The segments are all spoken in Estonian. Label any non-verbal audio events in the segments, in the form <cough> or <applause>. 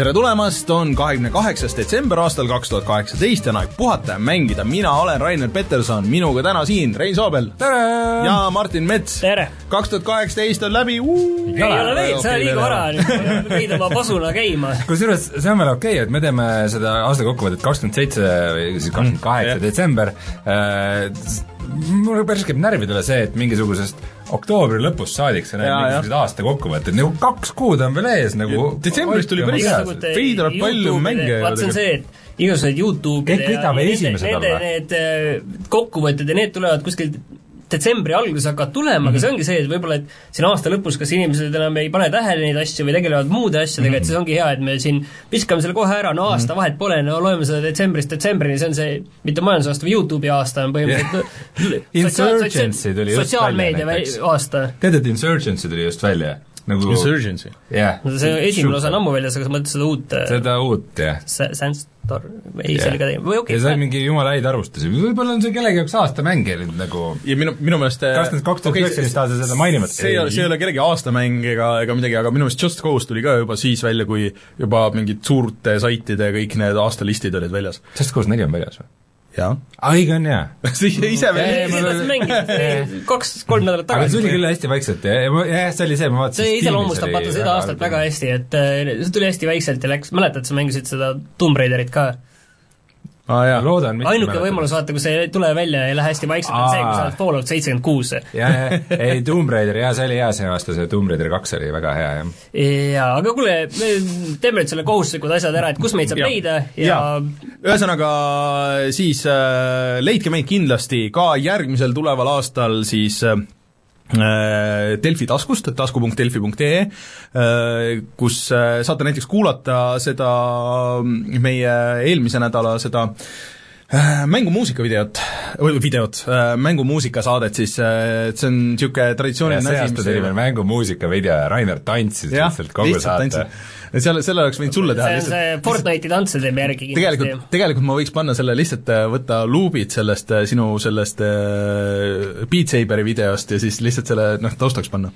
tere tulemast, on kahekümne kaheksas detsember aastal kaks tuhat kaheksateist ja on aeg puhata ja mängida. mina olen Rainer Peterson, minuga täna siin Rein Soobel. ja Martin Mets. kaks tuhat kaheksateist on läbi. ei ole veel, see on liiga vara, võid oma pasuna käima. kusjuures see on veel okei okay,, et me teeme seda aasta kokkuvõtet kakskümmend seitse või siis kakskümmend kaheksa detsember äh, mulle päris käib närvidele see, et mingisugusest oktoobri lõpust saadik sa näed mingisuguseid aasta kokkuvõtteid, nagu kaks kuud on veel ees nagu detsembris tuli päris veidralt palju mänge vaat see on see, et igasugused Youtube'id ja nende, nende need äh, kokkuvõtted ja need tulevad kuskilt detsembri alguses hakkavad tulema mm, -hmm. aga mhm. see ongi see, et võib-olla, et siin aasta lõpus kas inimesed enam ei pane tähele neid asju või tegelevad muude asjadega mm, -hmm. et siis ongi hea, et me siin viskame selle kohe ära, no aasta mm -hmm. vahet pole, no loeme seda detsembrist detsembrini, see on see mitte majandusaasta, vaid Youtube'i aasta on põhimõtteliselt yeah. <laughs> Insurgency tuli just sotsiaalmeedia aasta. tead, et Insurgency tuli just välja? Nagu Insurgency? jah yeah.. see esimene osa on ammu väljas, aga sa mõtled seda uut seda uut, jah. Sandstor, ei yeah., see oli ka teine, või okei okay,. ja sai mingi jumala häid arvustusi, võib-olla on see kellegi jaoks aastamäng nüüd nagu ja minu, minu meelest kas need kaks tuhat üheksateist aasta seda mainivad? see ei ole, see ei ole kellegi aastamäng ega, ega midagi, aga minu meelest Just Cause tuli ka juba siis välja, kui juba mingid suurte saitide kõik need aastalistid olid väljas. Just Cause neli on väljas või? Jaa. aa, õige on jaa. <laughs> ise veel mängid kaks-kolm nädalat tagasi. aga see tuli küll hästi vaikselt ja, jah, see oli see, ma vaatasin see iseloomustab vaata seda aastat väga hästi, et äh, see tuli hästi vaikselt ja läks, mäletad, sa mängisid seda Tomb Raiderit ka? Ah,. loodan ainuke võimalus, vaata, kui see ei tule välja ja ei lähe hästi vaikselt, on see, kui sa oled Fallout seitsekümmend kuus. jah, jah, ei Tomb Raider, jaa, see oli hea see aasta, see Tomb Raider kaks oli väga hea, jah. jaa, aga kuule, me teeme nüüd selle kohustuslikud asjad ära, et kus meid saab ja. leida ja, ja. ühesõnaga siis äh, leidke meid kindlasti ka järgmisel tuleval aastal siis Äh, Delfi taskust, tasku.delfi.ee, äh, kus äh, saate näiteks kuulata seda meie eelmise nädala seda mängumuusika videot, või videot, mängumuusika saadet siis, et see on niisugune traditsiooniline asi, see aasta tuli veel mängumuusika video ja Rainer tantsis lihtsalt kogu saate. et seal, selle oleks võinud sulle teha see on lihtsalt, see Fortnite'i tantse teeme järgi kindlasti. tegelikult, tegelikult ma võiks panna selle lihtsalt, äh, võtta luubid sellest äh, sinu sellest äh, Beat Saberi videost ja siis lihtsalt selle noh, taustaks panna.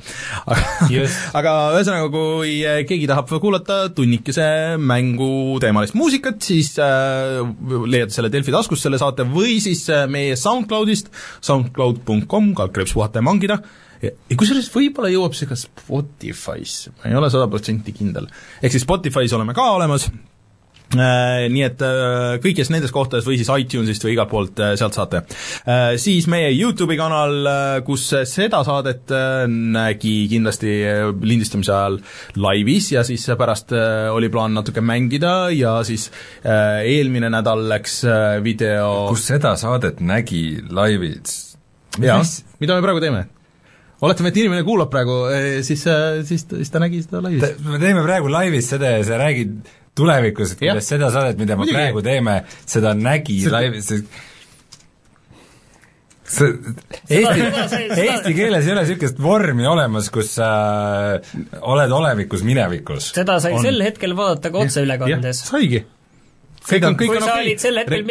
aga <laughs> ühesõnaga, kui äh, keegi tahab kuulata tunnikese mänguteemalist muusikat, siis äh, leiate selle Delfi taskust, selle saate, või siis äh, meie SoundCloudist, soundcloud.com, kaldkriips puhata ja mangida, ja, ja kusjuures võib-olla jõuab see ka Spotify'sse, ma ei ole sada protsenti kindel. ehk siis Spotify's oleme ka olemas, Äh, nii et äh, kõigis nendes kohtades või siis iTunesist või igalt poolt äh, sealt saate. Siis meie YouTube'i kanal, kus seda saadet nägi kindlasti lindistamise ajal laivis ja siis pärast oli plaan natuke mängida ja siis eelmine nädal läks video kus seda saadet nägi laivis? jaa, mida me praegu teeme? Oletame, et inimene kuulab praegu, eh, siis, eh, siis, siis ta nägi seda laivis. me teeme praegu laivis seda ja sa räägid tulevikus, et kuidas seda saadet, mida me praegu teeme, seda nägi see... laivis, see Eesti, eesti keeles ei ole niisugust vormi olemas, kus sa oled olevikus minevikus. seda sai on. sel hetkel vaadata ka otseülekandes. saigi kõik on, kõik on okei.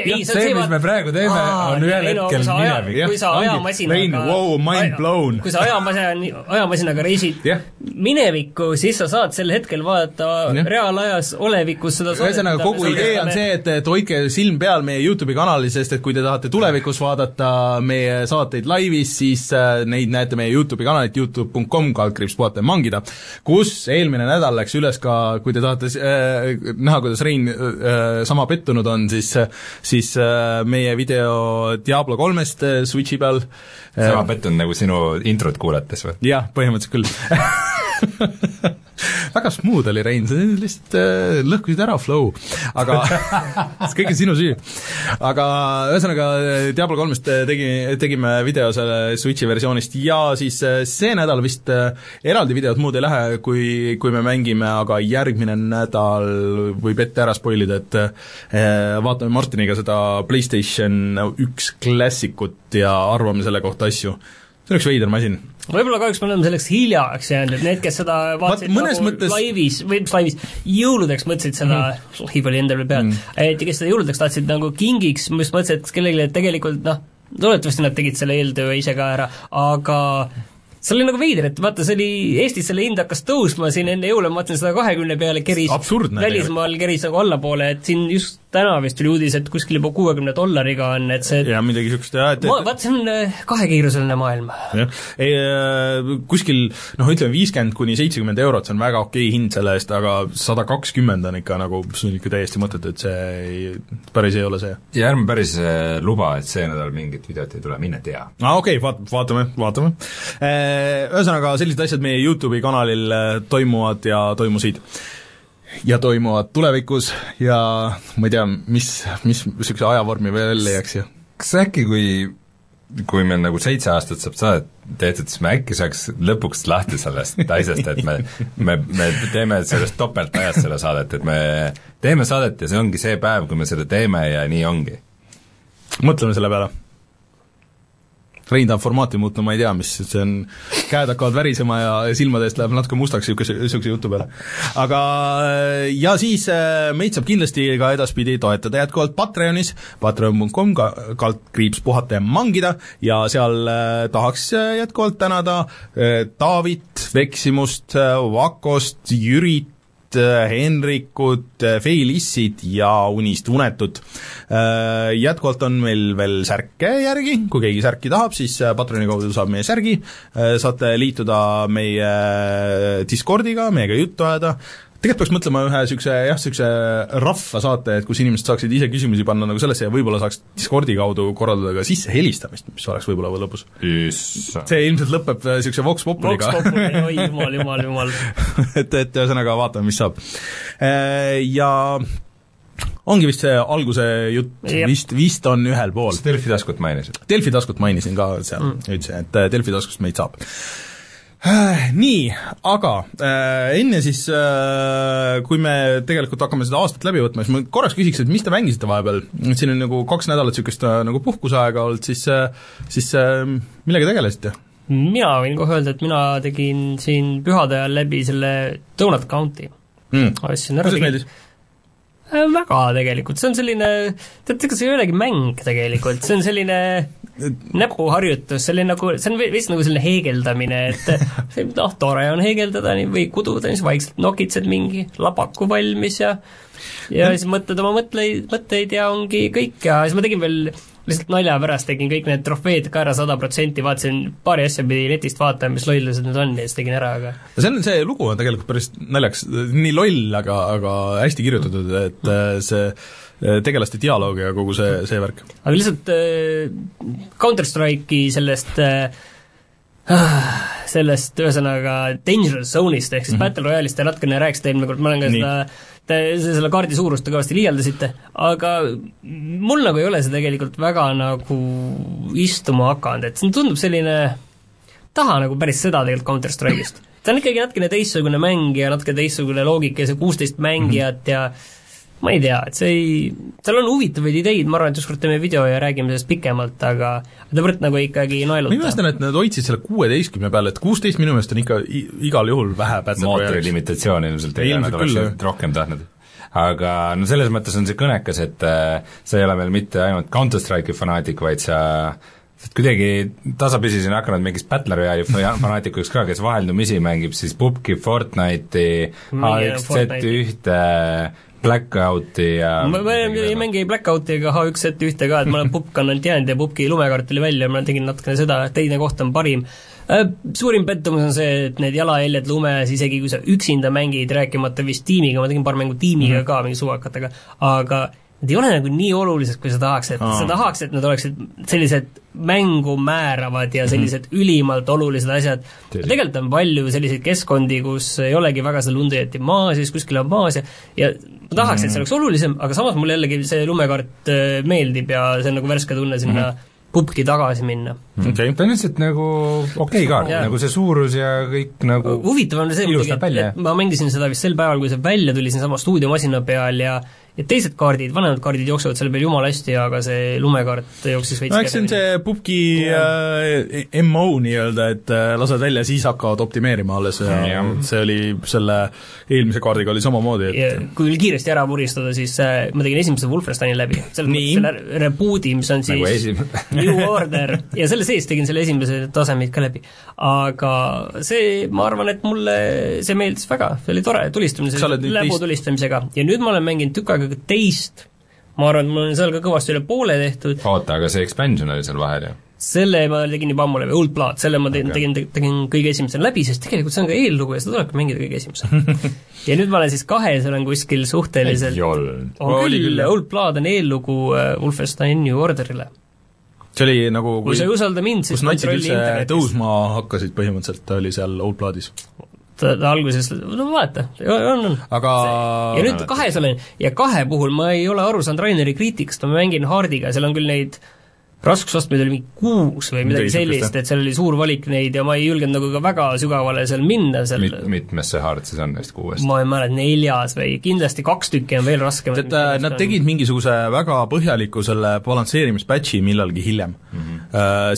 Ei, see, mis me praegu teeme, on ühel hetkel minevik. kui sa ajamasinaga wow, mind blown. kui sa ajamasina, ajamasinaga reisid yeah. minevikku, siis sa saad sel hetkel vaadata yeah. reaalajas olevikus seda ühesõnaga, kogu idee on see, et, et hoidke silm peal meie YouTube'i kanalil, sest et kui te tahate tulevikus vaadata meie saateid laivis, siis äh, neid näete meie YouTube'i kanalit youtube.com, kaldkriips puhata ja mangida, kus eelmine nädal läks üles ka, kui te tahate äh, näha, kuidas Rein äh, sama sama pettunud on, siis, siis äh, meie video Diablo kolmest äh, Switchi peal sama pettunud nagu sinu introt kuulates või? jah, põhimõtteliselt küll <laughs> <laughs> väga smooth oli Rein, sa lihtsalt äh, lõhkusid ära flow, aga <laughs> see kõik on sinu süü. aga ühesõnaga, Diablo kolmest tegi, tegime video selle Switchi versioonist ja siis äh, see nädal vist äh, eraldi videot muud ei lähe, kui, kui me mängime, aga järgmine nädal võib ette ära spoil ida, et äh, vaatame Martiniga seda PlayStation üks klassikut ja arvame selle kohta asju. see on üks veider masin võib-olla kahjuks me oleme selleks hiljaks jäänud, et need, kes seda vaatasid Vaat, nagu mõttes... laivis, või mis laivis, jõuludeks mõtlesid seda mm., laiv oli endal veel peal mm., et kes seda jõuludeks tahtsid nagu kingiks, ma just mõtlesin, et kellelegi tegelikult noh, loodetavasti nad tegid selle eeltöö ise ka ära, aga see oli nagu veider, et vaata, see oli, Eestis selle hind hakkas tõusma siin enne jõule, ma vaatasin sada kahekümne peale keris välismaal keris nagu allapoole, et siin just täna vist tuli uudis, et kuskil juba kuuekümne dollariga on, et see ja midagi niisugust jah, et ma, vaat see on äh, kahekiiruseline maailm. jah, ei äh, kuskil noh, ütleme viiskümmend kuni seitsekümmend eurot, see on väga okei hind selle eest, aga sada kakskümmend on ikka nagu, see on ikka täiesti mõttetu, et see ei, päris ei ole see. ja ärme päris äh, luba, et see nädal mingit videot ei tule, mine tea. aa ah, okei okay,, vaat-, vaatame, vaatame. Ühesõnaga, sellised asjad meie YouTube'i kanalil toimuvad ja toimusid ja toimuvad tulevikus ja ma ei tea, mis, mis niisuguse ajavormi veel leiaks ju. kas äkki, kui kui meil nagu seitse aastat saab saadet tehtud, siis me äkki saaks lõpuks lahti sellest asjast, et me, me, me teeme sellest topeltajas selle saadet, et me teeme saadet ja see ongi see päev, kui me seda teeme ja nii ongi. mõtleme selle peale Rein tahab formaati muuta, ma ei tea, mis, see on, käed hakkavad värisema ja silmade eest läheb natuke mustaks niisuguse, niisuguse jutu peale. aga ja siis äh, meid saab kindlasti ka edaspidi toetada. Jätkuvalt Patreonis, patreon.com, kaldkriips puhata ja mangida, ja seal äh, tahaks äh, jätkuvalt tänada Taavit, Veksimust, Vakost, Jürit, Henrikut, äh, Feilissit ja Unist unetut. Äh, jätkuvalt on meil veel särke järgi, kui keegi särki tahab, siis Patroni kaudu saab meie särgi, saate liituda meie Discordiga, meiega juttu ajada, tegelikult peaks mõtlema ühe niisuguse jah, niisuguse rahva saate, et kus inimesed saaksid ise küsimusi panna nagu sellesse ja võib-olla saaks Discordi kaudu korraldada ka sissehelistamist, mis oleks võib-olla lõbus. see ilmselt lõpeb niisuguse Vox Populiga. Vox Populi, oi jumal, <laughs> jumal, jumal et, et ühesõnaga vaatame, mis saab. Ja ongi vist see alguse jutt, vist, vist on ühel pool. Delfi taskut mainisid? Delfi taskut mainisin ka seal mm., ütlesin, et Delfi taskust meid saab Äh, nii, aga äh, enne siis äh,, kui me tegelikult hakkame seda aastat läbi võtma, siis ma korraks küsiks, et mis te mängisite vahepeal, siin on nagu kaks nädalat niisugust äh, nagu puhkuseaega olnud, siis äh,, siis äh, millega tegelesite? mina võin kohe öelda, et mina tegin siin pühade ajal läbi selle Donut County. Mm.. kuidas meeldis? Äh, väga tegelikult, see on selline, tead, ega see ei olegi mäng tegelikult, see on selline näpuharjutus, see oli nagu, see on vist nagu selline heegeldamine, et <laughs> noh, tore on heegeldada nii, või kududa, siis vaikselt nokitsed mingi labaku valmis ja ja siis mõtled oma mõtleid, mõtteid ja ongi kõik ja siis ma tegin veel lihtsalt nalja pärast tegin kõik need trofeed ka ära sada protsenti, vaatasin paari asja pidi netist vaatama, mis lollused need on ja siis tegin ära, aga no see on, see lugu on tegelikult päris naljakas, nii loll, aga, aga hästi kirjutatud, et äh, see äh, tegelaste dialoog ja kogu see, see värk. aga lihtsalt äh, Counter-Strike'i sellest äh, sellest ühesõnaga Dangerous Zone'ist ehk siis mm -hmm. Battle Royale'ist te natukene rääkisite eelmine kord, ma olen ka Nii. seda te selle kaardi suurust kõvasti liialdasite, aga mul nagu ei ole see tegelikult väga nagu istuma hakanud, et see tundub selline, taha nagu päris seda tegelikult Counter-Strike'ist. ta on ikkagi natukene teistsugune mäng ja natuke teistsugune loogika ja see kuusteist mängijat ja mm -hmm ma ei tea, et see ei, seal on huvitavaid ideid, ma arvan, et ükskord teeme video ja räägime sellest pikemalt, aga ta võrd nagu ikkagi naelutab. ma imestan, et nad hoidsid selle kuueteistkümne peale, et kuusteist minu meelest on ikka igal juhul vähe mootori limitatsioon ilmselt ei ole, nad oleksid rohkem tahtnud. Aga no selles mõttes on see kõnekas, et äh, sa ei ole meil mitte ainult Counter-Strike'i fanaatik, vaid sa oled kuidagi tasapisi siin hakanud mingiks Battle Royale'i fanaatikuks ka, kes vaheldumisi mängib siis pubgi, Fortnite'i, H1Z1-e, Blackouti ja ma, ma ei mängi Blackouti ega H1Z1 ka, et ma olen pupk on ainult jäänud ja pupki lumekaart tuli välja, ma tegin natukene seda, teine koht on parim. Äh, suurim pettumus on see, et need jalajäljed lumes, isegi kui sa üksinda mängid, rääkimata vist tiimiga, ma tegin paar mängu tiimiga mm -hmm. ka, mingi suvakatega, aga need ei ole nagu nii olulised, kui sa tahaks, et Aa. sa tahaks, et nad oleksid sellised mängu määravad ja sellised mm -hmm. ülimalt olulised asjad. tegelikult on palju selliseid keskkondi, kus ei olegi väga seda lund õieti maas ja siis kuskil on maas ja ja ma tahaks mm, -hmm. et see oleks olulisem, aga samas mulle jällegi see lumekaart äh, meeldib ja see on nagu värske tunne sinna mm -hmm pubki tagasi minna. okei okay., ta on lihtsalt nagu okei okay kaart, nagu see suurus ja kõik nagu huvitav on see muidugi, et, et ma mängisin seda vist sel päeval, kui see välja tuli siinsama stuudiomasina peal ja ja teised kaardid, vanemad kaardid jooksevad selle peal jumala hästi, aga see lumekaart jooksis veits no eks see on see pubgi äh, MO nii-öelda, et äh, lased välja, siis hakkavad optimeerima alles ja, ja see oli selle eelmise kaardiga oli samamoodi, et ja kui küll kiiresti ära vuristada, siis äh, ma tegin esimese Wolfensteini läbi, selles mõttes selle reboot'i, mis on nagu siis <laughs> New Order. Ja selle sees tegin selle esimese tasemeid ka läbi. aga see, ma arvan, et mulle see meeldis väga, see oli tore tulistamine, läbu tulistamisega. Ja nüüd ma olen mänginud tükk aega teist, ma arvan, et mul on seal ka kõvasti üle poole tehtud. oota, aga see expansion oli seal vahel ju? selle ma tegin juba ammu läbi, Old Blood, selle ma tegin okay., tegin, tegin kõige esimesena läbi, sest tegelikult see on ka eellugu ja seda tulebki mängida kõige esimesena <laughs> ja nüüd ma olen siis kahes, olen kuskil suhteliselt on küll, Old Blood on eellugu äh, Wolfenstein New Orderile see oli nagu kui, kui sa ei usalda mind, siis kus natsid üldse tõusma hakkasid põhimõtteliselt, oli seal Old Bloodis alguses, no vaata, on, on. aga ja nüüd kahes olen, ja kahe puhul ma ei ole aru saanud Raineri kriitikast, ma mängin Hardiga, seal on küll neid raskusastmeid oli mingi kuus või midagi sellist, et seal oli suur valik neid ja ma ei julgenud nagu ka väga sügavale seal minna seal Mit, mitmes see hard siis on neist kuuest? ma ei mäleta, neljas või kindlasti kaks tükki on veel raskemad. tead, äh, nad tegid mingisuguse väga põhjaliku selle balansseerimispätši millalgi hiljem mm. -hmm.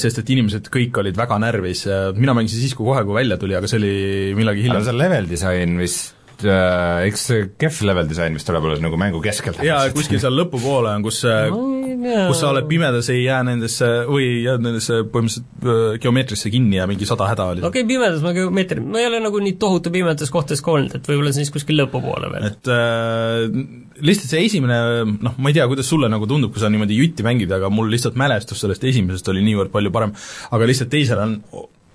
Sest et inimesed kõik olid väga närvis, mina mängisin siis, kui kohe, kui välja tuli, aga see oli millalgi hiljem. aga see level disain vist äh, eks see kehv level disain vist tuleb alles nagu mängu keskel. jaa, kuskil seal lõpupoole on, kus no, kus sa oled pimedas, ei jää nendesse või jääd nendesse põhimõtteliselt äh, geomeetrisse kinni ja mingi sada häda oli. okei okay,, pimedas ma geomeetri, ma ei ole nagu nii tohutu pimedates kohtades ka olnud, et võib-olla siis kuskil lõpupoole veel. et äh, lihtsalt see esimene, noh, ma ei tea, kuidas sulle nagu tundub, kui sa niimoodi jutti mängid, aga mul lihtsalt mälestus sellest esimesest oli niivõrd palju parem, aga lihtsalt teisel on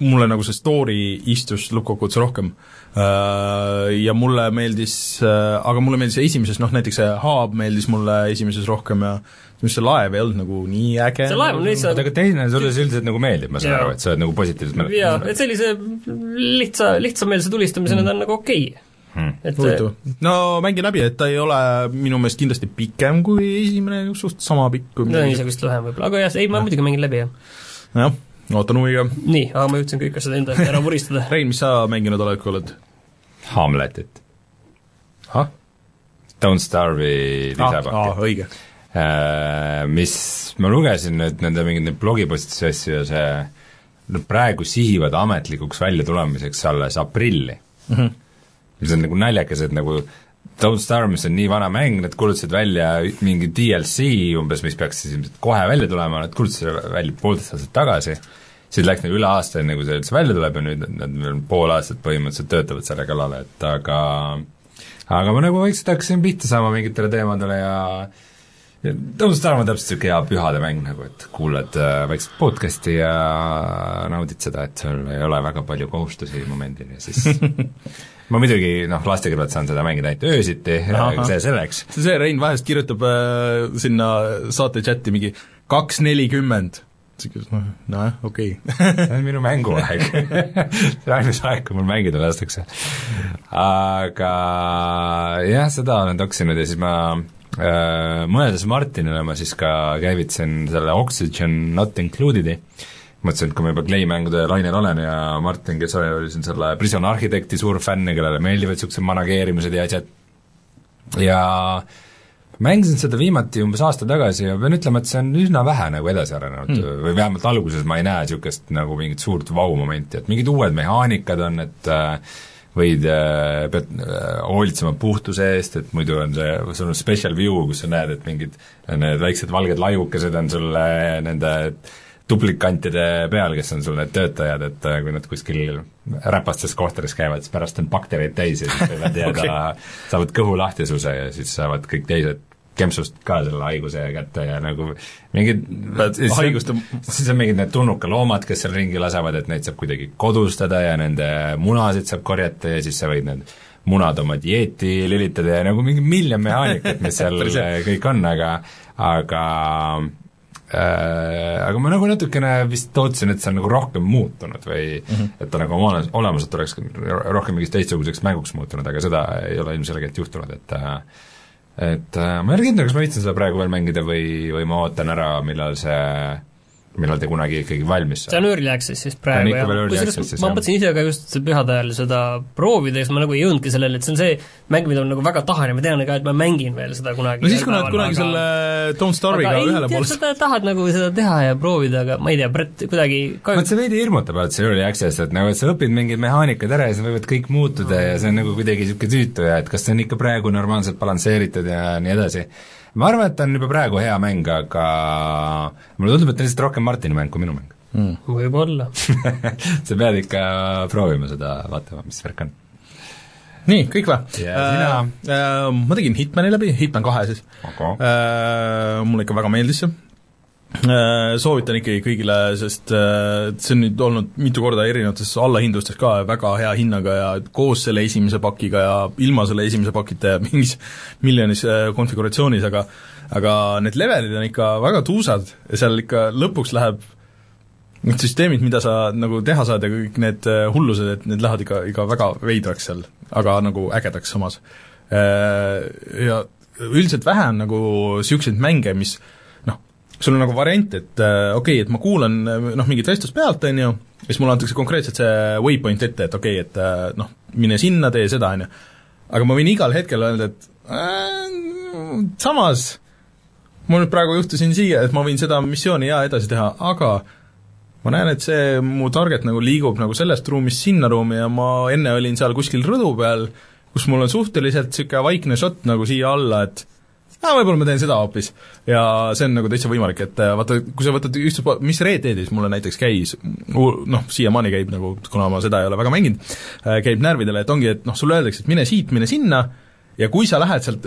mulle nagu see story istus lõppkokkuvõttes rohkem. Äh, ja mulle meeldis, äh, aga mulle meeldis esimeses, noh näiteks see Haab meeldis mulle esimeses rohkem ja mis see laev ei olnud nagu nii äge. see laev on lihtsalt aga teine sulle see üldiselt nagu meeldib, ma saan aru, et sa oled nagu positiivselt mälestanud. jaa, et sellise lihtsa, lihtsameelse tulistamisena ta on nagu okei okay. Hmm. et huvitav. no mängi läbi, et ta ei ole minu meelest kindlasti pikem kui esimene, suht sama pikk kui no isegi vist lühem võib-olla, aga jah, ei ma muidugi mängin läbi, jah. jah, ootan huviga. nii, aga ma jõudsin kõik asjad enda ära vuristada <laughs> Rein, mis sa mänginud oled, kui oled? Hamletit. ahah? Don't Starve'i lisapakk ah,. Ah, õige Äh, mis ma lugesin nüüd nende mingeid neid blogipostitusi asju ja see nad praegu sihivad ametlikuks väljatulemiseks alles aprilli mm. -hmm. mis on nagu naljakas, et nagu Don't Starve, mis on nii vana mäng, nad kuulutasid välja mingi DLC umbes, mis peaks siis ilmselt kohe välja tulema, nad kuulutasid välja poolteist aastat tagasi, siis läks nagu üle aasta, enne kui see üldse välja tuleb ja nüüd nad pool aastat põhimõtteliselt töötavad selle kallale, et aga aga ma nagu vaikselt hakkasin pihta saama mingitele teemadele ja Starve on täpselt niisugune hea pühade mäng nagu, et kuulad äh, väikest podcast'i ja naudid seda, et sul ei ole väga palju kohustusi momendil ja siis <laughs> ma muidugi noh, laste kõrvalt saan seda mängida ainult öösiti, aga see selleks. see, see Rein vahest kirjutab äh, sinna saate chati mingi kaks nelikümmend sihuke noh, nojah, okei okay. <laughs> see on minu mänguaeg <laughs> see on ainus aeg, kui mul mängida lastakse. aga jah, seda olen toksinud ja siis ma Äh, mõeldes Martinile ma siis ka käivitasin selle Oxygen Not Included'i, mõtlesin, et kui ma juba Clay mängude lainel olen ja Martin, kes oli siin selle Prison Architecti suur fänn ja kellele meeldivad niisugused manageerimised ja asjad, ja mängisin seda viimati umbes aasta tagasi ja pean ütlema, et see on üsna vähe nagu edasi arenenud mm. või vähemalt alguses ma ei näe niisugust nagu mingit suurt vau-momenti, et mingid uued mehaanikad on, et äh, võid, äh, pead äh, hoolitsema puhtuse eest, et muidu on see, sul on special view, kus sa näed, et mingid need väiksed valged laiukesed on sul nende duplikantide peal, kes on sul need töötajad, et äh, kui nad kuskil räpastes kohtades käivad, siis pärast on baktereid täis ja siis võivad <laughs> jääda okay., saavad kõhulahtisuse ja siis saavad kõik teised kempsust ka selle haiguse kätte ja nagu mingid haiguste siis on mingid need tulnuka loomad, kes seal ringi lasevad, et neid saab kuidagi kodustada ja nende munasid saab korjata ja siis sa võid need munad oma dieeti lülitada ja nagu mingi miljon mehaanikat, mis <laughs> seal kõik on, aga aga äh, aga ma nagu natukene vist tootsin, et see on nagu rohkem muutunud või mm -hmm. et ta nagu oma olemuselt oleks rohkem mingiks teistsuguseks mänguks muutunud, aga seda ei ole ilmselgelt juhtunud, et äh, et äh, ma ei ole kindel, kas ma viitsin seda praegu veel mängida või, või ma ootan ära, millal see millal ta kunagi ikkagi valmis see on Early Access siis praegu early kusjuures access'is, ma jah. mõtlesin ise ka just pühade ajal seda proovida ja siis ma nagu ei jõudnudki sellele, et see on see mäng, mida ma nagu väga tahan ja ma tean ka, et ma mängin veel seda kunagi no siis, kui nad kunagi aga... selle Don't Starve'iga aga ei, ühele poole sa tahad nagu seda teha ja proovida, aga ma ei tea, Brett kuidagi vot see veidi hirmutab alati, see early access, et nagu, et sa õpid mingid mehaanikad ära ja siis võivad kõik muutuda ja see on nagu kuidagi niisugune tüütu ja et kas see on ikka praegu normaalselt balansseeritud ja nii edasi. Ma arvan, et ta on juba praegu hea mäng, aga mulle tundub, et ta on lihtsalt rohkem Martini mäng kui minu mäng mm. võib-olla <laughs> sa pead ikka proovima seda, vaatama, mis värk on. nii, kõik või Ja sina? äh, äh, ma tegin Hitmani läbi, Hitman kahe siis aga äh, mulle ikka väga meeldis see soovitan ikkagi kõigile, sest äh, see on nüüd olnud mitu korda erinevates allahindlustes ka väga hea hinnaga ja koos selle esimese pakiga ja ilma selle esimese pakita ja <laughs> mingis miljonis äh, konfiguratsioonis, aga aga need levelid on ikka väga tuusad ja seal ikka lõpuks läheb need süsteemid, mida sa nagu teha saad ja kõik need äh, hullused, et need lähevad ikka, ikka väga veidraks seal, aga nagu ägedaks samas. Äh, Ja üldiselt vähe on nagu niisuguseid mänge, mis noh, sul on nagu variant, et äh, okei okay,, et ma kuulan äh, noh, mingit vestlust pealt, on ju, siis mulle antakse konkreetselt see waypoint ette, et okei okay,, et äh, noh, mine sinna, tee seda, on ju. aga ma võin igal hetkel öelda, et äh, samas ma nüüd praegu juhtusin siia, et ma võin seda missiooni jaa edasi teha, aga ma näen, et see mu target nagu liigub nagu sellest ruumist sinna ruumi ja ma enne olin seal kuskil rõdu peal, kus mul on suhteliselt niisugune vaikne šott nagu siia alla, et aa, võib-olla ma teen seda hoopis. ja see on nagu täitsa võimalik, et äh, vaata, kui sa võtad ükstaspuha, mis Red Deadis mulle näiteks käis, noh, siiamaani käib nagu, kuna ma seda ei ole väga mänginud, käib närvidele, et ongi, et noh, sulle öeldakse, et mine siit, mine sinna, ja kui sa lähed sealt,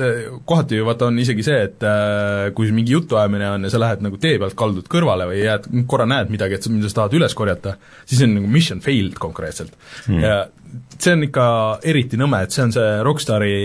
kohati ju vaata on isegi see, et äh, kui mingi jutuajamine on ja sa lähed nagu tee pealt kaldud kõrvale või jääd, korra näed midagi, et sa, mida sa tahad üles korjata, siis on nagu mission failed konkreetselt mm.. ja see on ikka eriti nõme, et see on see Rockstari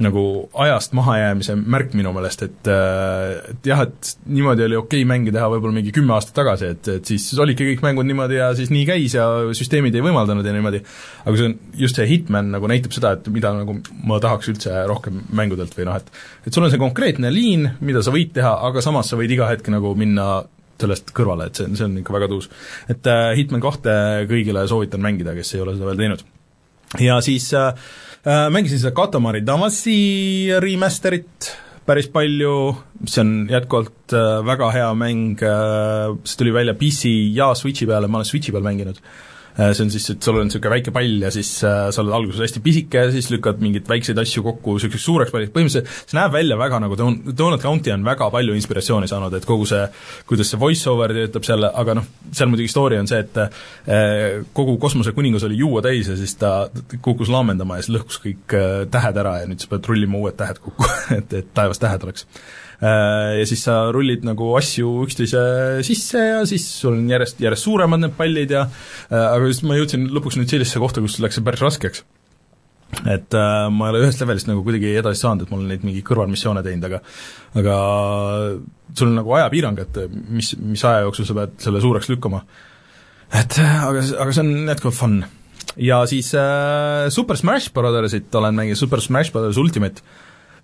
nagu ajast mahajäämise märk minu meelest, et äh, et jah, et niimoodi oli okei okay mänge teha võib-olla mingi kümme aastat tagasi, et, et siis olidki kõik mängud niimoodi ja siis nii käis ja süsteemid ei võimaldanud ja niimoodi, aga see on, just see Hitman nagu näitab seda, et mida nagu ma tahaks üldse rohkem mängudelt või noh, et et sul on see konkreetne liin, mida sa võid teha, aga samas sa võid iga hetk nagu minna sellest kõrvale, et see, see on ikka väga tuus. et äh, Hitman kahte kõigile soovitan mängida, kes ei ole seda veel teinud. ja siis äh, mängisin seda Katamari Damacy remaster'it päris palju, mis on jätkuvalt äh, väga hea mäng. Äh,, see tuli välja PC ja Switchi peale, ma olen Switchi peal mänginud. äh,. See on siis, et sul on niisugune väike pall ja siis äh, sa oled alguses hästi pisike ja siis lükkad mingeid väikseid asju kokku niisuguseks suureks palliks, põhimõtteliselt see näeb välja väga nagu Don-, Donald County on väga palju inspiratsiooni saanud, et kogu see, kuidas see voice-over töötab seal, aga noh, seal muidugi story on see, et äh, kogu kosmosekuningas oli juua täis ja siis ta kukkus laamendama ja siis lõhkus kõik äh, tähed ära ja nüüd sa pead rullima uued tähed kokku <laughs> et, et taevas tähed oleks. Äh, ja siis sa rullid nagu asju üksteise sisse ja siis sul on järjest, järjest suuremad need pallid ja äh, aga siis ma jõudsin lõpuks nüüd sellisesse kohta, kus läks see päris raskeks. et äh, ma ei ole ühest levelist nagu kuidagi edasi saanud, et ma olen neid mingi kõrvalmissioone teinud, aga aga sul on nagu ajapiirang, et mis, mis aja jooksul sa pead selle suureks lükkama. et aga, aga see on jätkuvalt fun. ja siis äh, Super Smash Brothersit olen mänginud, Super Smash Brothers Ultimate,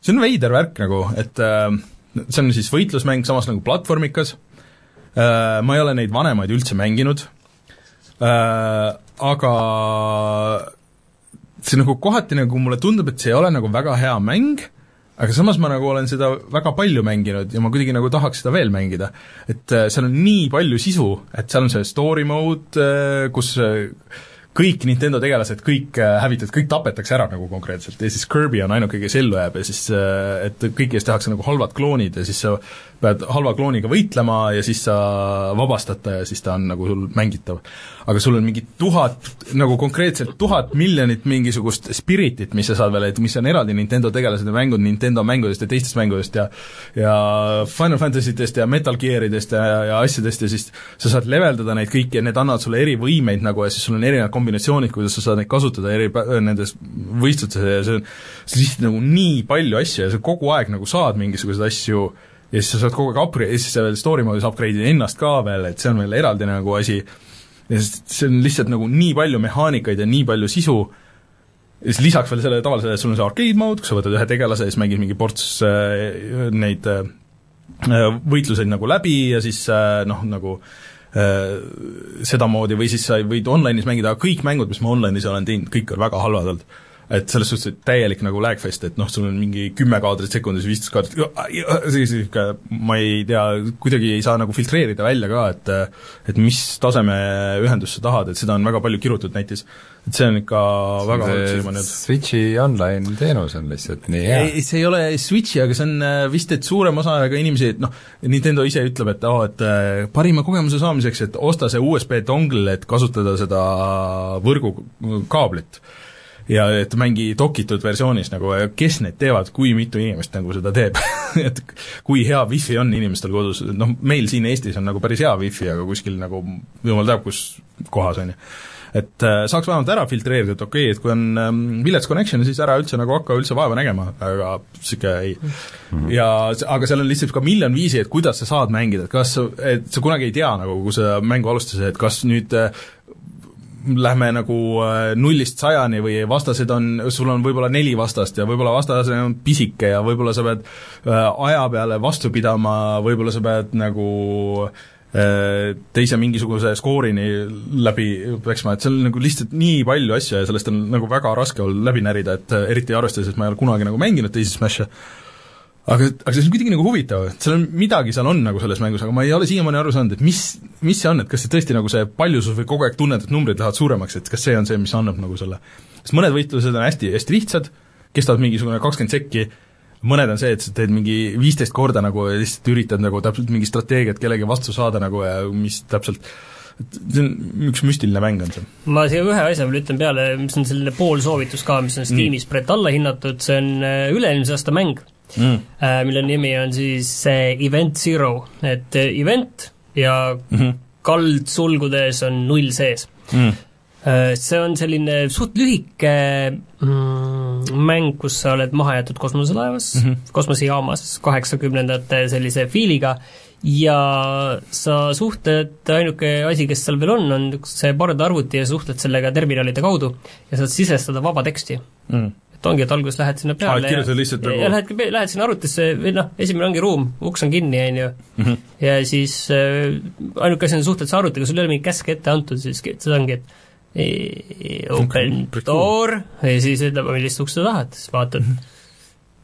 see on veider värk nagu, et äh, see on siis võitlusmäng, samas nagu platvormikas, ma ei ole neid vanemaid üldse mänginud, aga see nagu kohati nagu mulle tundub, et see ei ole nagu väga hea mäng, aga samas ma nagu olen seda väga palju mänginud ja ma kuidagi nagu tahaks seda veel mängida. et seal on nii palju sisu, et seal on see story mode, kus kõik Nintendo tegelased, kõik hävitatud, kõik tapetakse ära nagu konkreetselt. Ja siis Kirby on ainuke, kes ellu jääb ja siis et kõiki eest tehakse nagu halvad kloonid ja siis sa pead halva klooniga võitlema ja siis sa vabastad ta ja siis ta on nagu sul mängitav. aga sul on mingi tuhat, nagu konkreetselt tuhat miljonit mingisugust spiritit, mis sa saad veel, et mis on eraldi Nintendo tegelased ja mängud Nintendo mängudest ja teistest mängudest ja ja Final Fantasy test ja Metal Gearidest ja, ja asjadest ja siis sa saad leveldada neid kõiki ja need annavad sulle erivõimeid nagu ja siis sul on erinevad kombinatsioonid, kuidas sa saad neid kasutada eri, nendes võistlustes ja see on, see on lihtsalt nagu nii palju asju ja sa kogu aeg nagu saad mingisuguseid asju ja siis sa saad kogu aeg upgrade, ja siis sa veel story mode'is upgrade'id ennast ka veel, et see on veel eraldi nagu asi, ja see on lihtsalt nagu nii palju mehaanikaid ja nii palju sisu, ja siis lisaks veel sellele tavalisele, sul on see arcade mode, kus sa võtad ühe tegelase ja siis mängid mingi ports äh, neid äh, võitluseid nagu läbi ja siis noh, nagu sedamoodi või siis sa võid online'is mängida, aga kõik mängud, mis ma online'is olen teinud, kõik on väga halvad olnud et selles suhtes, et täielik nagu lagfest, et noh, sul on mingi kümme kaadrit sekundis, viisteist kaadrit, sihuke, ma ei tea, kuidagi ei saa nagu filtreerida välja ka, et et mis taseme ühendust sa tahad, et seda on väga palju kirutud näitis. et see on ikka väga halb siiamaani olnud. Switchi online teenus on lihtsalt nii hea. ei, see ei ole Switchi, aga see on äh, vist, et suurem osa ka inimesi, et noh, Nintendo ise ütleb, et aa oh,, et äh, parima kogemuse saamiseks, et osta see USB dongle, et kasutada seda võrgukaablit ja et mängi dokitud versioonis nagu, kes need teevad, kui mitu inimest nagu seda teeb <laughs> et kui hea wifi on inimestel kodus, noh, meil siin Eestis on nagu päris hea wifi, aga kuskil nagu jumal teab, kus kohas, on ju et äh, saaks vähemalt ära filtreerida, et okei okay,, et kui on ähm, vilets connection, siis ära üldse nagu hakka üldse vaeva nägema, aga niisugune ei mm. -hmm. ja aga seal on lihtsalt ka miljon viisi, et kuidas sa saad mängida, et kas, et sa kunagi ei tea nagu, kui sa mängu alustasid, et kas nüüd äh, lähme nagu äh, nullist sajani või vastased on, sul on võib-olla neli vastast ja võib-olla vastase on pisike ja võib-olla sa pead äh, aja peale vastu pidama, võib-olla sa pead nagu äh, teise mingisuguse skoorini läbi peksma, et seal on nagu lihtsalt nii palju asju ja sellest on nagu väga raske olnud läbi närida, et eriti arvestades, et ma ei ole kunagi nagu mänginud teisi Smash'e aga, aga see on kuidagi nagu huvitav, et seal on, midagi seal on nagu selles mängus, aga ma ei ole siiamaani aru saanud, et mis, mis see on, et kas see tõesti nagu see paljusus või kogu aeg tunned, et numbrid lähevad suuremaks, et kas see on see, mis annab nagu selle sest mõned võitlused on hästi, hästi lihtsad, kestavad mingisugune kakskümmend sekki, mõned on see, et sa teed mingi viisteist korda nagu ja lihtsalt üritad nagu täpselt mingi strateegiat kellegi vastu saada nagu ja mis täpselt see on üks müstiline mäng on see. ma siia ühe asja veel ütlen peale, mis on selline poolsoovitus ka, mis on Steamis praegu alla hinnatud, see on äh, üle-eelmise aasta mäng mm., äh, mille nimi on siis Event Zero, et äh, event ja mm -hmm. kaldsulgudes on null sees mm see on selline suht lühike mm, mäng, kus sa oled maha jäetud kosmoselaevas mm, -hmm. kosmosejaamas, kaheksakümnendate sellise fiiliga, ja sa suhtled, ainuke asi, kes seal veel on, on see pardarvuti ja suhtled sellega terminalide kaudu ja saad sisestada vaba teksti mm et ongi, et alguses lähed sinna peale ja, ja, nagu... ja lähed, lähed sinna arvutisse või noh, esimene ongi ruum, uks on kinni, on ju, mhm. ja siis äh, ainuke asi on suhtled sa arvutiga, sul ei ole mingit käske ette antud, siis seda ongi, et e, open okay. door ja siis ütleb, millist ukse sa tahad, siis vaatad. -hmm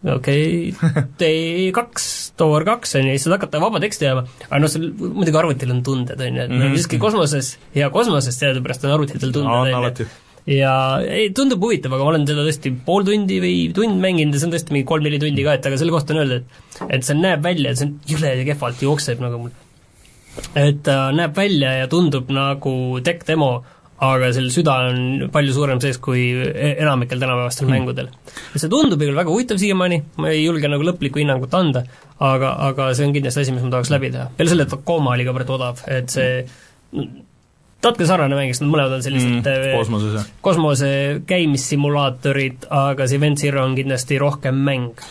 okei okay,, tee kaks, door kaks, on ju, siis saad hakata vaba teksti ajama, aga noh, seal muidugi arvutil on tunded, on ju, et mm -hmm. siiski kosmoses ja kosmoses teadupärast on arvutitel tunded, on ju, ja ei, tundub huvitav, aga ma olen teda tõesti pool tundi või tund mänginud ja see on tõesti mingi kolm-neli tundi ka, et aga selle kohta on öelda, et et see näeb välja, et see on jõle kehvalt jookseb nagu mul. et ta äh, näeb välja ja tundub nagu tech demo, aga selle süda on palju suurem sees kui e-, enamikel tänapäevastel hmm. mängudel. ja see tundub küll väga huvitav siiamaani, ma ei julge nagu lõplikku hinnangut anda, aga, aga see on kindlasti asi, mis ma tahaks läbi teha. peale selle, et Tacoma oli ka praegu odav, et see natuke sarnane mäng, sest nad mõlemad on sellised mm, äh, kosmoses, jah. kosmose käimissimulaatorid, aga see Event Zero on kindlasti rohkem mäng.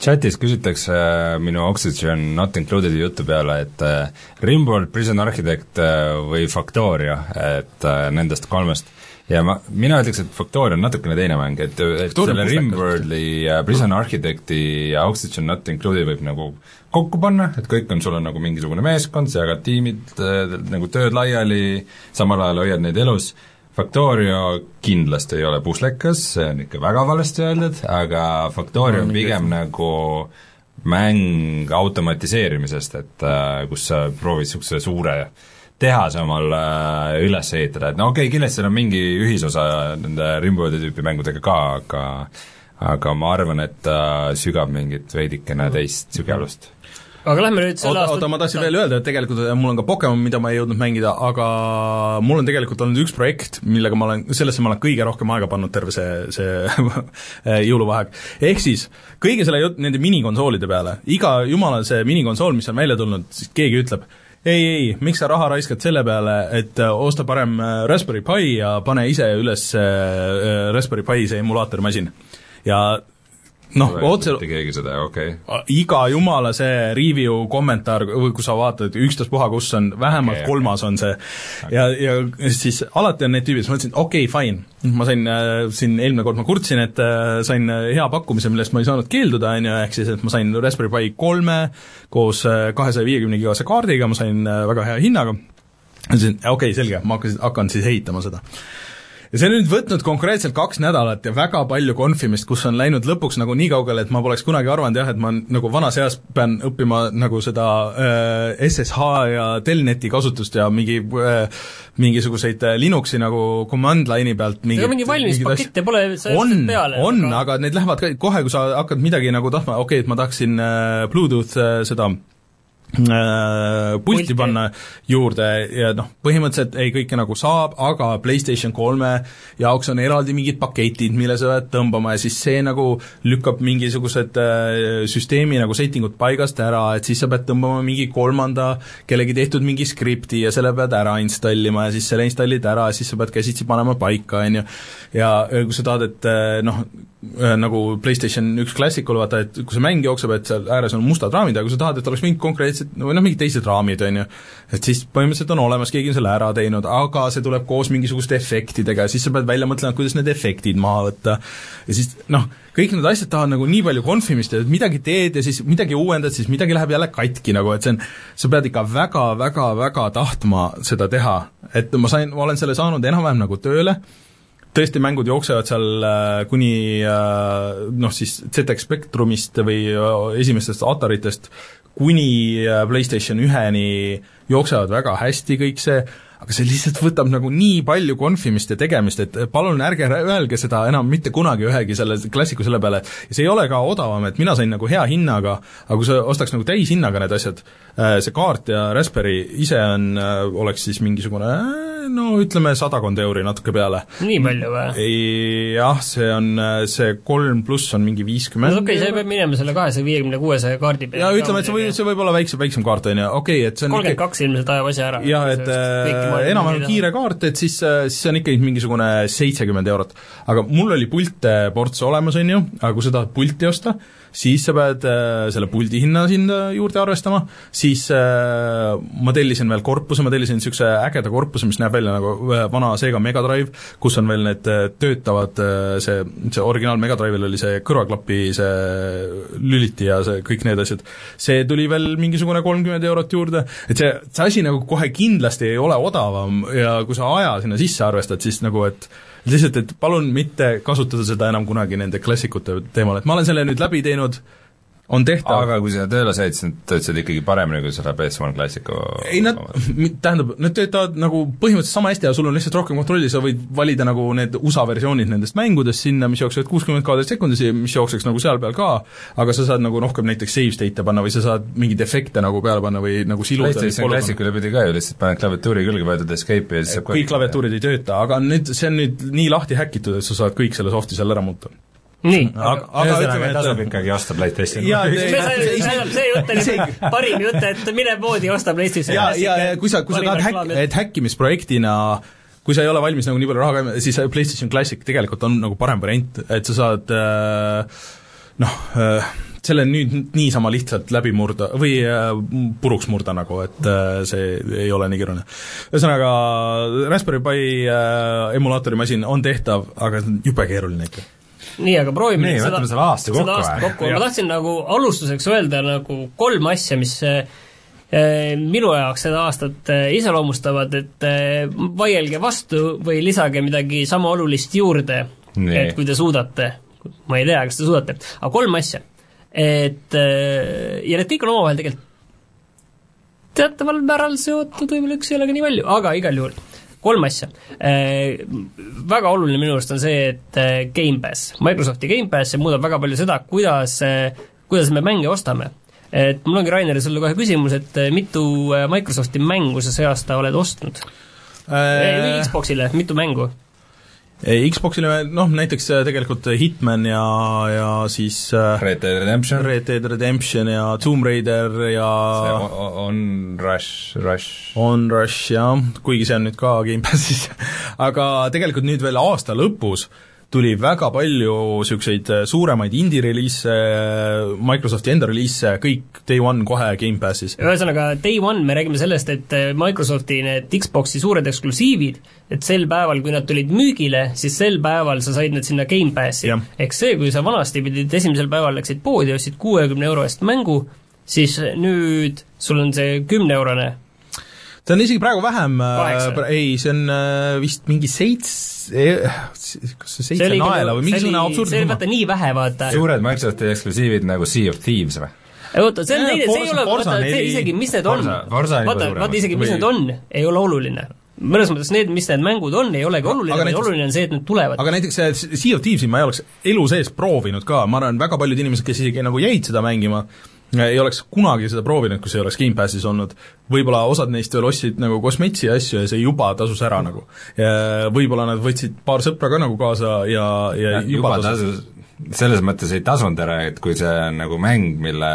chatis küsitakse äh, minu Oxygen Not Included'i jutu peale, et äh, Rimworld, Prison Architect või Factoria, et nendest kolmest ja ma, mina ütleks, et Factoria on natukene teine mäng, et, et selle Rimworld'i ja Prison Architect'i ja Oxygen Not Included võib nagu kokku panna, et kõik on, sul on nagu mingisugune meeskond, sa jagad tiimid äh, nagu tööd laiali, samal ajal hoiad neid elus, Factorio kindlasti ei ole puslekas, see on ikka väga valesti öeldud, aga Factorio on pigem nagu mäng automatiseerimisest, et äh, kus sa proovid niisuguse suure tehase omal äh, üles ehitada, et no okei okay,, kindlasti seal on mingi ühisosa nende Rimworldi tüüpi mängudega ka, aga aga ma arvan, et ta sügab mingit veidikene teist sügavust aga lähme nüüd selle aasta oota, ma tahtsin veel öelda, et tegelikult äh, mul on ka Pokemon, mida ma ei jõudnud mängida, aga mul on tegelikult olnud üks projekt, millega ma olen, sellesse ma olen kõige rohkem aega pannud terve see, see <laughs> äh, jõuluvaheaeg. ehk siis, kõige selle jut-, nende minikonsoolide peale, iga jumala see minikonsool, mis on välja tulnud, siis keegi ütleb, ei, ei, miks sa raha raiskad selle peale, et äh, osta parem Raspberry Pi ja pane ise üles Raspberry Pi see emulaatormasin. ja noh, otse keegi seda, okei okay.. iga jumala see review kommentaar, või kui sa vaatad ükstaspuha, kus on, vähemalt okay, kolmas okay. on see okay. ja, ja siis alati on need tüübid, siis mõtlesin, okei okay,, fine. ma sain äh, siin eelmine kord ma kurtsin, et äh, sain äh, hea pakkumise, millest ma ei saanud keelduda, on ju, ehk siis et ma sain Raspberry Pi kolme koos äh, kahesaja viiekümne gigase kaardiga, ma sain äh, väga hea hinnaga, ütlesin, okei okay,, selge, ma hakkasin, hakkan siis ehitama seda ja see on nüüd võtnud konkreetselt kaks nädalat ja väga palju konfimist, kus on läinud lõpuks nagu nii kaugele, et ma poleks kunagi arvanud jah, et ma nagu vanas eas pean õppima nagu seda äh, SSH ja Telneti kasutust ja mingi äh, mingisuguseid äh, Linuxi nagu command line'i pealt mingid, ega mingi valmis pakette pole on, peale. on, aga need lähevad ka kohe, kui sa hakkad midagi nagu tahtma, okei okay,, et ma tahaksin äh, Bluetooth äh, seda Äh, pulti panna juurde ja noh, põhimõtteliselt ei, kõike nagu saab, aga PlayStation kolme jaoks on eraldi mingid paketid, mille sa pead tõmbama ja siis see nagu lükkab mingisugused äh, süsteemi nagu setting ud paigast ära, et siis sa pead tõmbama mingi kolmanda kellegi tehtud mingi skripti ja selle pead ära installima ja siis selle installid ära ja siis sa pead käsitsi panema paika, on ju. ja kui sa tahad, et äh, noh, nagu PlayStation üks Classicul, vaata, et kui see mäng jookseb, et seal ääres on mustad raamid, aga kui sa tahad, et oleks mingid konkreetsed, või noh, mingid teised raamid, on ju, et siis põhimõtteliselt on olemas, keegi on selle ära teinud, aga see tuleb koos mingisuguste efektidega ja siis sa pead välja mõtlema, kuidas need efektid maha võtta. ja siis noh, kõik need asjad tahavad nagu nii palju konfimist ja midagi teed ja siis midagi uuendad, siis midagi läheb jälle katki nagu, et see on, sa pead ikka väga, väga, väga tahtma seda teha. et ma sain, ma olen selle saanud enam-vähem nagu tööle, tõesti, mängud jooksevad seal äh, kuni äh, noh, siis ZX Spectrumist või äh, esimestest Ataritest kuni PlayStation üheni jooksevad väga hästi kõik see, aga see lihtsalt võtab nagu nii palju konfimist ja tegemist, et palun ärge öelge seda enam mitte kunagi ühegi selle klassiku selle peale, et see ei ole ka odavam, et mina sain nagu hea hinnaga, aga kui sa ostaks nagu täishinnaga need asjad, see kaart ja Raspberry ise on, oleks siis mingisugune no ütleme sadakond euri natuke peale. nii palju või? jah, see on, see kolm pluss on mingi viiskümmend no okei okay,, sa pead minema selle kahesaja viiekümne kuuesaja kaardi peale. ja ütleme, et see võib, see võib olla väiksem, väiksem kaart, on ju, okei okay,, et see on kolmkümmend kaks ilmselt ajab asja ära. jah, et enam-vähem kiire kaart, et siis, äh, siis on ikkagi mingisugune seitsekümmend eurot. aga mul oli pilte ports olemas, on ju, aga kui sa tahad pulti osta, siis sa pead äh, selle puldi hinna sinna juurde arvestama, siis äh, ma tellisin veel korpuse, ma tellisin niisuguse ägeda korpuse, mis näeb välja nagu äh, vana Sega Mega Drive, kus on veel need äh, töötavad äh,, see, see originaal Mega Drive'il oli see kõrvaklapi see lüliti ja see, kõik need asjad. see tuli veel mingisugune kolmkümmend eurot juurde, et see, see asi nagu kohe kindlasti ei ole odavam ja kui sa aja sinna sisse arvestad, siis nagu et lihtsalt, et palun mitte kasutada seda enam kunagi nende klassikute teemal, et ma olen selle nüüd läbi teinud, on tehtav. aga kui sa tööle said, siis nad töötasid ikkagi paremini kui selle PS1 Classicu ei nad, <laughs> tähendab, nad töötavad nagu põhimõtteliselt sama hästi ja sul on lihtsalt rohkem kontrolli, sa võid valida nagu need USA versioonid nendest mängudest sinna, mis jooksevad kuuskümmend kaadrit sekundis ja mis jookseks nagu seal peal ka, aga sa saad nagu rohkem näiteks save state'e panna või sa saad mingeid efekte nagu peale panna või nagu siluda PlayStation Classicule pidi ka ju lihtsalt paned klaviatuuri külge, vajutad escape'i ja siis saab kõik klaviatuurid ei tööta, aga nüüd, see on nüüd nii lahti häkitud, et sa saad kõik selle soft'i seal ära muuta nii, aga, aga ütleme, et tasub ikkagi osta PlayStationi. see jutt oli parim jutt, et mine poodi, osta PlayStationi. ja, ja, ja kui sa, kui sa tahad häkk, et häkkimisprojektina kui sa ei ole valmis nagu nii palju raha ka-, siis PlayStation Classic tegelikult on nagu parem variant, et sa saad äh, noh äh,, selle nüüd niisama lihtsalt läbi murda või äh, puruks murda nagu, et see ei ole nii keeruline. ühesõnaga, Raspberry Pi emulaatorimasin on tehtav, aga jube keeruline ikka nii, aga proovime nii, võtame selle aasta kokku. kokku, ma tahtsin nagu alustuseks öelda nagu kolm asja, mis eh, minu jaoks seda aastat eh, iseloomustavad, et eh, vaielge vastu või lisage midagi sama olulist juurde, et kui te suudate. ma ei tea, kas te suudate, aga kolm asja. et ja need kõik on omavahel tegelikult teataval määral seotud, võib-olla üks ei ole ka nii palju, aga igal juhul kolm asja. Äh, väga oluline minu arust on see, et äh, Gamepass, Microsofti Gamepass muudab väga palju seda, kuidas, äh, kuidas me mänge ostame. et mul ongi, Rainer, sulle kohe küsimus, et mitu Microsofti mängu sa see aasta oled ostnud äh...? Xboxile, mitu mängu? Xboxile noh, näiteks äh, tegelikult Hitman ja, ja siis äh, Red Dead Redemption. Red Dead Redemption ja Tomb Raider ja see on Rush, Rush. On Rush jah, kuigi see on nüüd ka Gamepassis <laughs> aga tegelikult nüüd veel aasta lõpus tuli väga palju niisuguseid suuremaid indie-reliise, Microsofti enda reliise, kõik day one kohe Gamepassis. ühesõnaga, day one me räägime sellest, et Microsofti need Xboxi suured eksklusiivid, et sel päeval, kui nad tulid müügile, siis sel päeval sa said need sinna Gamepassi. ehk see, kui sa vanasti pidid esimesel päeval läksid poodi, ostsid kuuekümne euro eest mängu, siis nüüd sul on see kümneeurone see on isegi praegu vähem, Kaheksa. ei, see on äh, vist mingi seitse, kas see seitse naela või mingisugune absurdne see oli summa. vaata nii vähe, vaata. suured Microsofti eksklusiivid nagu Sea of Thieves või? oota, see on teine, see ei ole, vaata, see isegi, mis need on, vaata, vaata isegi, mis need on, ei ole oluline. mõnes mõttes need, mis need mängud on, ei olegi oluline, aga vaid oluline on see, et need tulevad. aga näiteks see Sea of Thieves'i ma ei oleks elu sees proovinud ka, ma arvan, väga paljud inimesed, kes isegi nagu jäid seda mängima, ei oleks kunagi seda proovinud, kui see ei oleks Gamepassis olnud. võib-olla osad neist veel ostsid nagu kosmetsi ja asju ja see juba tasus ära nagu. Võib-olla nad võtsid paar sõpra ka nagu kaasa ja, ja juba tasus, selles mõttes ei tasunud ära, et kui see on nagu mäng, mille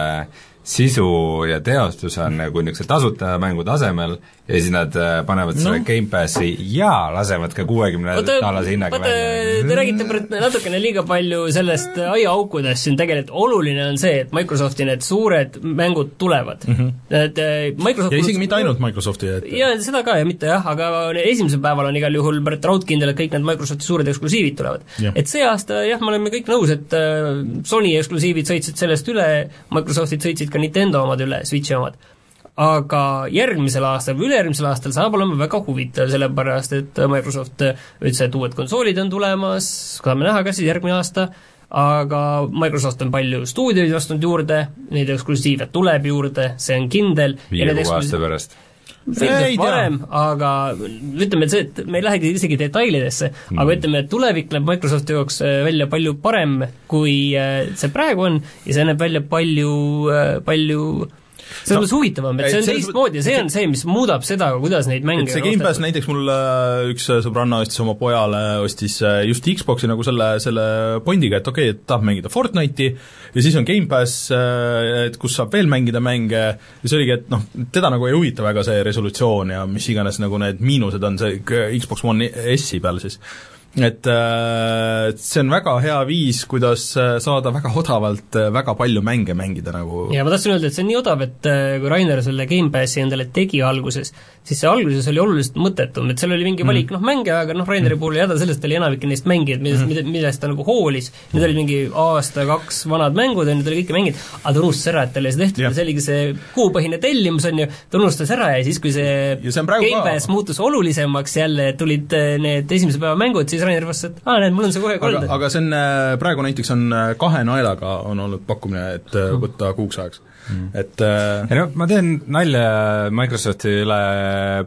sisu ja teostus on nagu niisuguse tasuta mängu tasemel ja siis nad äh, panevad selle No. Gamepassi ja lasevad ka kuuekümne dollase hinnaga vaata, te räägite praegu natukene liiga palju sellest aiaaukudest siin tegelikult, oluline on see, et Microsofti need suured mängud tulevad mm. -hmm. et Microsoft ja isegi mitte ainult Microsofti, et jaa, seda ka ja mitte jah, aga esimesel päeval on igal juhul raudkindel, et kõik need Microsofti suured eksklusiivid tulevad. Et see aasta jah, me oleme kõik nõus, et äh, Sony eksklusiivid sõitsid sellest üle, Microsoftid sõitsid ka Nintendo omad üle, Switchi omad. Aga järgmisel aastal või ülejärgmisel aastal saab olema väga huvitav, sellepärast et Microsoft ütles, et uued konsoolid on tulemas, saame näha, kas siis järgmine aasta, aga Microsoft on palju stuudioid ostnud juurde, neid eksklusiive tuleb juurde, see on kindel. viie-kuue aasta pärast. Tea. varem, aga ütleme, et see, et me ei lähegi isegi detailidesse mm., aga ütleme, et tulevik näeb Microsofti jaoks äh, välja palju parem, kui äh, see praegu on ja see näeb välja palju, palju selles mõttes no, huvitavam, et see on teistmoodi ja see on see, mis muudab seda, kuidas neid mänge see Gamepass näiteks mul äh, üks äh, sõbranna ostis oma pojale, ostis äh, just Xboxi nagu selle, selle pondiga, et okei okay,, et tahab mängida Fortnite'i ja siis on Gamepass, et kus saab veel mängida mänge ja see oligi, et noh, teda nagu ei huvita väga see resolutsioon ja mis iganes nagu need miinused on, see Xbox One S-i peal siis. Et äh, see on väga hea viis, kuidas äh, saada väga odavalt äh, väga palju mänge mängida nagu ja ma tahtsin öelda, et see on nii odav, et kui Rainer selle Gamepassi endale tegi alguses, siis see alguses oli oluliselt mõttetum, et seal oli mingi valik noh, mänge, aga noh, Raineri puhul ei häda sellest, oli enamik neist mängijad, millest mm, millest ta nagu hoolis, need olid mingi aasta-kaks vanad mängud, ju, ta oli kõike mänginud, aga ta unustas ära, et tal oli see tehtud ja see oligi see kuupõhine tellimus, on ju, ta unustas ära ja siis, kui see, Ja see Gamepass muutus olulisemaks jälle, tulid need esimese päeva mängud, siis Rainer vastas, et aa, näed, mul on see kohe aga, kolm. aga see on, äh, praegu näiteks on äh, kahe naelaga on olnud pakkumine, et äh, võtta kuuks ajaks. Mm.. et äh, ei noh, ma teen nalja Microsofti üle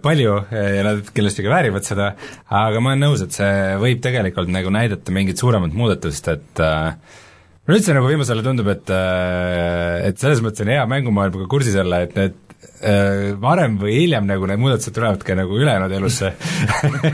palju ja nad kindlasti ka väärivad seda, aga ma olen nõus, et see võib tegelikult nagu näidata mingit suuremat muudatust, et äh, üldse nagu viimasel ajal tundub, et äh, et selles mõttes on hea mängumaailmaga kursis olla, et need varem või hiljem nagu need muudatused tulevad ka nagu ülejäänud elusse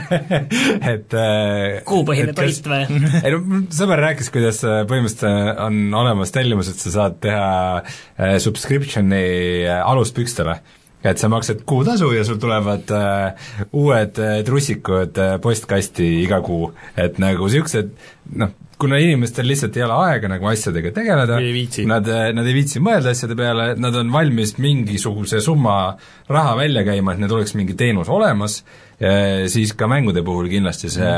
<laughs> et äh, kuupõhine toit või? <laughs> ei no mul sõber rääkis, kuidas äh, põhimõtteliselt on olemas tellimus, et sa saad teha äh, subscription'i äh, aluspükstele. et sa maksad kuutasu ja sul tulevad äh, uued äh, trussikud äh, postkasti iga kuu, et nagu niisugused noh, kuna inimestel lihtsalt ei ole aega nagu asjadega tegeleda, Ei viitsi. nad, nad ei viitsi mõelda asjade peale, nad on valmis mingisuguse summa raha välja käima, et neil oleks mingi teenus olemas, siis ka mängude puhul kindlasti see,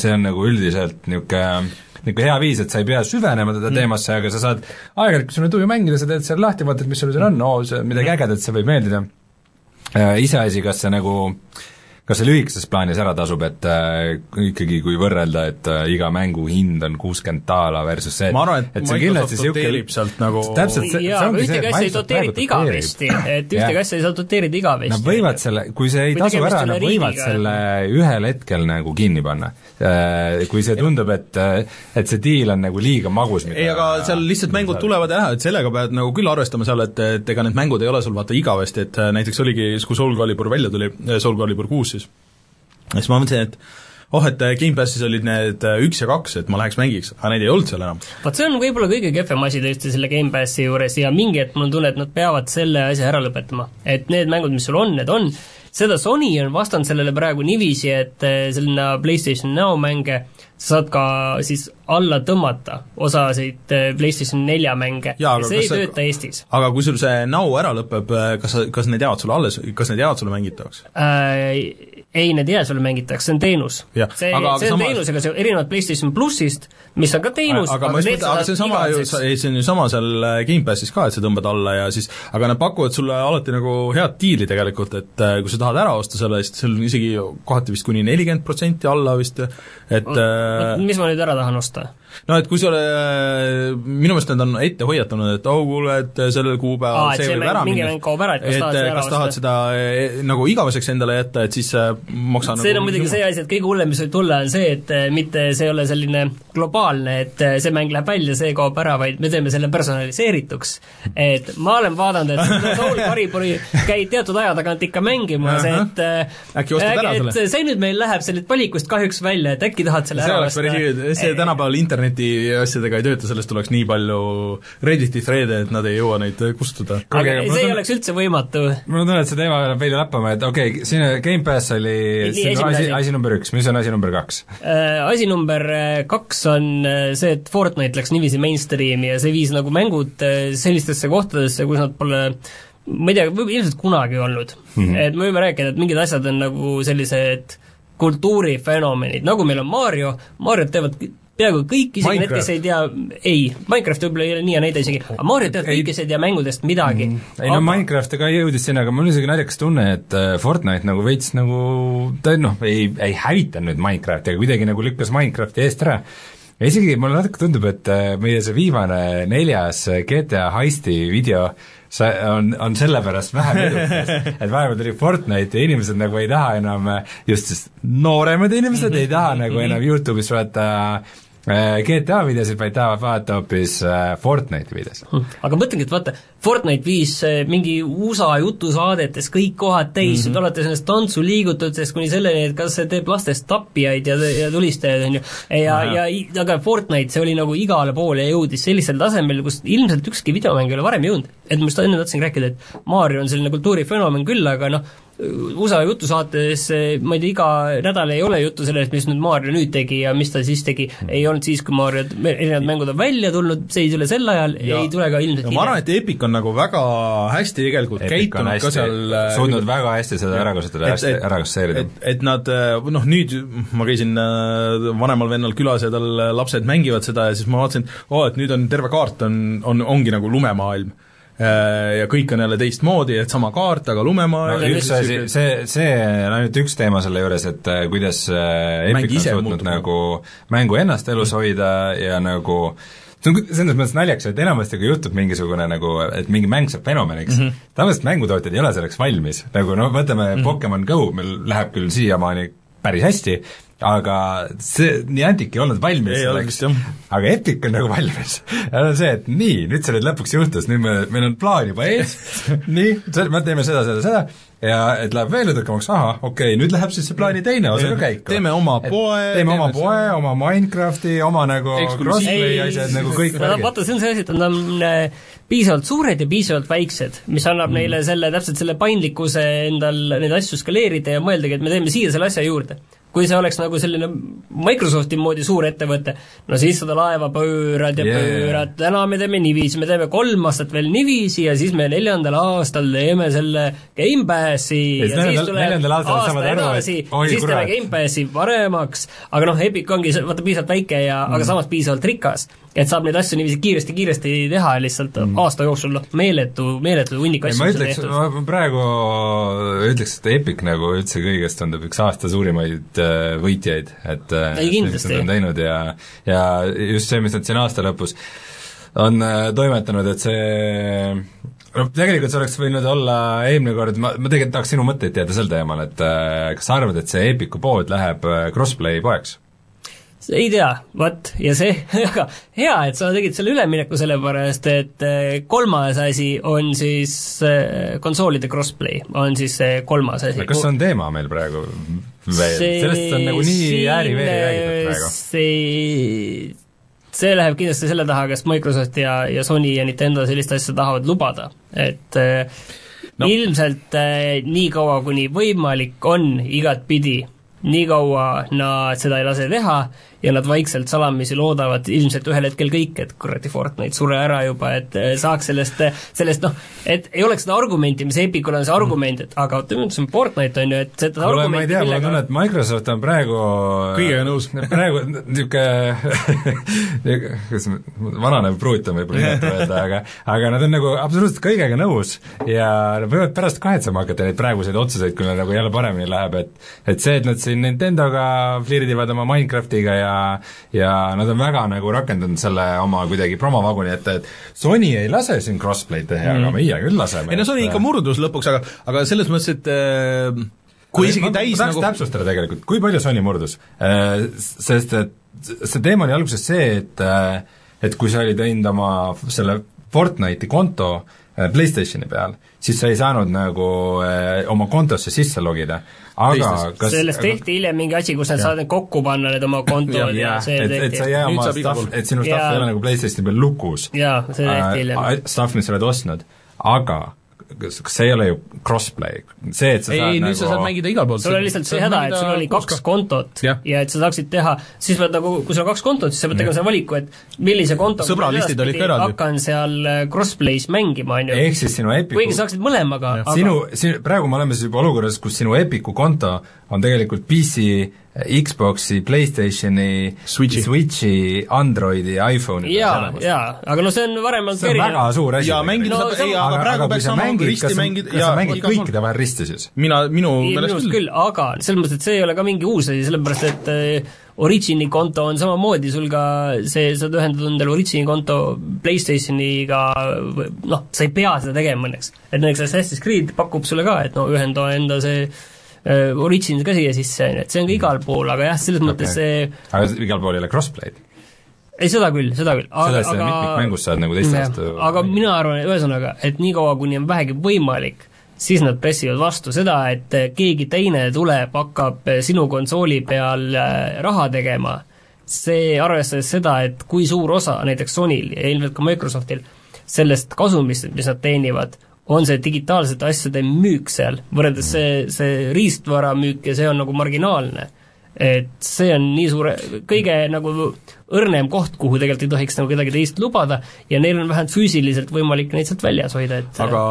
see on nagu üldiselt niisugune niisugune hea viis, et sa ei pea süvenema teda teemasse, aga sa saad aeg-ajalt, kui sul on tuju mängida, sa teed selle lahti, vaatad, mis sul seal on, oo, midagi ägedat, see võib meeldida. Iseasi, kas see nagu kas see lühikeses plaanis ära tasub, et äh, ikkagi kui võrrelda, et äh, iga mängu hind on kuuskümmend daala versus see, et, et et see kindlasti doteerib sealt nagu täpselt, see, see ongi see, ei Microsoft praegu igavesti, et ühtegi asja ei saa doteerida igavesti. Nad võivad selle, kui see ei tasu ära, nad võivad selle ühel hetkel nagu kinni panna. Kui see tundub, et, et see diil on nagu liiga magus, ei, aga seal lihtsalt mängud tulevad ja lähevad, sellega pead nagu küll arvestama seal, et, et ega need mängud ei ole sul vaata igavesti, et äh, näiteks oligi, kui Soul Calibur välja tuli, Soul Calibur kuus siis, siis ma mõtlesin, et oh, et äh, Gamepassis olid need äh, üks ja kaks, et ma läheks mängiks, aga neid ei olnud seal enam. vot see on võib-olla kõige kehvem asi tõesti selle Gamepassi juures ja mingi hetk mul on tunne, et nad peavad selle asja ära lõpetama. et need mängud, mis sul on, need on, seda Sony on vastanud sellele praegu niiviisi, et äh, selline PlayStation Now mänge sa saad ka siis alla tõmmata osasid PlayStation nelja mänge ja, ja see ei tööta Eestis. aga kui sul see Now ära lõpeb, kas sa, kas need jäävad sulle alles, kas need jäävad sulle mängitavaks äh,? Ei, need ei jää sulle mängitavaks, see on teenus. see, see on sama... teenusega, see erinevalt PlayStation plussist, mis on ka teenus, aga, aga, aga, aga see on sama ju, ei see on ju sama seal äh, Gamepassis ka, et sa tõmbad alla ja siis aga nad pakuvad sulle alati nagu head diili tegelikult, et äh, kui sa tahad ära osta selle eest, seal on isegi kohati vist kuni nelikümmend protsenti alla vist, et äh, mis ma nüüd ära tahan osta? No et kui sa ole, minu meelest nad on ette hoiatanud, et oh kuule, et sellel kuupäeval see võib ära minna, et kas tahad, kas tahad seda eh, nagu igaveseks endale jätta, et siis maksa see nagu on muidugi see asi, et kõige hullem, mis võib tulla, on see, et mitte see ei ole selline globaalne, et see mäng läheb välja, see kaob ära, vaid me teeme selle personaliseerituks. et ma olen vaadanud, et Soul <laughs> Caliburi käid teatud aja tagant ikka mängimas, et äkki ostad ära selle? see nüüd meil läheb sellest valikust kahjuks välja, et äkki tahad selle see ära osta. see tänapäeval internet interneti asjadega ei tööta, sellest tuleks nii palju Redditi thread'e, et nad ei jõua neid kustutada. aga see ei oleks üldse võimatu. mul on tunne, et see teema läheb veidi lappama, et okei okay,, siin Gamepass oli asi, asi number üks, mis on asi number kaks äh,? Asi number äh, kaks on äh, see, et Fortnite läks niiviisi mainstream'i ja see viis nagu mängud sellistesse kohtadesse, kus nad pole ma ei tea, ilmselt kunagi olnud mm. -hmm. et me võime rääkida, et mingid asjad on nagu sellised kultuurifenomenid, nagu meil on Mario, Mariot teevad peaaegu kõik, isegi need, kes ei tea, ei, Minecraft võib-olla ei ole nii hea näide isegi, aga Mario teavad kõik, kes ei tea mängudest midagi mm,. ei aga... no Minecraft ka jõudis sinna, aga mul isegi naljakas tunne, et äh, Fortnite nagu veits nagu ta noh, ei, ei hävitanud nüüd Minecrafti, aga kuidagi nagu lükkas Minecrafti eest ära. Ja isegi mulle natuke tundub, et äh, meie see viimane neljas GTA heisti video see on, on sellepärast vähem edukas, <laughs> et vahepeal tuli Fortnite ja inimesed nagu ei taha enam, just sest nooremad inimesed ei taha nagu enam Youtube'is vaata Äh, GTA videosid, vaid tahavad vaadata hoopis äh, Fortnite'i videosid. Hm. aga mõtlengi, et vaata, Fortnite viis äh, mingi USA jutusaadetes kõik kohad täis mm, -hmm. alates nendest tantsuliigutustest kuni selleni, et kas see teeb lastest tapjaid ja, ja tulistajaid, on ju, ja, ja, ja aga Fortnite, see oli nagu igale poole ja jõudis sellisel tasemel, kus ilmselt ükski videomäng ei ole varem jõudnud. et ma just enne tahtsingi rääkida, et Mario on selline kultuurifenomen küll, aga noh, USA jutusaates, ma ei tea, iga nädal ei ole juttu sellest, mis nüüd Mario nüüd tegi ja mis ta siis tegi, ei olnud siis, kui Mario erinevad mängud on välja tulnud, see ei tule sel ajal, ei tule ka ilmselt hiljem. ma arvan, et Epic on nagu väga hästi tegelikult Epic käitunud ka seal äh, suutnud väga hästi seda ära kasutada, hästi ära kasseerida. et, et nad äh, noh, nüüd ma käisin äh, vanemal vennal külas ja tal lapsed mängivad seda ja siis ma vaatasin, oo, et nüüd on terve kaart on, on, ongi nagu lumemaailm Äh, ja kõik on jälle teistmoodi, et sama kaart, aga lumemaailm no, üks asi, see, see on ainult üks teema selle juures, et äh, kuidas äh, Epic on suutnud nagu mängu ennast elus hoida ja nagu see on selles mõttes naljakas, et enamasti kui juhtub mingisugune nagu, et mingi mäng saab fenomeniks mm -hmm., tavaliselt mängutootjad ei ole selleks valmis, nagu noh, võtame mm -hmm. Pokemon Go, meil läheb küll siiamaani päris hästi, aga see, Niantic ei olnud valmis ei selleks, aga Epic on nagu valmis. ja on see, et nii, nüüd see nüüd lõpuks juhtus, nüüd me, meil on plaan juba ees. <laughs> Nii, me teeme seda, seda, seda, ja et läheb veel edukamaks, ahah, okei okay,, nüüd läheb siis see plaani teine osa ka käiku. teeme oma poe, teeme oma poe, oma Minecrafti, oma nagu crossplay asjad nagu kõik vaata, see on see asi, et nad on äh, piisavalt suured ja piisavalt väiksed, mis annab mm. neile selle, täpselt selle paindlikkuse endal neid asju skaleerida ja mõeldagi, et me teeme siia selle asja juurde kui see oleks nagu selline Microsofti moodi suur ettevõte, no siis seda laeva pöörad ja yeah. pöörad, täna me teeme niiviisi, me teeme kolm aastat veel niiviisi ja siis me neljandal aastal teeme selle Gamepassi ja, ja siis tuleb aasta edasi, siis teeme Gamepassi paremaks, aga noh, Epic ongi vaata piisavalt väike ja mm. aga samas piisavalt rikas et saab neid asju niiviisi kiiresti-kiiresti teha lihtsalt mm. aasta jooksul, noh, meeletu, meeletu hunnik asju ma ütleks, ma praegu ütleks, et Epic nagu üldse kõigest tundub üks aasta suurimaid äh, võitjaid, et äh, ei, kindlasti. teinud ja ja just see, mis nad siin aasta lõpus on äh, toimetanud, et see no tegelikult see oleks võinud olla eelmine kord, ma, ma tegelikult tahaks sinu mõtteid teada sel teemal, et kas sa arvad, et see Epicu pood läheb crossplay poeks? Ei tea, vot, ja see, <laughs> aga hea, et sa tegid selle ülemineku, sellepärast et äh, kolmas asi on siis äh, konsoolide crossplay, on siis see kolmas asi. kas see on teema meil praegu veel, sellest on nagu nii ääri-veeri räägitud praegu? see, see läheb kindlasti selle taha, kas Microsoft ja, ja Sony ja Nintendo sellist asja tahavad lubada, et no. ilmselt nii kaua, kuni võimalik on igatpidi, nii kaua nad seda ei lase teha ja nad vaikselt salamisi loodavad ilmselt ühel hetkel kõik, et kuradi Fortnite sure ära juba, et eh, saaks sellest, sellest noh, et ei oleks seda argumenti, mis Epicul on see argument, et aga ütleme, see on Fortnite, on ju, et seda Kuule, ma ei tea, mul on tunne, et Microsoft on praegu kõigega nõus. <laughs> praegu niisugune kuidas vananev pruut on võib-olla inetu öelda, aga aga nad on nagu absoluutselt kõigega nõus ja nad võivad pärast kahetsema hakata neid praeguseid otsuseid, kui neil nagu jälle paremini läheb, et et see, et nad siin Nintendoga flirdivad oma Minecraftiga ja ja nad on väga nagu rakendanud selle oma kuidagi promovaguni ette, et Sony ei lase siin crossplay'd teha mm., aga meie küll laseme. ei no Sony ikka murdus lõpuks, aga, aga selles mõttes, et äh, kui isegi täis nagu täpsustada tegelikult, kui palju Sony murdus, äh, sest et see teema oli alguses see, et äh, et kui sa olid teinud oma selle Fortnite'i konto PlayStationi peal, siis sa ei saanud nagu oma kontosse sisse logida aga kas sellest tehti hiljem mingi asi, kus nad saavad need kokku panna, need oma kontod ja, ja see et, tehti. et sa ei jää oma stuff, et sinu stuff ei ole nagu PlayStationi peal lukus. jaa, see tehti hiljem uh,. Stuff, mis sa oled ostnud, aga kas, kas see ei ole ju crossplay, see, et sa ei, saad ei, nagu nüüd sa saad mängida igal pool. sul on lihtsalt see häda, et sul oli kaks kontot ja. ja et sa saaksid teha, siis pead nagu, kui sul on kaks kontot, siis sa pead tegema selle valiku, et millise konto sõbralistid olid ka eraldi. hakkan seal äh, crossplay's mängima, on ju. ehk siis sinu Epicu kuigi sa saaksid mõlemaga, aga sinu, sinu, praegu me oleme siis juba olukorras, kus sinu Epicu konto on tegelikult PC Xboxi, Playstationi, Switchi, Switchi, Androidi ja iPhone'i jaa, jaa, aga no see on varem olnud see on väga suur asi. jaa, mängida no, saab, ei, aga praegu peaks saama risti mängida kas sa mängid kõikide vahel risti siis? mina, minu meelest küll. küll, aga selles mõttes, et see ei ole ka mingi uus asi, sellepärast et äh, Origini konto on samamoodi, sul ka see, sa saad ühendada endale Origini konto PlayStationiga, noh, sa ei pea seda tegema õnneks. et näiteks Assassin's Creed pakub sulle ka, et no ühenda enda see Äh, Origins ka siia sisse, on ju, et see on ka igal pool, aga jah, selles okay. mõttes see aga igal pool ei ole crossplay'd? ei, seda küll, seda küll. selles aga, mitmikmängus saad nagu teistest aga mina arvan, ühesõnaga, et niikaua, kuni on vähegi võimalik, siis nad pressivad vastu seda, et keegi teine tuleb, hakkab sinu konsooli peal äh, raha tegema, see, arvestades seda, et kui suur osa näiteks Sonyl ja ilmselt ka Microsoftil sellest kasumist, mis nad teenivad, on see digitaalsete asjade müük seal, võrreldes see, see riistvara müük ja see on nagu marginaalne. et see on nii suure, kõige nagu õrnem koht, kuhu tegelikult ei tohiks nagu kedagi teist lubada ja neil on vähemalt füüsiliselt võimalik neid sealt väljas hoida, et aga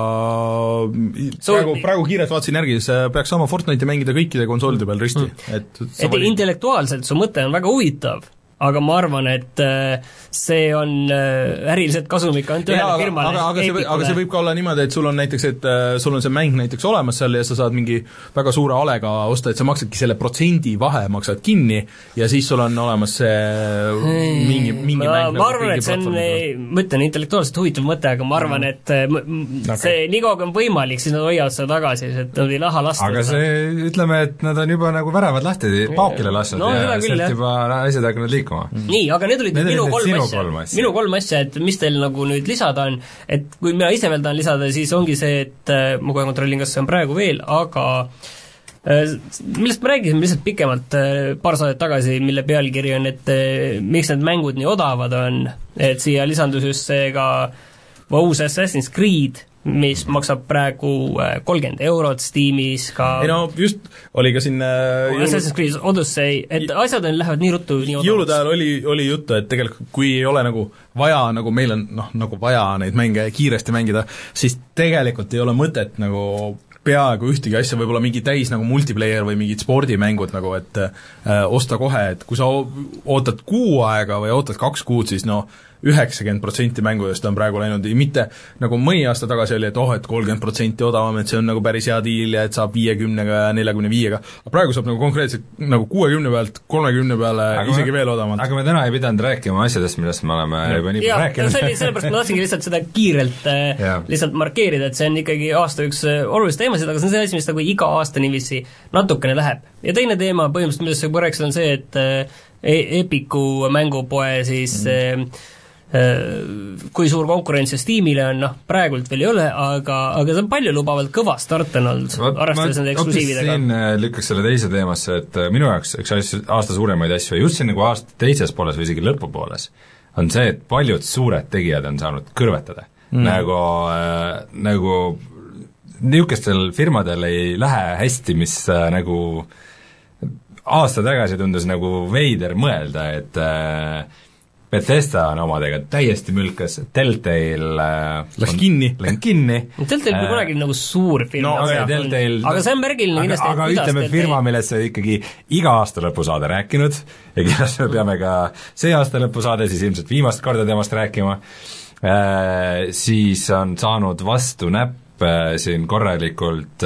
praegu, praegu kiirelt vaatasin järgi, siis peaks saama Fortnite'i mängida kõikide konsoolide peal risti mm., et et vali... intellektuaalselt su mõte on väga huvitav aga ma arvan, et äh, see on äh, äriliselt kasumlik ainult ühele firmale. aga, aga see, aga see võib ka olla niimoodi, et sul on näiteks, et äh, sul on see mäng näiteks olemas seal ja sa saad mingi väga suure alega osta, et sa maksadki selle protsendi vahe, maksad kinni ja siis sul on olemas see mingi, mingi ma, mäng ma nagu arvan, et see on, ma ütlen, intellektuaalselt huvitav mõte, aga ma arvan, et okay. see, niikaua kui on võimalik, siis nad hoiavad seda tagasi, et nad ei taha lasta aga see, ütleme, et nad on juba nagu värevad lahti paukile lasknud no, ja sealt juba asjad hakanud liikuma mm.. nii, aga need olid need minu kolm asja, minu kolm asja, et mis teil nagu nüüd lisada on, et kui mina ise veel tahan lisada, siis ongi see, et äh, ma kohe kontrollin, kas see on praegu veel, aga äh, millest me rääkisime lihtsalt pikemalt äh, paar saadet tagasi, mille pealkiri on, et miks need mängud nii odavad on, et siia lisandus just see ka uus Assassin's Creed mis maksab praegu äh, kolmkümmend eurot Steamis ka ei no just, oli ka siin äh, Assassin's Creed Odyssey, et asjad on, lähevad nii ruttu, nii odavaks. jõulude ajal oli, oli juttu, et tegelikult kui ei ole nagu vaja, nagu meil on noh, nagu vaja neid mänge kiiresti mängida, siis tegelikult ei ole mõtet nagu peaaegu ühtegi asja, võib-olla mingi täis nagu multiplayer või mingid spordimängud nagu, et äh, osta kohe, et kui sa ootad kuu aega või ootad kaks kuud, siis noh, üheksakümmend protsenti mängudest on praegu läinud, mitte nagu mõni aasta tagasi oli, et oh, et kolmkümmend protsenti odavam, et see on nagu päris hea diil ja et saab viiekümnega ja neljakümne viiega, aga praegu saab nagu konkreetselt nagu kuuekümne pealt kolmekümne peale aga isegi me, veel odavamalt. aga me täna ei pidanud rääkima asjadest, millest me oleme ja. juba nii palju rääkinud. see oli, sellepärast ma tahtsingi lihtsalt seda kiirelt äh, lihtsalt markeerida, et see on ikkagi aasta üks äh, olulisi teemasid, aga see on see asi, mis nagu iga aasta niiviisi natukene läheb. ja teine teema põhimõtteliselt, millest sa juba rääkisid, on see, et äh, Epiku mängupoe siis mm. Äh, kui suur konkurents Steamile on, noh, praegult veel ei ole, aga, aga see on paljulubavalt kõva start on olnud, arvestades nende eksklusiividega. siin äh, lükkaks selle teise teemasse, et äh, minu jaoks üks asju, aasta suuremaid asju, just siin nagu aasta teises pooles või isegi lõpupooles, on see, et paljud suured tegijad on saanud kõrvetada. Mm.. nagu äh,, nagu niisugustel firmadel ei lähe hästi, mis äh, nagu aasta tagasi tundus nagu veider mõelda, et äh, Bethesda on omadega täiesti mülkas, Telltale äh, läks kinni. <laughs> Läks kinni. Telltale pole kunagi nagu suur firma no, okay, Telltale aga see on märgiline kindlasti, aga ütleme, firma, millest sa ikkagi iga aasta lõpu saade rääkinud ja kindlasti me peame ka see aasta lõpu saade siis ilmselt viimast korda temast rääkima, siis on saanud vastu näpp siin korralikult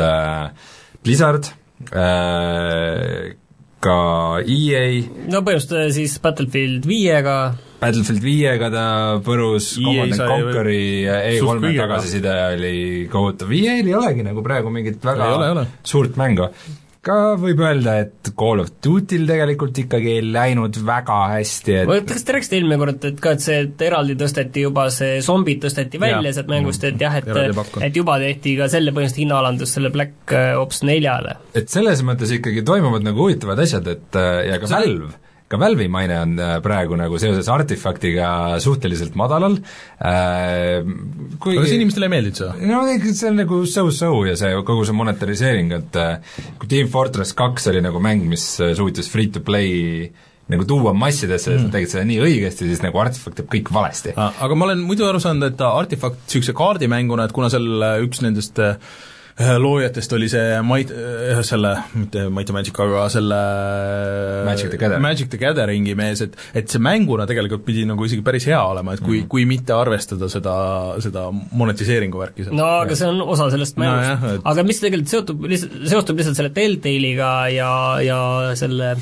Blizzard, ka EA no põhimõtteliselt siis Battlefield viiega Battlefield viiega ta põrus, Command and Conqueri E3-e tagasiside oli kohutav, EA-l ei olegi nagu praegu mingit väga ei ole, ei ole. suurt mängu. ka võib öelda, et Call of Duty'l tegelikult ikkagi ei läinud väga hästi, et kas te rääkisite eelmine kord, et ka, et see, et eraldi tõsteti juba see zombid tõsteti välja sealt mängust, et jah, et et juba tehti ka selle põhimõtteliselt hinnaalandus selle Black Ops neljale. et selles mõttes ikkagi toimuvad nagu huvitavad asjad, et ja ka Valve ka Valve'i maine on äh, praegu nagu seoses artefaktiga suhteliselt madalal äh,, kuigi see inimestele ei meeldinud see? no see on nagu so-so ja see, kogu see monetariseering, et äh, kui Team Fortress kaks oli nagu mäng, mis äh, suutis free-to-play nagu tuua massidesse mm., nad tegid seda nii õigesti, siis nagu Artifact teeb kõik valesti. aga ma olen muidu aru saanud, et Artifact niisuguse kaardimänguna, et kuna seal üks nendest äh, loojatest oli see Might, selle, mitte Might and Magic, aga selle Magic the Gathering, Magic the Gatheringi mees, et et see mänguna tegelikult pidi nagu isegi päris hea olema, et kui mm, -hmm. kui mitte arvestada seda, seda monetiseeringu värki. no aga see on osa sellest mängust no,. Et... aga mis tegelikult seotub lihtsalt, seostub lihtsalt selle Telltale'iga ja, ja selle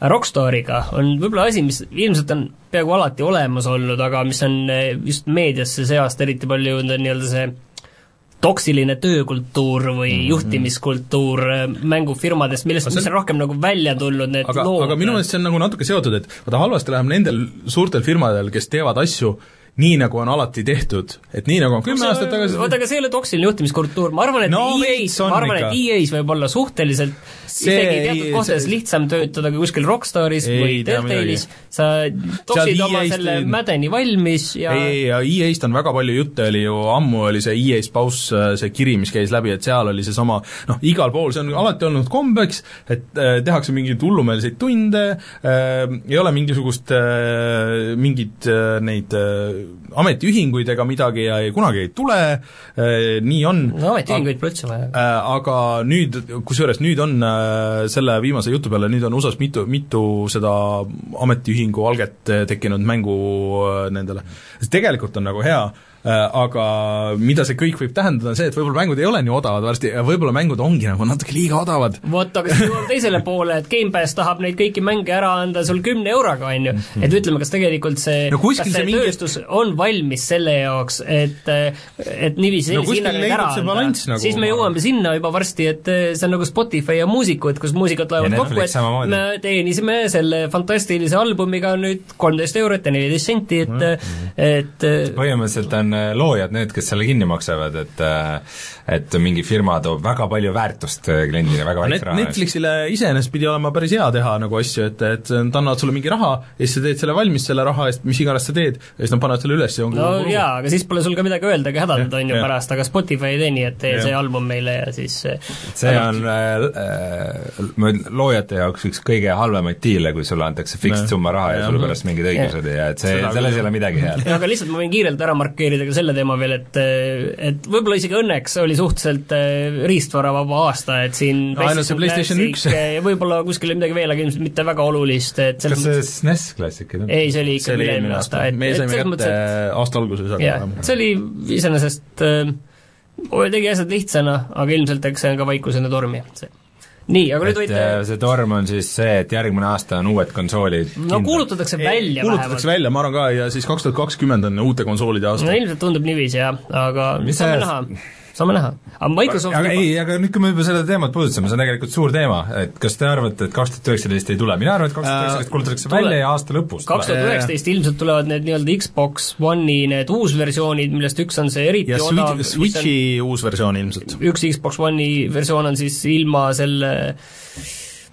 Rockstariga on võib-olla asi, mis ilmselt on peaaegu alati olemas olnud, aga mis on just meediasse see aasta eriti palju jõudnud, on nii-öelda see toksiline töökultuur või mm -hmm. juhtimiskultuur äh, mängufirmadest, millest, mis on rohkem nagu välja tulnud, need aga, lood. aga minu meelest see on nagu natuke seotud, et vaata halvasti läheb nendel suurtel firmadel, kes teevad asju nii, nagu on alati tehtud, et nii, nagu on kümme aastat tagasi oota, aga see ei ole toksiline juhtimiskultuur, ma arvan, et no, EA-s, ma arvan, et EA-s võib olla suhteliselt see isegi teatud kohtades see... lihtsam töötada kui kuskil Rockstaris ei, või Telltale'is, sa toksid oma selle e mädeni valmis ja ei, ja EA-st on väga palju jutte, oli ju ammu oli see EA Spouse, see kiri, mis käis läbi, et seal oli seesama noh, igal pool, see on alati olnud kombeks, et äh, tehakse mingeid hullumeelseid tunde äh,, ei ole mingisugust äh,, mingit äh, neid äh, ametiühinguid ega midagi ja ei, kunagi ei tule äh,, nii on. no ametiühinguid pole üldse vaja äh,. Aga nüüd, kusjuures nüüd on äh, selle viimase jutu peale, nüüd on USA-s mitu, mitu seda ametiühingu alget tekkinud mängu nendele. tegelikult on nagu hea Äh, aga mida see kõik võib tähendada, on see, et võib-olla mängud ei ole nii odavad varsti ja võib-olla mängud ongi nagu natuke liiga odavad. vot, aga siis jõuame teisele <laughs> poole, et Gamepass tahab neid kõiki mänge ära anda sul kümne euroga, on ju. Mhm. et ütleme, kas tegelikult see no, kas see, see mingi... tööstus on valmis selle jaoks, et et niiviisi no, hinnaga neid ära anda, nagu siis me jõuame sinna juba varsti, et see on nagu Spotify ja muusikud, kus muusikud loevad kokku, et samamoodi. me teenisime selle fantastilise albumiga nüüd kolmteist eurot ja neliteist senti, et mm, -hmm. et põhimõtteliselt on on äh, loojad need, kes selle kinni maksavad, et äh, et mingi firma toob väga palju väärtust äh, kliendile väga väikse raha eest. Netflixile iseenesest pidi olema päris hea teha nagu asju, et, et nad annavad sulle mingi raha ja siis sa teed selle valmis selle raha eest, mis iganes sa teed, ja siis nad panevad selle üles ja ongi no jaa, aga siis pole sul ka midagi öelda ega hädaldada, on ju, pärast, aga Spotify ei tee nii, et tee ja. see album meile ja siis see on äh, loojate jaoks üks kõige halvemaid diile, kui sulle antakse fixed summa raha ja, ja sulle pärast mingid õigused ja, ja et see, selles ei ole midagi head. aga lihtsalt ma võin kiirelt ära markeerida ka selle teema veel, et et võib-olla isegi õnneks oli suhteliselt äh, riistvaravaba aasta, et siin no, ainult see PlayStation üks. võib-olla kuskil midagi veel, aga ilmselt mitte väga olulist, et kas see SNES Classic ei tulnud? ei, see oli ikka üle-eelmine aasta, et me saime kätte aasta alguses, aga jah, see oli iseenesest äh, tegi asjad lihtsana, aga ilmselt eks see on ka vaikusena torm, jah, see nii, aga nüüd võite äh, see torm on siis see, et järgmine aasta on uued konsoolid no kindlad. kuulutatakse välja kuulutatakse vähemalt. välja, ma arvan ka, ja siis kaks tuhat kakskümmend on uute konsoolide aasta. no ilmselt tundub niiviisi, jah, aga mis saame näha saame näha. aga Microsoft aga ei, aga nüüd, kui me juba seda teemat puudutasime, see on tegelikult suur teema, et kas te arvate, et kaks tuhat üheksateist ei tule, mina arvan, et kaks tuhat üheksateist kuulutatakse välja ja aasta lõpus kaks tuhat üheksateist ilmselt tulevad need nii-öelda Xbox One'i need uusversioonid, millest üks on see eriti ja odav Switchi on, uus versioon ilmselt. üks Xbox One'i versioon on siis ilma selle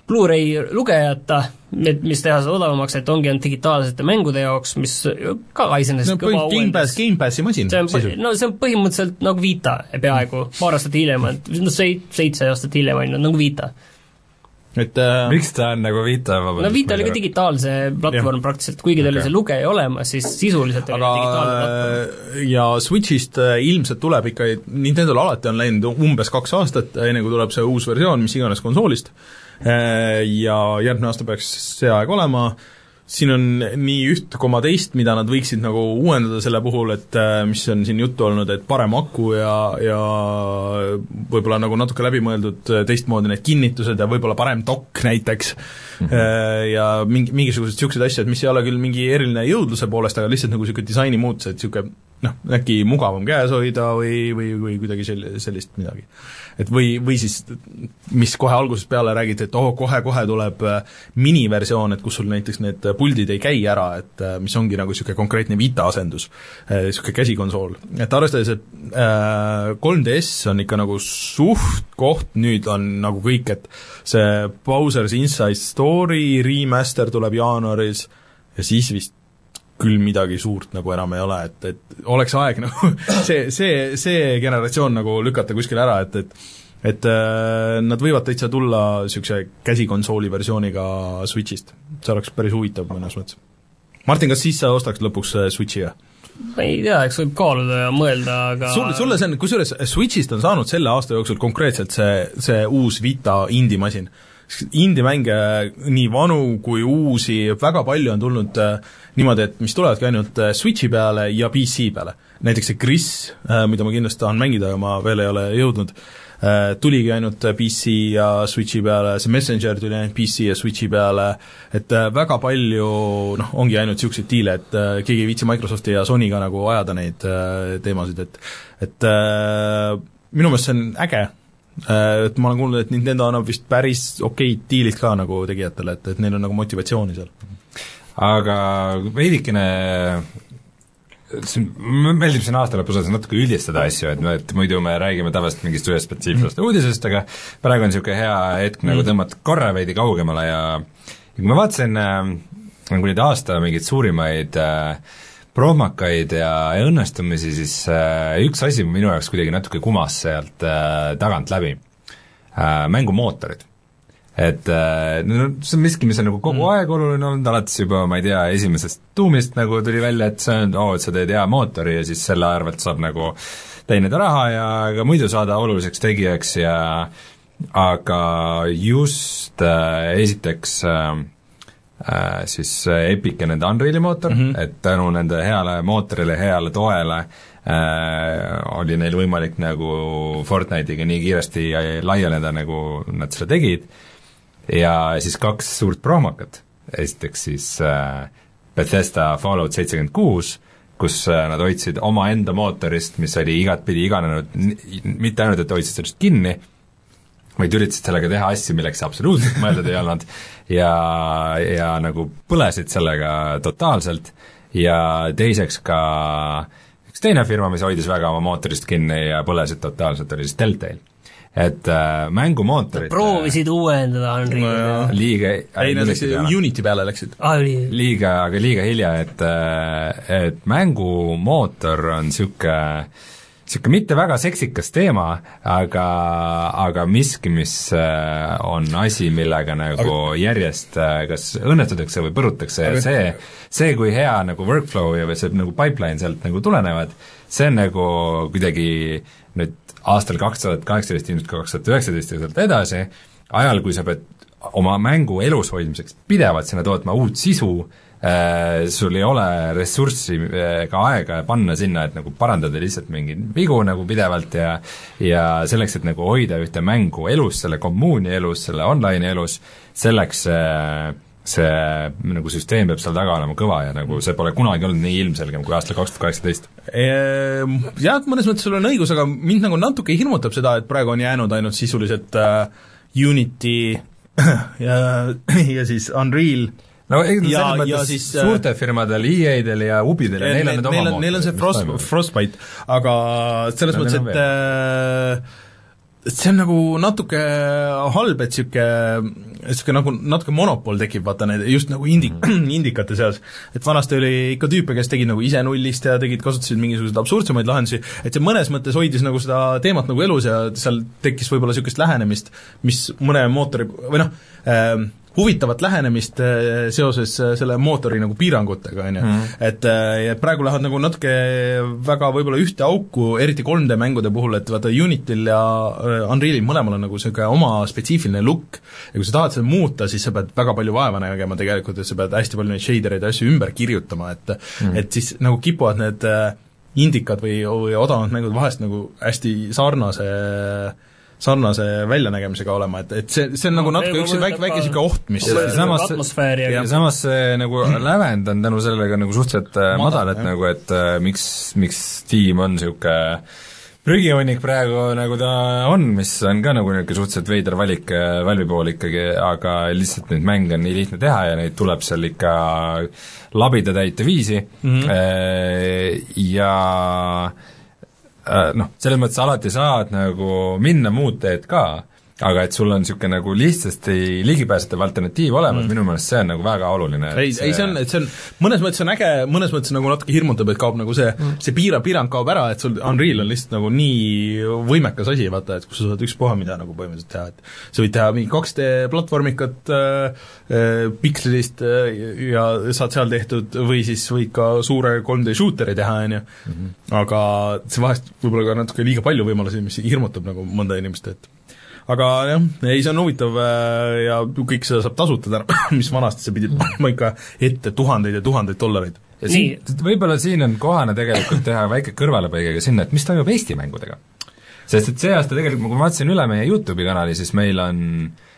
Blu-ray lugejata, et mis teha seda odavamaks, et ongi ainult digitaalsete mängude jaoks, mis ka iseenesest no põhimõtteliselt Gamepassi, Gamepassi masin see on, no see on põhimõtteliselt nagu Vita peaaegu, paar aastat hiljem, no seit-, seitse aastat hiljem on ju, nagu Vita. Et äh, miks ta on nagu Vita no Vita oli ka digitaalse platvorm praktiliselt, kuigi tal oli okay. see lugeja olemas, siis sisuliselt aga oli digitaalne platvorm. ja Switch'ist äh, ilmselt tuleb ikka, Nintendo'l alati on läinud umbes kaks aastat, enne kui tuleb see uus versioon mis iganes konsoolist, äh, ja järgmine aasta peaks see aeg olema, siin on nii üht koma teist, mida nad võiksid nagu uuendada selle puhul, et äh, mis on siin juttu olnud, et parem aku ja, ja võib-olla nagu natuke läbimõeldud äh, teistmoodi need kinnitused ja võib-olla parem dokk näiteks. Mm, -hmm. ja mingi, mingisugused niisugused asjad, mis ei ole küll mingi eriline jõudluse poolest, aga lihtsalt nagu niisugune disaini muutus, et niisugune noh, äkki mugavam käes hoida või, või, või kuidagi sel-, sellist midagi et või, või siis mis kohe algusest peale räägiti, et oh, kohe-kohe tuleb äh, miniversioon, et kus sul näiteks need puldid ei käi ära, et äh, mis ongi nagu niisugune konkreetne Vita asendus, niisugune äh, käsikonsool. et arvestades, et äh, 3DS on ikka nagu suht koht nüüd on nagu kõik, et see Bowser's Inside Story remaster tuleb jaanuaris ja siis vist küll midagi suurt nagu enam ei ole, et, et oleks aeg <laughs> nagu see, see, see generatsioon nagu lükata kuskile ära, et, et et äh, nad võivad täitsa tulla niisuguse käsikonsooli versiooniga Switchist. see oleks päris huvitav mõnes mõttes. Martin, kas siis sa ostaks lõpuks äh, Switchi või? ma ei tea, eks võib kaaluda ja mõelda, aga sul, sulle see on, kusjuures Switchist on saanud selle aasta jooksul konkreetselt see, see uus Vita indie-masin indie-mänge, nii vanu kui uusi, väga palju on tulnud äh, niimoodi, et mis tulevadki ainult äh, Switchi peale ja PC peale. näiteks see Gris äh,, mida ma kindlasti tahan mängida, aga ma veel ei ole jõudnud tuligi ainult PC ja Switchi peale, see Messenger tuli ainult PC ja Switchi peale, et väga palju noh, ongi ainult niisuguseid diile, et keegi ei viitsi Microsofti ja Sonyga nagu ajada neid teemasid, et et minu meelest see on äge, et ma olen kuulnud, et Nintendo annab vist päris okeid diilid ka nagu tegijatele, et, et neil on nagu motivatsiooni seal. aga veidikene siin, mulle meeldib siin aasta lõpus natuke üldistada asju, et, et muidu me räägime tavaliselt mingist ühest spetsiifilisest mm. uudisest, aga praegu on niisugune hea hetk mm. nagu tõmmata korra veidi kaugemale ja ja kui ma vaatasin äh, nagu neid aasta mingeid suurimaid äh, prohmakaid ja, õnnestumisi, siis äh, üks asi minu jaoks kuidagi natuke kumas sealt äh, tagant läbi äh,, mängumootorid. et no see on miski, mis on nagu kogu mm. aeg oluline olnud, alates juba, ma ei tea, esimesest tuumist nagu tuli välja, et see on, oo, et sa teed hea mootori ja siis selle arvelt saab nagu teenida raha ja ka muidu saada oluliseks tegijaks ja aga just äh, esiteks äh, äh, siis Epic ja nende Unreali mootor mm, -hmm. et tänu nende heale mootorile, heale toele äh, oli neil võimalik nagu Fortnite'iga nii kiiresti laieneda, nagu nad seda tegid, ja siis kaks suurt promokat, esiteks siis äh, Bethesda Fallout seitsekümmend kuus, kus äh, nad hoidsid omaenda mootorist, mis oli igatpidi iganenud, mitte ainult, et hoidsid sellest kinni, vaid üritasid sellega teha asju, milleks see absoluutselt <laughs> mõeldud ei olnud. Ja, ja nagu põlesid sellega totaalselt. Ja teiseks ka üks teine firma, mis hoidis väga oma mootorist kinni ja põlesid totaalselt, oli siis Deltail et äh, mängumootorid proovisid äh, uuendada Unreali no,? liiga ei, nad läksid Unity peale läksid. Ah,. liiga, aga liiga hilja, et, äh, et mängumootor on niisugune niisugune mitte väga seksikas teema, aga, aga miski, mis äh, on asi, millega nagu aga... järjest äh, kas õnnestutakse või põrutakse ja see, see, kui hea nagu workflow ja see nagu pipeline sealt nagu tulenevad, see on nagu kuidagi nüüd aastal kaks tuhat kaheksateist, ilmselt ka kaks tuhat üheksateist ja sealt edasi, ajal, kui sa pead oma mängu elus hoidmiseks pidevalt sinna tootma uut sisu, sul ei ole ressurssi ega aega panna sinna, et nagu parandada lihtsalt mingeid vigu nagu pidevalt ja ja selleks, et nagu hoida ühte mängu elus, selle kommuuni elus, selle online'i elus, selleks see, see nagu süsteem peab seal taga olema kõva ja nagu see pole kunagi olnud nii ilmselgem kui aastal kaks tuhat kaheksateist. Ehm, jah, mõnes mõttes sul on õigus, aga mind nagu natuke hirmutab seda, et praegu on jäänud ainult sisuliselt uh, Unity <laughs> ja, ja siis Unreal no ei, selles mõttes siis, äh, suurtel firmadel, EA-del ja Ubidel ja neil on need oma neil on, neil on see Frost, Frostbite, aga selles no, mõttes, et äh, see on nagu natuke halb, et niisugune, niisugune nagu natuke monopol tekib, vaata need just nagu indi- mm., <clears throat> indikate seas. et vanasti oli ikka tüüpe, kes tegid nagu ise nullist ja tegid, kasutasid mingisuguseid absurdsemaid lahendusi, et see mõnes mõttes hoidis nagu seda teemat nagu elus ja seal tekkis võib-olla niisugust lähenemist, mis mõne mootori või noh äh,, huvitavat lähenemist äh, seoses äh, selle mootori nagu piirangutega, on ju. Mhm. et äh, et praegu lähevad nagu natuke väga võib-olla ühte auku, eriti 3D mängude puhul, et vaata Unityl ja Unrealil mõlemal on nagu niisugune oma spetsiifiline look ja kui sa tahad seda muuta, siis sa pead väga palju vaeva nägema tegelikult, et sa pead hästi palju neid shader eid ja asju ümber kirjutama, et mm. et siis nagu kipuvad need indikad või, või odavamad mängud vahest nagu hästi sarnase äh, sarnase väljanägemisega olema, et, et see, see on nagu natuke üks väike, väike niisugune oht, mis ja samas, atmosfääri ja, samas see nagu lävend on tänu sellele ka nagu suhteliselt äh, madal, et jah. nagu, et äh, miks, miks tiim on niisugune prügihunnik praegu, nagu ta on, mis on ka nagu niisugune suhteliselt veider valik äh, Valve'i pool ikkagi, aga lihtsalt neid mänge on nii lihtne teha ja neid tuleb seal ikka labida täite viisi mm -hmm. ja noh, selles mõttes alati saad nagu minna muud teed ka, aga et sul on niisugune nagu lihtsasti ligipääsetav alternatiiv olemas mm., minu meelest see on nagu väga oluline. ei ei see on, et see on, mõnes mõttes on äge, mõnes mõttes nagu natuke hirmutab, et kaob nagu see mm., see piira, piirang kaob ära, et sul Unreal on lihtsalt nagu nii võimekas asi, vaata, et kus sa saad ükspuha mida nagu põhimõtteliselt teha, et sa võid teha mingi 2D platvormikat äh, äh, pikslist äh, ja saad seal tehtud või siis võid ka suure 3D shooter'i teha, on ju, mhm. aga see vahest võib-olla ka natuke liiga palju võimalusi, mis hirmutab nagu mõnda inimest, et aga jah, ei see on huvitav äh, ja kõik seda saab tasuta täna, <laughs> mis vanasti sa pidid panema ikka ette tuhandeid ja tuhandeid dollareid. ja siin, võib-olla siin on kohane tegelikult teha väike kõrvalepõige ka sinna, et mis toimub Eesti mängudega. sest et see aasta tegelikult, kui ma vaatasin üle meie YouTube'i kanali, siis meil on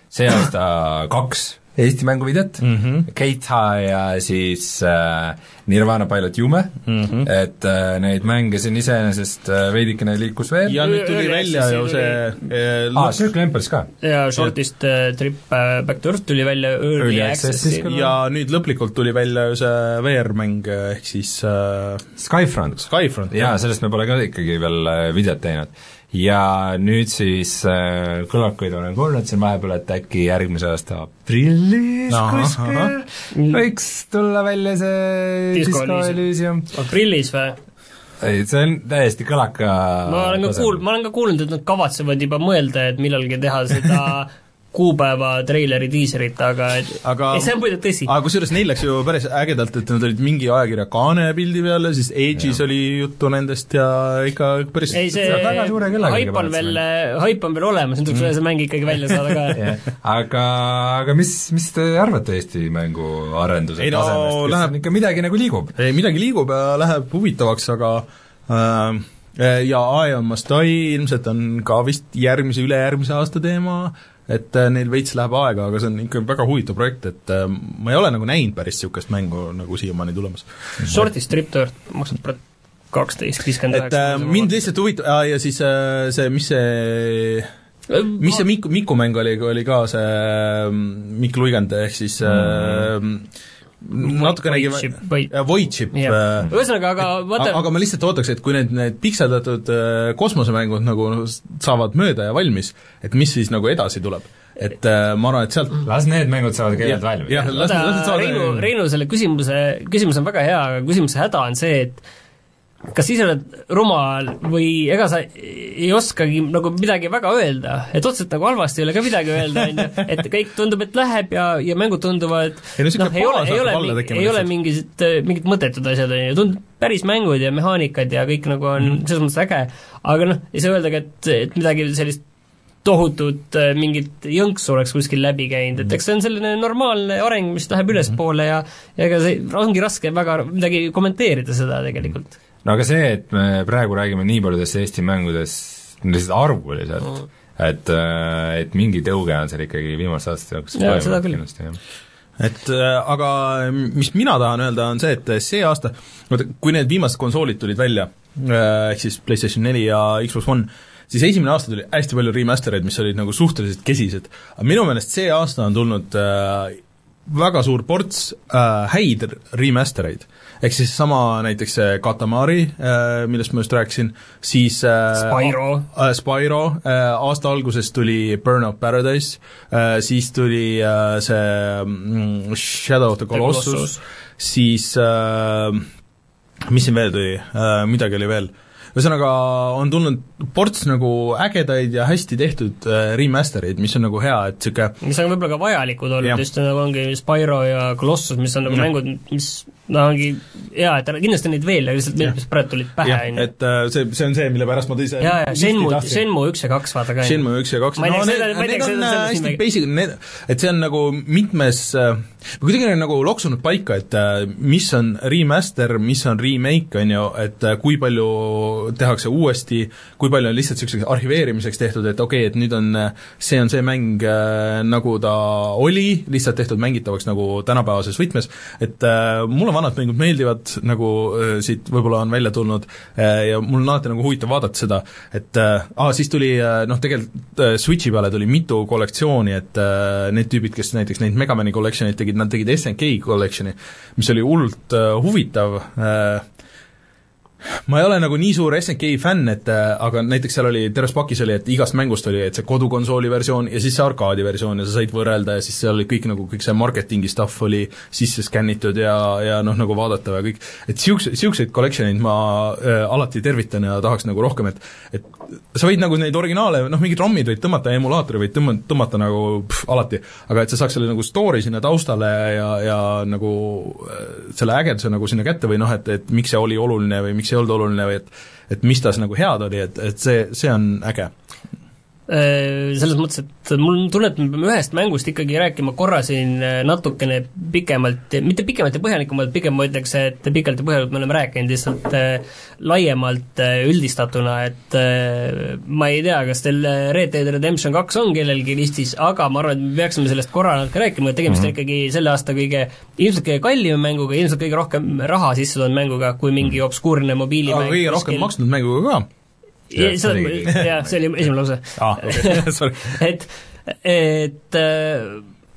see aasta kaks Eesti mänguvideot mm, -hmm. Keita ja siis äh, Nirvana Pilot Jume mm, -hmm. et äh, neid mänge siin iseenesest äh, veidikene liikus veel. ja nüüd tuli välja ju see äh, aa, Circle Empires ka. ja Shortist äh, Trip äh, Back to Earth tuli välja Early, early Access'is ja nüüd lõplikult tuli välja ju see VR-mäng ehk siis äh, Skyfront. Skyfront, jaa, sellest me pole ka ikkagi veel äh, videot teinud ja nüüd siis äh, kõlakuid olen kuulnud siin vahepeal, et äkki järgmise aasta aprillis no, kuskil võiks tulla välja see Disco Elysium. aprillis või? ei, see on täiesti kõlaka ma olen ka kuul-, ma olen ka kuulnud, et nad kavatsevad juba mõelda, et millalgi teha seda <laughs> kuupäeva treileri diiserit, aga, aga ei, see on muidu tõsi. aga kusjuures neil läks ju päris ägedalt, et nad olid mingi ajakirja Kaane pildi peal ja siis Age'is oli juttu nendest ja ikka päris ei, see haip on veel, haip on veel olemas, nüüd tuleks mm. see mäng ikkagi välja saada ka <laughs> yeah.. aga, aga mis, mis te arvate Eesti mängu arenduse ei, no, tasemest, läheb ikka midagi nagu liigub? ei, midagi liigub ja läheb huvitavaks, aga äh, ja I am must die ilmselt on ka vist järgmise, ülejärgmise aasta teema, et äh, neil veits läheb aega, aga see on ikka väga huvitav projekt, et äh, ma ei ole nagu näinud päris niisugust mängu nagu siiamaani tulemas. Shorty Strip Dirt maksab kaksteist viiskümmend üheksa. et äh, mind lihtsalt huvitab, ja siis see, mis see mis see Miku, Miku mäng oli, oli ka see Mikk Luigand, ehk siis mm. äh, natukenegi Void Chip äh, ühesõnaga, aga vaata aga ma lihtsalt ootaks, et kui need, need pikseldatud äh, kosmosemängud nagu saavad mööda ja valmis, et mis siis nagu edasi tuleb. Et äh, ma arvan, et sealt las need mängud saavad kõigepealt valmis. Reinu, Reinu selle küsimuse, küsimus on väga hea, aga küsimuse häda on see, et kas ise oled rumal või ega sa ei oskagi nagu midagi väga öelda, et otseselt nagu halvasti ei ole ka midagi öelda, on ju, et kõik tundub, et läheb ja, ja mängud tunduvad. Ei no noh, ei ole, ei ole, ei ole mingid, mingid mõttetud asjad, on ju, tundub päris mängud ja mehaanikad ja kõik nagu on mm. selles mõttes äge, aga noh, ei saa öeldagi, et, et midagi sellist tohutut mingit jõnksu oleks kuskil läbi käinud, et eks see on selline normaalne areng, mis läheb ülespoole ja ja ega see ongi raske väga midagi kommenteerida seda tegelikult no aga see, et me praegu räägime nii paljudest Eesti mängudest lihtsalt arvuliselt mm., et, äh, et mingi tõuge on seal ikkagi viimaste aastate jooksul toimunud et äh, aga mis mina tahan öelda, on see, et see aasta, vaata kui need viimased konsoolid tulid välja, äh, ehk siis PlayStation neli ja Xbox One, siis esimene aasta tuli hästi palju remaster eid, mis olid nagu suhteliselt kesised. aga minu meelest see aasta on tulnud äh, väga suur ports äh, häid remaster eid. Ehk siis sama näiteks see Katamari äh,, millest ma just rääkisin, siis äh, Spyro. äh,, Spyro äh,, aasta alguses tuli Burnout Paradise äh,, siis tuli äh, see mm, Shadow of the Colossus, siis äh, mis siin veel tuli äh,, midagi oli veel. Ühesõnaga, on tulnud ports nagu ägedaid ja hästi tehtud äh, remaster eid, mis on nagu hea, et niisugune mis on võib-olla ka vajalikud olnud, just nagu ongi Spyro ja Colossus, mis on nagu ja. mängud, mis no ongi hea, et kindlasti on neid veel, aga lihtsalt meil praegu tulid pähe, on ju. et äh, see, see on see, mille pärast ma tõin jaa, jaa, Shenmue, Shenmue üks ja kaks, vaata ka. Shenmue üks ja kaks, no need, need on äh, hästi basic, need, et see on nagu mitmes äh, kuidagi on nagu loksunud paika, et mis on remaster, mis on remake, on ju, et kui palju tehakse uuesti, kui palju on lihtsalt niisuguseks arhiveerimiseks tehtud, et okei okay,, et nüüd on, see on see mäng, nagu ta oli, lihtsalt tehtud mängitavaks nagu tänapäevases võtmes, et mulle vanad mängud meeldivad, nagu äh, siit võib-olla on välja tulnud äh, ja mul on alati nagu huvitav vaadata seda, et äh, aa, siis tuli äh, noh, tegelikult äh, Switchi peale tuli mitu kollektsiooni, et äh, need tüübid, kes näiteks neid Megamani collection'id tegid, nad tegid SNK collection'i, mis oli hullult äh, huvitav äh,, ma ei ole nagu nii suur SNK fänn, et äh, aga näiteks seal oli, terves pakis oli, et igast mängust oli, et see kodukonsooli versioon ja siis see arkaadi versioon ja sa said võrrelda ja siis seal oli kõik nagu, kõik see marketingi stuff oli sisse skännitud ja, ja noh, nagu vaadatav ja kõik, et niisuguse, niisuguseid collection eid ma äh, alati tervitan ja tahaks nagu rohkem, et et sa võid nagu neid originaale, noh, mingid ROM-id võid tõmmata, emulaatori võid tõmma, tõmmata nagu pff, alati, aga et sa saaks selle nagu story sinna taustale ja, ja nagu äh, selle ägeduse nagu sinna kätte või noh, et, et miks see oli oluline või miks miks ei olnud oluline või et et mis tas nagu head oli, et, et see, see on äge selles mõttes, et mul on tunne, et me peame ühest mängust ikkagi rääkima korra siin äh, natukene pikemalt, mitte pikemalt ja põhjalikumalt, pigem ma ütleks, et pikalt ja põhjalikult me oleme rääkinud lihtsalt äh, laiemalt äh, üldistatuna, et äh, ma ei tea, kas teil äh, Red Dead Redemption kaks on kellelgi listis, aga ma arvan, et me peaksime sellest korra natuke rääkima, et tegemist on -hmm. ikkagi selle aasta kõige, ilmselt kõige kallima mänguga, ilmselt kõige rohkem raha sisse toonud mänguga, kui mingi mhm. obskuurne mobiilimäng aga kõige rohkem maksnud mänguga ka ja see oli, <laughs> jah, see oli esimene lause. Ah,. Okay. <laughs> et, et äh,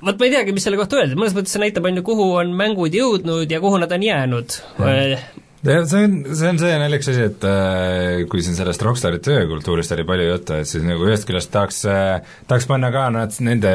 vot ma ei teagi, mis selle kohta öelda, mõnes mõttes see näitab, on ju, kuhu on mängud jõudnud ja kuhu nad on jäänud. Jah, see on, see on see naljakas asi, et äh, kui siin sellest rokkstaari töökultuurist oli palju juttu, et siis nagu ühest küljest tahaks äh,, tahaks panna ka nad nende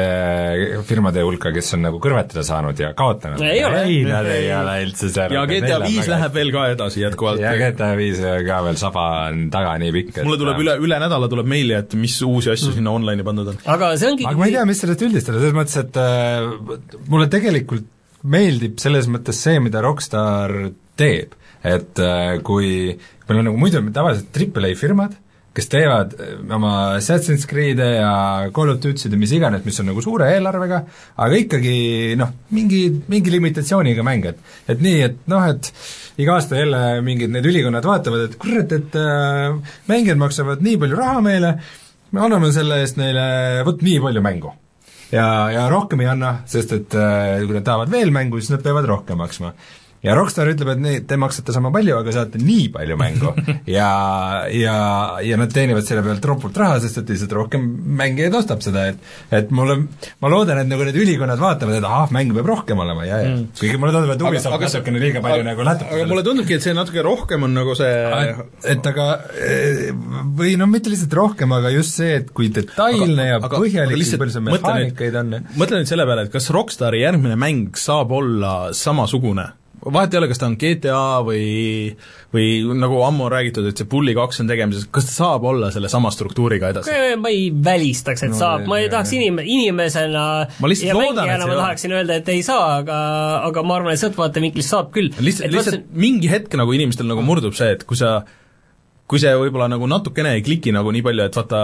firmade hulka, kes on nagu kõrvetada saanud ja kaotanud. ei ole. ei, nad ei ole üldse seal. ja GTA viis läheb veel ka edasi jätkuvalt. ja GTA viis ka veel saba on taga nii pikk, et mulle tuleb üle, üle nädala tuleb meili, et mis uusi asju mm. sinna online'i pandud on. aga see ongi aga ma ei tea, mis sellest üldistada, selles mõttes, et äh, mulle tegelikult meeldib selles mõttes see, mida Rockstar teeb et äh, kui meil on nagu muidu tavaliselt Triple A firmad, kes teevad äh, oma Assassin's Creed'e ja Call of Duty'd ja mis iganes, mis on nagu suure eelarvega, aga ikkagi noh, mingi, mingi limitatsiooniga mäng, et et nii, et noh, et iga aasta jälle mingid need ülikonnad vaatavad, et kurat, et äh, mängijad maksavad nii palju raha meile, me anname selle eest neile vot nii palju mängu. ja, ja rohkem ei anna, sest et äh, kui nad tahavad veel mängu, siis nad peavad rohkem maksma ja Rockstar ütleb, et nii, te maksate sama palju, aga saate nii palju mängu <laughs> ja, ja, ja nad teenivad selle pealt ropult raha, sest et lihtsalt rohkem mängijaid ostab seda, et et mulle, ma loodan, et nagu need ülikonnad vaatavad, et ahah, mänge peab rohkem olema ja, ja mm. kuigi mulle tundub, et Ubisoft natukene liiga palju aga, nagu lätab aga mulle tundubki, et see natuke rohkem on nagu see et aga või noh, mitte lihtsalt rohkem, aga just see, et kui detailne aga, ja aga, põhjalik, kui palju seal mehaanikaid on. mõtle nüüd selle peale, et kas Rockstari järgmine mäng saab olla samasugune vahet ei ole, kas ta on GTA või või nagu ammu on räägitud, et see Bully kaks on tegemises, kas ta saab olla sellesama struktuuriga edasi? ma ei välistaks, et no, saab, ma ei tahaks inim-, inimesena ja mängijana ma tahaksin öelda, et ei saa, aga aga ma arvan, et sealt vaatevinklist saab küll. lihtsalt, lihtsalt vaat... mingi hetk nagu inimestel nagu murdub see, et kui sa kui see võib-olla nagu natukene ei kliki nagu nii palju, et vaata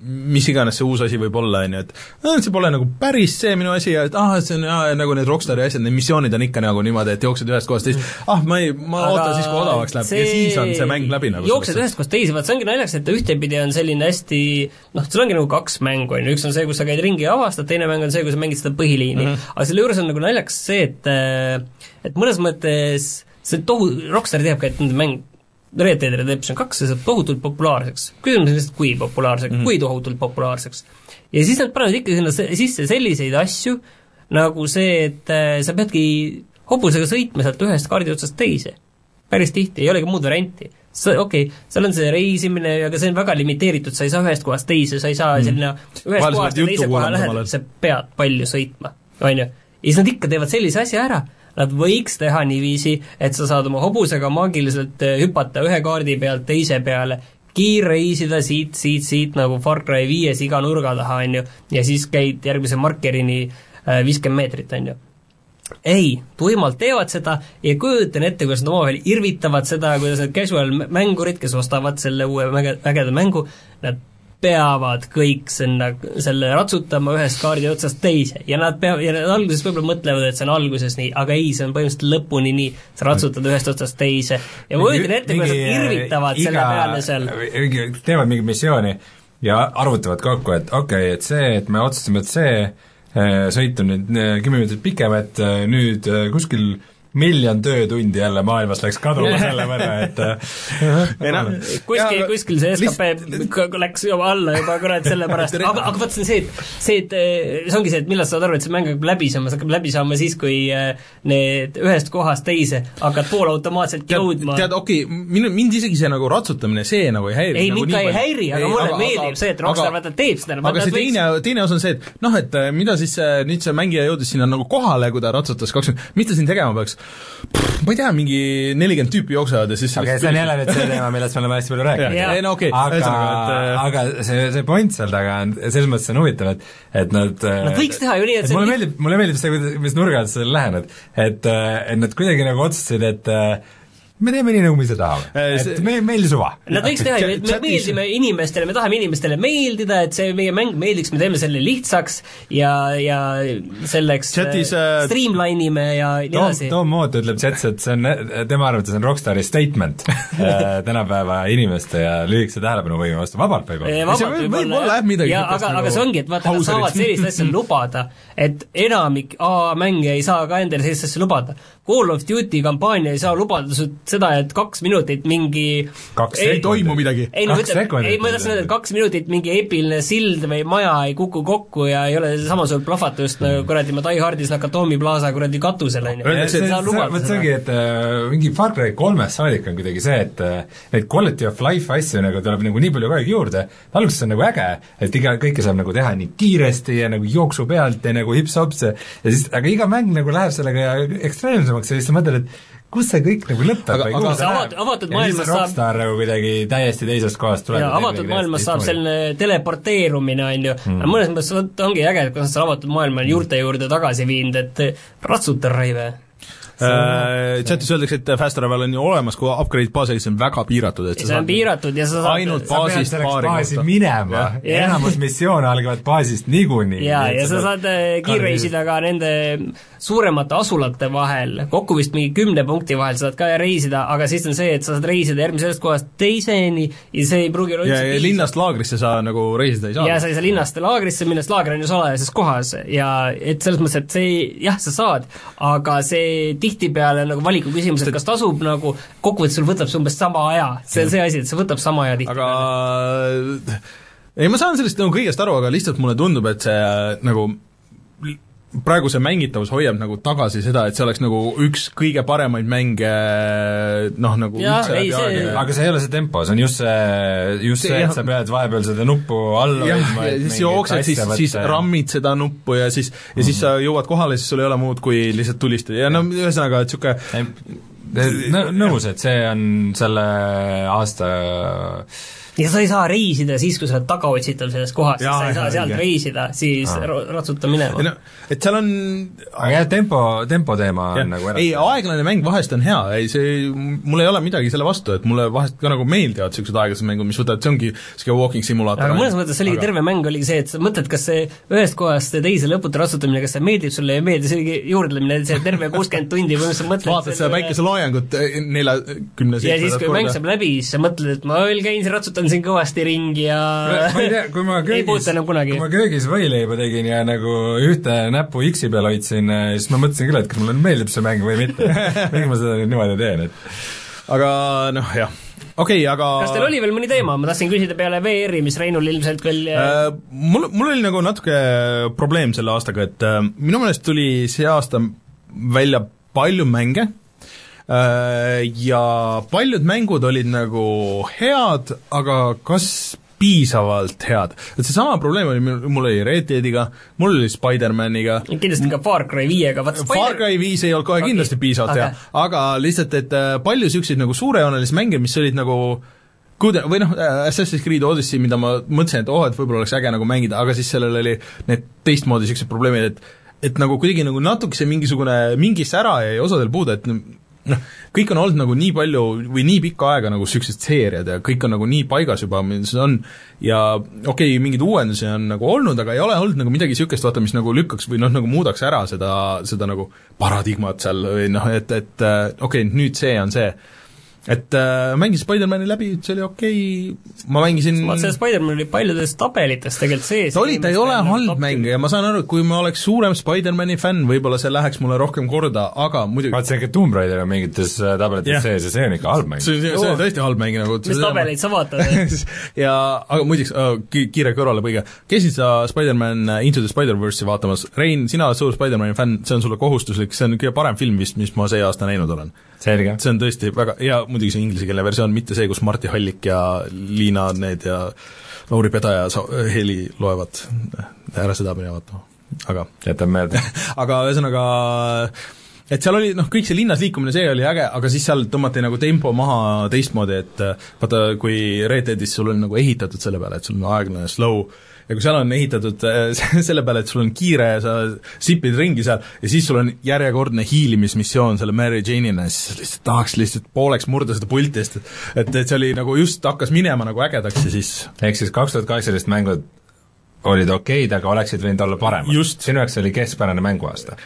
mis iganes see uus asi võib olla, on ju, et see pole nagu päris see minu asi ja et ah, see on jah, nagu need Rockstari asjad, need missioonid on ikka nagu niimoodi, et jooksed ühest kohast teist, ah, ma ei, ma Aga ootan siis, kui odavaks läheb see... ja siis on see mäng läbi nagu jooksed ühest kohast teise, vaat see ongi naljakas, et ühtepidi on selline hästi noh, sul ongi nagu kaks mängu, on ju, üks on see, kus sa käid ringi ja avastad, teine mäng on see, kus sa mängid seda põhiliini mm. -hmm. aga selle juures on nagu naljakas see, et et mõnes mõttes see tohu-, Rockstar teabki, et nende mäng Red Dead Redemption kaks, see saab tohutult populaarseks. küsimus on lihtsalt, kui populaarseks mm, -hmm. kui tohutult populaarseks. ja siis nad panevad ikka sinna sisse selliseid asju, nagu see, et äh, sa peadki hobusega sõitma sealt ühest kaardi otsast teise. päris tihti, ei olegi muud varianti. sa, okei okay,, seal on see reisimine, aga see on väga limiteeritud, sa ei saa ühest kohast teise, sa ei saa mm. selline ühest Vahel sa kohast teise koha ajal. sa pead palju sõitma, on ju. ja siis nad ikka teevad sellise asja ära, nad võiks teha niiviisi, et sa saad oma hobusega maagiliselt eh, hüpata ühe kaardi pealt teise peale, kiirreisida siit, siit, siit nagu Far Cry viies iga nurga taha, on ju, ja siis käid järgmise markerini äh, viiskümmend meetrit, on ju ei, tuimalt teevad seda ja kujutan ette, kuidas nad omavahel irvitavad seda, kuidas need casual mängurid, kes ostavad selle uue mäge, ägeda mängu, nad peavad kõik sinna, selle ratsutama ühest kaardi otsast teise ja nad peavad, ja nad alguses võib-olla mõtlevad, et see on alguses nii, aga ei, see on põhimõtteliselt lõpuni nii, sa ratsutad ühest otsast teise ja ma kujutan ette, kuidas nad irvitavad selle peale seal. teevad mingit missiooni ja arvutavad kokku, et okei okay,, et see, et me otsustasime, et see eh, sõit on nüüd eh, kümme minutit pikem, et nüüd kuskil miljon töötundi jälle maailmas läks kaduma <laughs> selle võrra, et ei noh, kuskil, kuskil see skp läks juba alla juba kurat sellepärast, <laughs> aga, aga vot see on see, et see, et eh, see ongi see, et millal sa saad aru, et see mäng hakkab läbi saama, see hakkab läbi saama siis, kui eh, need ühest kohast teise hakkad poolautomaatselt jõudma. tead, okei okay,, minu, mind isegi see nagu ratsutamine, see nagu ei häiri. ei, nagu mind ka ei häiri, aga mulle meeldib see, et Rockstar vaata teeb seda. aga see teine, teine osa on see, et noh, et mida siis nüüd see mängija jõudis sinna nagu kohale, kui ta ratsutas kakskümmend, mis ta siin tegema peaks? Ma ei tea, mingi nelikümmend tüüpi jooksevad ja siis okei okay,, see on jälle nüüd see teema, millest me oleme hästi palju rääkinud. Jaa. ei no okei okay,, aga ühesõnaga, et eh, aga see, see point seal taga on, selles mõttes on huvitav, et et nad Nad võiks teha ju nii, et see mulle meeldib, mulle meeldib see, kuidas, mis nurga alt sellele lähened. et, et nad kuidagi nagu otsustasid, et äh, me teeme nii, nagu me ise tahame. See- et me, meil suva. Nad võiks teha ju, et me Chatis- meeldime inimestele, me tahame inimestele meeldida, et see meie mäng meeldiks, me teeme selle lihtsaks ja, ja selleks Chatis, äh, äh, streamline ime ja nii Tom, edasi. Tom Moot ütleb chats, et see on, tema arvates on Rockstari statement äh, <laughs> tänapäeva inimeste ja lühikese tähelepanuvõime vastu, vabalt võib Eh, olla. see vabalt võib- võib olla võib-olla jah, midagi ja sihukest aga, nagu aga see ongi, et vaata, nad saavad sellist asja lubada, et enamik AA-mänge ei saa ka endale sellist asja lubada. Call of Duty kampaania ei saa lubada seda, et kaks minutit mingi Kaks ei, ei toimu midagi. ei no ütleme, sekundit ei ma tahtsin öelda, et kaks minutit mingi eepiline sild või maja ei kuku kokku ja ei ole samasugust plahvatust nagu kuradi ma Die Hardis Nakatomi plaasa kuradi katusel, on ju. Vot see ongi, et äh, mingi Far Cry kolmest saadik on kuidagi see, et äh, neid quality of life asju nagu tuleb nagu nii palju kogu aeg juurde, alguses on nagu äge, et iga, kõike saab nagu teha nii kiiresti ja nagu jooksu pealt ja nagu hips-hops ja ja siis, aga iga mäng nagu läheb sellega ekstreemsemaks ja siis sa mõtled, et kus see kõik nagu lõpeb Aga- aga- see läheb. avatud maailmas saab- Rockstar nagu kuidagi täiesti teisest kohast tuleb ja avatud maailmas saab selline teleporteerumine, on ju mm., mõnes mõttes ongi äge, et kui nad selle avatud maailma juurte juurde tagasi viinud, et ratsuta raive. Äh, chatis öeldakse, et Fast Travel on ju olemas, kui upgrade baasiga, see on väga piiratud, et see on piiratud ja sa saad ainult baasist paari kohta. minema enamus missioone algavad baasist niikuinii. ja, ja sa saad äh, kiirreisida ka nende suuremate asulate vahel, kokku vist mingi kümne punkti vahel saad ka reisida, aga siis on see, et sa saad reisida järgmisest kohast teiseni ja see ei pruugi olla ja, üldse ja linnast laagrisse sa nagu reisida ei saa. ja sa ei saa linnast laagrisse minna, sest laager on ju salajases kohas ja et selles mõttes, et see, jah, sa saad, aga see tihtipeale nagu valiku küsimus, et kas tasub nagu, kokkuvõttes sul võtab see umbes sama aja, see on see asi, et see võtab sama aja aga tihtipeale. ei, ma saan sellest nagu kõigest aru, aga lihtsalt mulle tundub, et see nagu praegu see mängitavus hoiab nagu tagasi seda, et see oleks nagu üks kõige paremaid mänge noh, nagu Jaa, üldse ei, läbi aegade. aga see ei ole see tempo, see on just see, just See- see, et sa pead vahepeal seda nuppu all jah, hoidma, ja et siis jooksed, siis, siis ja- rammid seda nuppu ja siis, ja siis sa jõuad kohale, siis sul ei ole muud, kui lihtsalt tulistada ja no ühesõnaga, et niisugune nõus, et see on selle aasta ja sa ei saa reisida siis, kui sa oled tagaotsitav selles kohas, sa ei saa jaa, sealt õige. reisida, siis ro- ratsuta minema. No, et seal on aga jah, tempo, tempo teema on nagu ei, aeglane mäng vahest on hea, ei see, mul ei ole midagi selle vastu, et mulle vahest ka nagu meeldivad niisugused aeglased mängud, mis võtavad, see ongi niisugune walking simulaator. aga mõnes mõttes see oligi aga... terve mäng oligi see, et sa mõtled, kas see ühest kohast teise lõputu ratsutamine, kas see meeldib sulle ja ei meeldi, see oligi juurdlemine, see terve kuuskümmend tundi põhimõtteliselt mõtled vaatad seda päikeseloojangut eh, neljakümne ja siis, kui mäng saab läbi, siis sa mõtled, et ma veel käin siin, ratsutan siin kõvasti ringi ja ma ei tea, kui ma <laughs> köögis, kui ma köögis võileiba tegin ja nagu ühte näppu X-i peal hoidsin, siis ma mõtlesin küll, et kas mulle meeldib see mäng või mitte. <laughs> miks ma seda nüüd niimoodi teen, et aga noh, jah, okei okay,, aga kas teil oli veel mõni teema, ma tahtsin küsida peale VR-i, mis Reinul ilmselt veel äh, mul, mul oli nagu natuke probleem selle aastaga, et äh, minu meelest tuli see aasta välja palju mänge ja paljud mängud olid nagu head, aga kas piisavalt head. et seesama probleem oli mul, mul oli Red Deadiga, mul oli Spider-maniga kindlasti ka Far Cry viiega, vaat Spider... Far Cry viis ei olnud kohe okay. kindlasti piisavalt okay. hea, aga lihtsalt, et äh, palju niisuguseid nagu suurejoonelisi mänge, mis olid nagu kuida-, või noh, äh, Assassin's Creed Odyssey, mida ma mõtlesin, et oh, et võib-olla oleks äge nagu mängida, aga siis sellel oli need teistmoodi niisugused probleemid, et et nagu kuidagi nagu natukese mingisugune, mingi sära jäi osadel puudu, et noh, kõik on olnud nagu nii palju või nii pikka aega nagu niisugused seeriad ja kõik on nagu nii paigas juba, mis on, ja okei okay,, mingeid uuendusi on nagu olnud, aga ei ole olnud nagu midagi niisugust, vaata, mis nagu lükkaks või noh, nagu muudaks ära seda, seda nagu paradigmat seal või noh, et, et äh, okei okay,, nüüd see on see et äh, mängisin Spider-mani läbi, see oli okei okay., ma mängisin ma see Spider-man oli paljudes tabelites tegelikult sees. ta oli, ta ei ole halb mäng ja ma saan aru, et kui ma oleks suurem Spider-mani fänn, võib-olla see läheks mulle rohkem korda, aga muidugi vaatasin ikka Tomb Raider on mingites äh, tabelites yeah. sees ja see on ikka halb mäng. see, see, see on tõesti halb mäng nagu mis tabeleid sa vaatad <laughs> ja aga muideks uh,, kiire kõrvalepõige, käisid sa Spider-man äh, Into the Spider-verse'i vaatamas, Rein, sina oled suur Spider-mani fänn, see on sulle kohustuslik, see on kõige parem film vist, mis ma see aasta näinud olen selge. see on tõesti väga, ja muidugi see inglisekeelne versioon, mitte see, kus Martti Hallik ja Liina need ja Lauri Pedaja sa-, heli loevad, ära seda mine vaatama, aga <laughs> jätan meelde. <laughs> Aga ühesõnaga et seal oli noh, kõik see linnas liikumine, see oli äge, aga siis seal tõmmati nagu tempo maha teistmoodi, et vaata, kui Red Deadis sul on nagu ehitatud selle peale, et sul on aeglane slow, ja kui seal on ehitatud äh, <laughs> selle peale, et sul on kiire ja sa sipid ringi seal ja siis sul on järjekordne hiilimismissioon selle Mary Jane'ina ja siis lihtsalt tahaks lihtsalt pooleks murda seda pulti, sest et, et see oli nagu just hakkas minema nagu ägedaks ja siis ehk siis kaks tuhat kaheksateist mängud olid okeid, aga oleksid võinud olla paremad. sinu jaoks oli keskpärane mänguaasta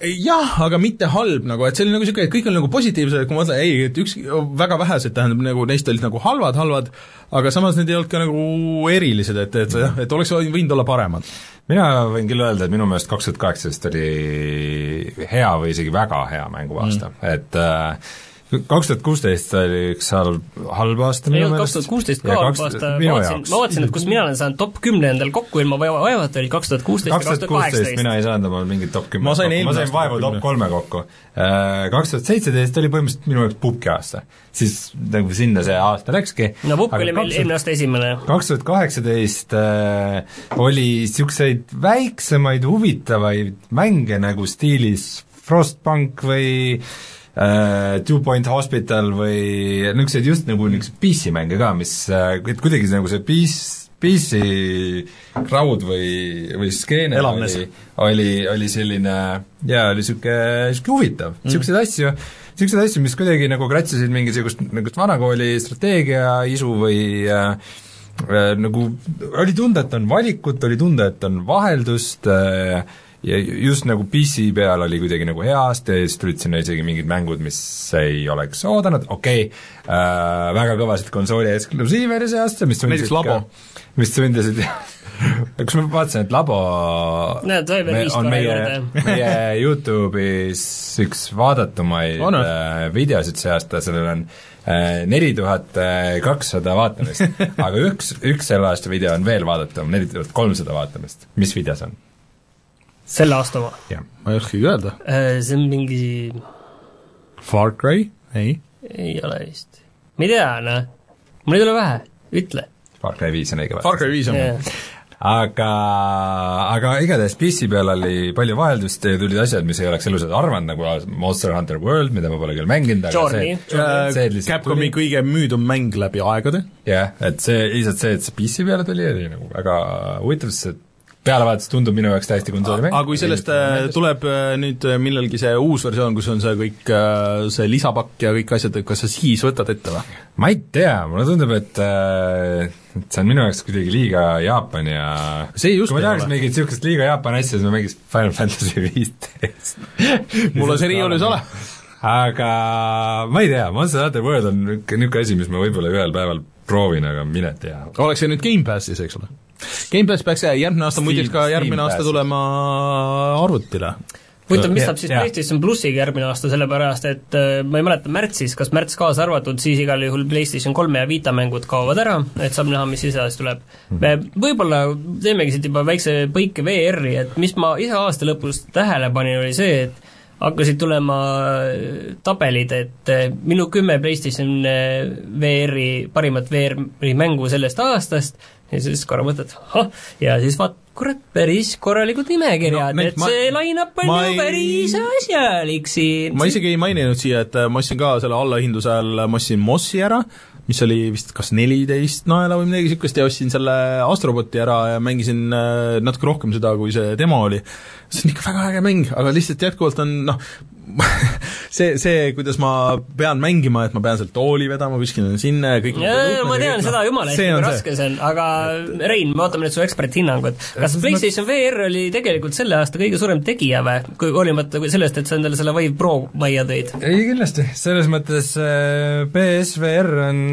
jah, aga mitte halb nagu, et see oli nagu niisugune, et kõik on nagu positiivsed, kui ma mõtlen, ei, et üks, väga vähesed, tähendab, nagu neist olid nagu halvad, halvad, aga samas need ei olnud ka nagu erilised, et, et jah, et oleks võinud olla paremad. mina võin küll öelda, et minu meelest kaks tuhat kaheksateist oli hea või isegi väga hea mänguaasta mm., et äh, kaks tuhat kuusteist oli üks halb, halb aasta minu meelest. kaks tuhat kuusteist ka halb aasta, ma vaatasin, ma vaatasin, et kus mina olen saanud top kümne endal kokku ilma vaevata, oli kaks tuhat kuusteist ja kaks tuhat kaheksateist. mina ei saanud omal mingit top ma sain, ma sain vaevu top kolme kokku. Äh, kaks tuhat seitseteist oli põhimõtteliselt minu jaoks pubki aasta. siis nagu sinna see aasta läkski. no pubk oli meil eelmine aasta esimene. kaks tuhat kaheksateist äh, oli niisuguseid väiksemaid huvitavaid mänge nagu stiilis Frostpunk või äh, Two Point Hospital või niisuguseid just nagu niisuguseid PC-mänge ka, mis äh,, et kuidagi nagu see PC PC crowd või, või skeene Elavnes. oli, oli, oli selline jaa, oli niisugune, niisugune huvitav mm., niisuguseid asju, niisuguseid asju, mis kuidagi nagu kratsisid mingisugust niisugust vanakooli strateegia-isu või äh, äh, nagu oli tunda, et on valikut, oli tunda, et on vaheldust äh,, ja just nagu PC peal oli kuidagi nagu hea aasta ja siis tulid sinna isegi mingid mängud, mis ei oleks oodanud, okei okay, äh,, väga kõvasid konsooli eksklusiive oli see aasta, mis näiteks Labo. mis sundisid <laughs> kus ma vaatasin, et Labo Näed, me, on meie, <laughs> meie Youtube'is üks vaadatumaid oh, no. äh, videosid see aasta, sellel on äh, neli tuhat kakssada vaatamist <laughs> aga üks, üks selle aasta video on veel vaadatav, neli tuhat kolmsada vaatamist. mis video see on? Selle aasta oma? jah, ma ei oskagi öelda. Äh, see on mingi Far Cry, ei? ei ole vist. ma ei tea, noh, mul ei tule pähe, ütle. Far Cry viis on õige vastus. Far Cry viis on yeah. aga, aga igatahes PC peal oli palju vaheldust ja tulid asjad, mis ei oleks elus arvanud, nagu Monster Hunter World, mida ma pole küll mänginud, aga Journey, see, see lihtsalt Capcomi tuli. kõige müüdum mäng läbi aegade. jah, et see, lihtsalt see, et see PC peale tuli, oli nagu väga huvitav, sest pealevaates tundub minu jaoks täiesti konsoolimäng. aga kui sellest äh, tuleb äh, nüüd äh, millalgi see uus versioon, kus on see kõik, see lisapakk ja kõik asjad, kas sa siis võtad ette või? ma ei tea, mulle tundub, et et see on minu jaoks kuidagi liiga Jaapan ja see just kui ma tahaks mingit niisugust liiga Jaapani asja, siis ma mängiks Final Fantasy viisteist <laughs> mul on see riiulis ole. aga ma ei tea, Monster Hunter World on niisugune asi, mis ma võib-olla ühel päeval proovin, aga mine tea. oleks see nüüd Gamepassis, eks ole? Gamepass peaks järgmine aasta muideks ka järgmine aasta tulema arvutile. huvitav, mis saab siis PlayStation plussiga järgmine aasta, sellepärast et äh, ma ei mäleta, märtsis, kas märts kaasa arvatud, siis igal juhul PlayStation kolme ja Vita mängud kaovad ära, et saab näha, mis siis edasi tuleb. Me võib-olla teemegi siit juba väikse põike VR-i, et mis ma ise aasta lõpus tähele panin, oli see, et hakkasid tulema äh, tabelid, et äh, minu kümme PlayStation äh, VR-i, parimat VR-i mängu sellest aastast, ja siis korra mõtled, ahah, ja siis vaat-, kurat, päris korralikud nimekirjad No et ma- see line-up on ju päris asjalik siin. ma isegi ei maininud siia, et ma ostsin ka selle allahindluse all, ma ostsin Mossi ära, mis oli vist kas neliteist naela või midagi niisugust ja ostsin selle Astroboti ära ja mängisin natuke rohkem seda, kui see demo oli. See on ikka väga äge mäng, aga lihtsalt jätkuvalt on noh, <laughs> see, see, kuidas ma pean mängima, et ma pean sealt tooli vedama kuskile sinna ja kõik jaa, ma tean seda, jumala hästi, kui raske see on, aga Rein, me ootame nüüd su eksperthinnangut. kas PlayStation VR oli tegelikult selle aasta kõige suurem tegija või, kui hoolimata kui sellest, et sa endale selle Vive Pro majja tõid? ei kindlasti, selles mõttes äh, PSVR on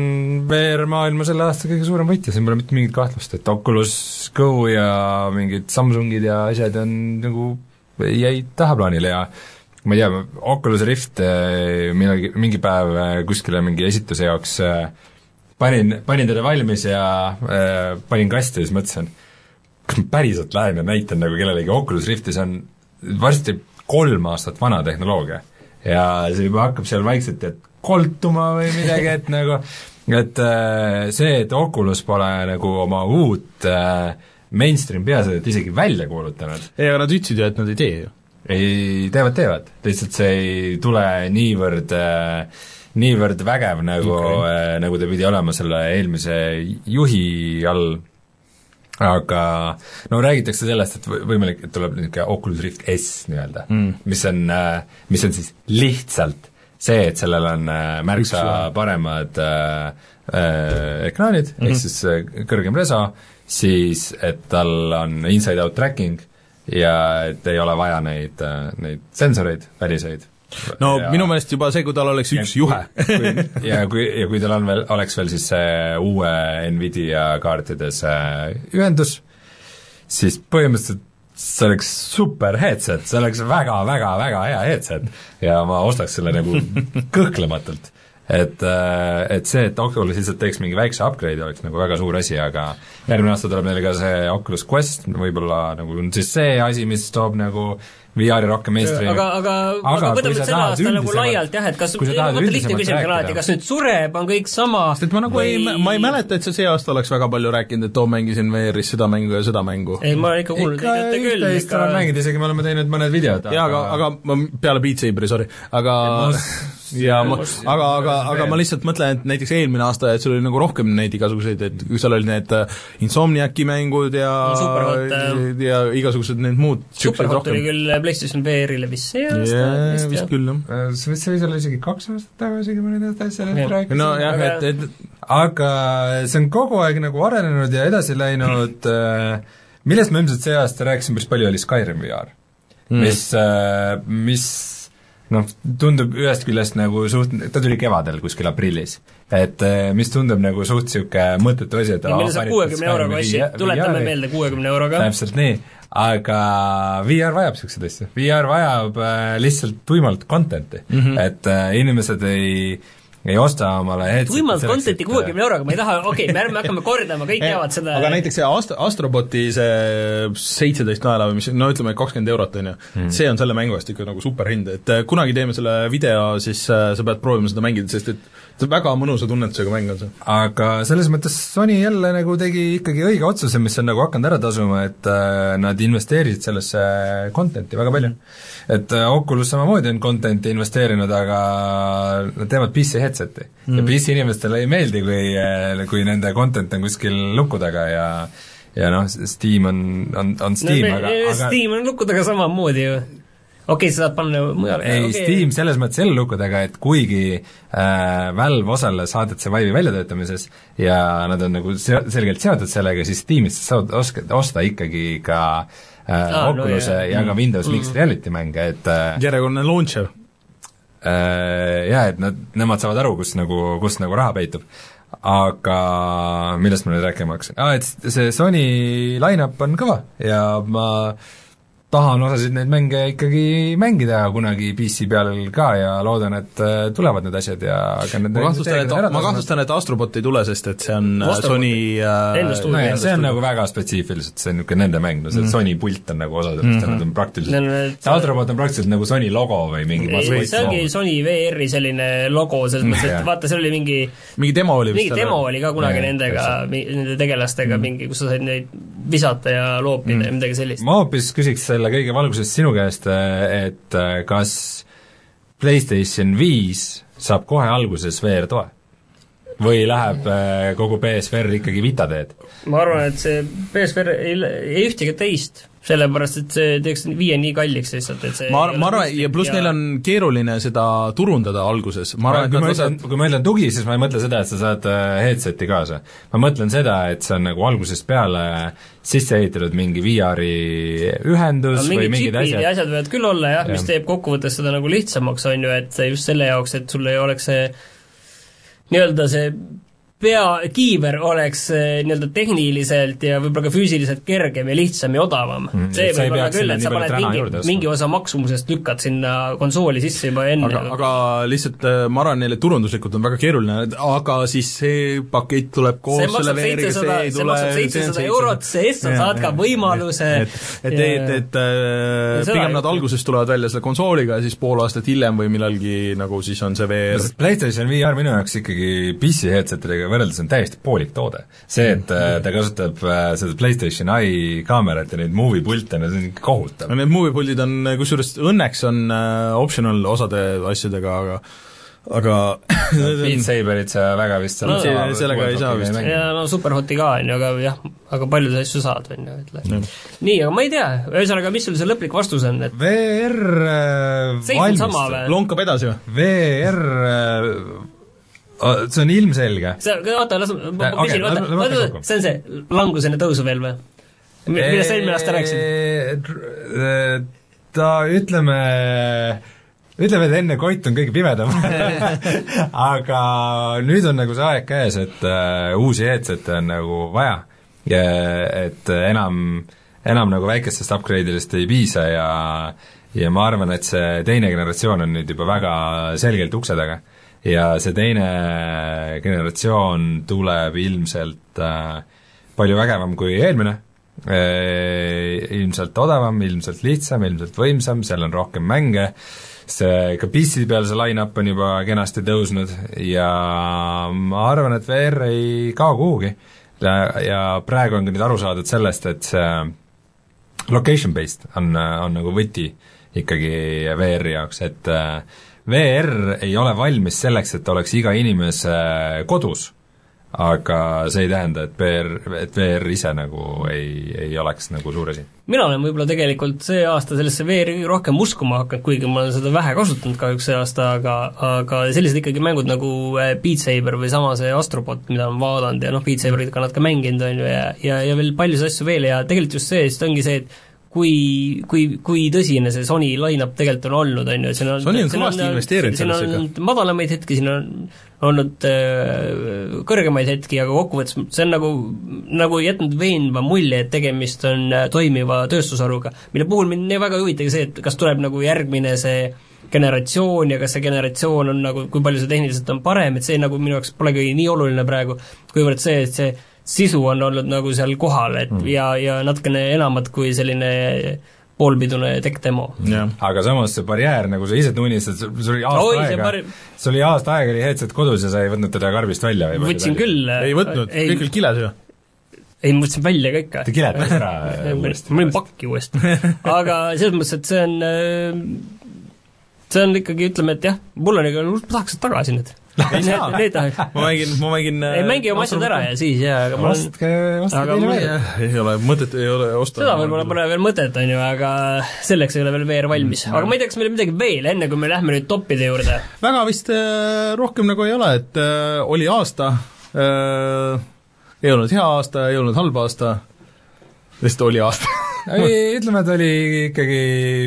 VR-maailma selle aasta kõige suurem võitja, siin pole mitte mingit kahtlust, et Oculus Go ja mingid Samsungid ja asjad on nagu jäid tahaplaanile ja ma ei tea, Oculus Rift äh, millalgi, mingi päev äh, kuskile mingi esituse jaoks äh, panin, panin teda valmis ja äh, panin kasti ja siis mõtlesin, kas ma päriselt lähen ja näitan nagu kellelegi, Oculus Riftis on varsti kolm aastat vana tehnoloogia ja see juba hakkab seal vaikselt, et koltuma või midagi, et nagu, et see, et Oculus pole nagu oma uut äh, mainstream peaasjad isegi välja kuulutanud, ei, aga nad ütlesid ju, et nad ei tee ju. Ei, teevad, teevad, lihtsalt see ei tule niivõrd äh, niivõrd vägev, nagu okay. äh, nagu ta pidi olema selle eelmise juhi all, aga no räägitakse sellest, et võ- võimalik, et tuleb niisugune Oculus Rift S nii-öelda Mm. mis on, mis on siis lihtsalt see, et sellel on äh, märksa paremad äh, äh, ekraanid mm, -hmm. ehk siis äh, kõrgem reso, siis et tal on inside-out tracking ja et ei ole vaja neid, neid sensoreid väliseid. no ja, minu meelest juba see, kui tal oleks üks ja juhe <laughs> ja kui, ja kui tal on veel, oleks veel siis see uue Nvidia kaartides äh, ühendus, siis põhimõtteliselt see oleks super headset, see oleks väga-väga-väga hea headset ja ma ostaks selle nagu kõhklematult. Et, et see, et Oculus lihtsalt teeks mingi väikse upgrade'i, oleks nagu väga suur asi, aga järgmine aasta tuleb neile ka see Oculus Quest, võib-olla nagu on siis see asi, mis toob nagu VR-i rohkem mainstream'i. aga, aga, aga, aga võtame selle aasta nagu laialt jah, et kas, vaata lihtne küsimus on alati, kas nüüd sureb, on kõik sama sest et ma nagu ei, ma ei mäleta, et sa see aasta oleks väga palju rääkinud, et oo, mängisin VR-is seda mängu ja seda mängu. ei, ma olen ikka kuulnud, ikka et küll, üht-teist olen mänginud, isegi me oleme teinud mõned videod, jaa, aga, aga ma peale Beat Saberi, sorry, aga ja ma, aga, aga, aga ma lihtsalt mõtlen, et näiteks eelmine aasta, et sul oli nagu rohkem neid igasuguseid, et kui seal olid need äh, Insomniaci mängud ja No Superhot, äh, ja igasugused need muud Superhot oli küll PlayStation VR-ile vist see aasta jaa, vist vist küll, jah. Äh, see võis, see võis olla isegi kaks aastat tagasi, kui ma nendest asjadest rääkisin. nojah, aga- et, et aga see on kogu aeg nagu arenenud ja edasi läinud äh, millest me ilmselt see aasta rääkisime päris palju, oli Skyrim VR mm., mis, mis noh, tundub ühest küljest nagu suht, ta tuli kevadel kuskil aprillis. et eh, mis tundub nagu suht niisugune mõttetu asi, et ja meil saab kuuekümne euroga ostsid, tuletame meelde kuuekümne euroga. täpselt nii, aga VR vajab niisuguseid asju, VR vajab äh, lihtsalt tuimalt content'i mm, -hmm. et äh, inimesed ei ei osta omale headset'i tuimalt content'i kuuekümne euroga, ma ei taha, okei okay,, me ärme hakkame kordama, kõik <laughs> teavad seda. Aga näiteks see Ast-, Astroboti see seitseteist naela või mis, no ütleme, kakskümmend eurot, on ju, see on selle mängu eest ikka nagu superhind, et äh, kunagi teeme selle video, siis äh, sa pead proovima seda mängida, sest et see on väga mõnusa tunnetusega mäng on see. aga selles mõttes Sony jälle nagu tegi ikkagi õige otsuse, mis on nagu hakanud ära tasuma, et äh, nad investeerisid sellesse content'i väga palju. et äh, Oculus samamoodi on content'i investeerinud, aga nad teevad PC headset'i mm. ja PC inimestele ei meeldi, kui, kui nende content on kuskil luku taga ja ja noh, Steam on, on, on Steam no, aga, aga Steam on luku taga samamoodi ju. Okei okay,, sa saad panna mujale. ei okay., Steam selles mõttes jälle luku taga, et kuigi äh, Valve osales saadete Vive'i väljatöötamises ja nad on nagu se-, selgelt seotud sellega, siis Steamist sa saad oska-, osta ikkagi ka äh, no Oculus'e jah. ja ka Windows Mm. Mixed Reality mänge, et äh, järjekordne launcher. äh, jaa, et nad, nemad saavad aru, kus nagu, kus nagu raha peitub. aga millest ma nüüd rääkima hakkasin? aa, et see Sony line-up on kõva ja ma tahan osasid neid mänge ikkagi mängida kunagi PC peal ka ja loodan, et äh, tulevad need asjad ja aga need ma kahtlustan, et, ma kahtlustan, et Astrobot ei tule, sest et see on äh, Astrobot. Sony äh, no, jah, see on nagu väga spetsiifiliselt, see on niisugune nende mäng, no see mm. Sony pult on nagu osa sellest mm -hmm. nad on praktiliselt, see Astrobot on praktiliselt nagu Sony logo või mingi ei, see ongi Sony VR-i selline logo, selles mõttes, et vaata, seal oli mingi mingi demo oli mingi demo oli ka kunagi ja, nendega, nende tegelastega mm. mingi, kus sa said neid visata ja loopida mm. ja midagi sellist. ma hoopis küsiks selle kõige valguses sinu käest, et äh, kas PlayStation viis saab kohe alguses VR-toe? või läheb äh, kogu BSVR ikkagi Vita teed? ma arvan, et see BSVR ei, ei ühtegi teist sellepärast, et see teeks viie nii kalliks lihtsalt, et see ma, ma arvan, ja pluss ja... neil on keeruline seda turundada alguses, ma arvan, et kui ma ütlen, kui ma ütlen tugi, siis ma ei mõtle seda, et sa saad äh, headset'i kaasa. ma mõtlen seda, et see on nagu algusest peale sisse ehitatud mingi VR-i ühendus no, või mingid asjad. ja asjad võivad küll olla jah ja., mis teeb kokkuvõttes seda nagu lihtsamaks, on ju, et just selle jaoks, et sul ei oleks see nii-öelda see pea, kiiver oleks eh, nii-öelda tehniliselt ja võib-olla ka füüsiliselt kergem ja lihtsam ja odavam. Mm,. see võib olla küll, et sa paned mingi, mingi osa maksumusest lükkad sinna konsooli sisse juba enne. aga, aga lihtsalt eh, ma arvan, neile turunduslikult on väga keeruline, aga siis see pakett tuleb koos see selle VR-iga, see ei tule see maksab seitsesada eurot sees, sa saad ka võimaluse. Et, et, et, et äh, pigem nad alguses tulevad välja selle konsooliga ja siis pool aastat hiljem või millalgi nagu siis on see VR PlayStation VR minu jaoks ikkagi PC headsetidega sellega võrreldes on täiesti poolik toode. see, et äh, ta kasutab äh, seda PlayStation Eye kaamerat ja neid movie pilte, no see on kohutav. no need movie pildid on, kusjuures õnneks on äh, optional osade asjadega, aga aga <clears throat> Beat Saberit sa väga vist no, sellega ei saa vist. ja no Superhoti ka, on ju, aga jah, aga paljusid asju saad, on ju, ütle. nii, aga ma ei tea, ühesõnaga, mis sul see lõplik vastus on, et VR valmis, lonkab edasi või? VR see on ilmselge. oota, las ma, ma küsin, oota, see on see languseni tõusu veel või? millest sa eelmine aasta rääkisid? ta, ütleme, ütleme, et enne Koit on kõige pimedam <laughs> aga nüüd on nagu see aeg käes, et uh, uusi headset'e on nagu vaja. et enam, enam nagu väikestest upgrade idest ei piisa ja ja ma arvan, et see teine generatsioon on nüüd juba väga selgelt ukse taga ja see teine generatsioon tuleb ilmselt äh, palju vägevam kui eelmine äh,, ilmselt odavam, ilmselt lihtsam, ilmselt võimsam, seal on rohkem mänge, see, ka PC peal see line-up on juba kenasti tõusnud ja ma arvan, et VR ei kao kuhugi. ja praegu on ka nüüd aru saadud sellest, et see location based on, on nagu võti ikkagi VR-i jaoks, et äh, VR ei ole valmis selleks, et oleks iga inimese kodus, aga see ei tähenda, et VR, et VR ise nagu ei, ei oleks nagu suur asi. mina olen võib-olla tegelikult see aasta sellesse VR-i rohkem uskuma hakanud, kuigi ma olen seda vähe kasutanud kahjuks see aasta, aga aga sellised ikkagi mängud nagu äh, Beat Saber või sama see Astrobot, mida ma vaadanud ja noh, Beat Saberit ka natuke mänginud, on ju, ja ja, ja veel paljusid asju veel ja tegelikult just see, sest ongi see, et kui, kui, kui tõsine see Sony line-up tegelikult on olnud, on ju, siin on Sony on kõvasti investeerinud sellesse siin on madalamaid hetki, siin on olnud äh, kõrgemaid hetki, aga kokkuvõttes see on nagu, nagu jätnud veenva mulje, et tegemist on äh, toimiva tööstusharuga, mille puhul mind nii väga ei huvitagi see, et kas tuleb nagu järgmine see generatsioon ja kas see generatsioon on nagu, kui palju see tehniliselt on parem, et see nagu minu jaoks polegi nii oluline praegu, kuivõrd see, et see sisu on olnud nagu seal kohal, et mm. ja, ja natukene enamat kui selline poolpidune tech-demo. aga samas see barjäär, nagu sa ise tunnistasid, sul oli aasta Oi, aega bar..., sul oli aasta aega oli headset kodus ja sa ei võtnud teda karbist välja või võtsin küll. ei võtnud, kõik oli kiles ju ei, ma võtsin välja ka ikka. ta kiletas ära uuesti? <laughs> ma olin pakki uuesti. aga selles mõttes, et see on, äh, see on ikkagi, ütleme, et jah, mul on ikka, ma tahaks seda tagasi nüüd <laughs> ei saa, ma mängin, ma mängin ei mängi oma asjad ära ja siis jaa, aga mul ostke, ostke teine VR. ei ole mõtet, ei ole osta. seda võib-olla pole veel mõtet, on ju, aga selleks ei ole veel VR valmis. aga ma ei tea, kas meil on midagi veel, enne kui me lähme nüüd toppide juurde? väga vist äh, rohkem nagu ei ole, et äh, oli aasta äh,, ei olnud hea aasta, ei olnud halb aasta, lihtsalt oli aasta <laughs> ei, ütleme, et oli ikkagi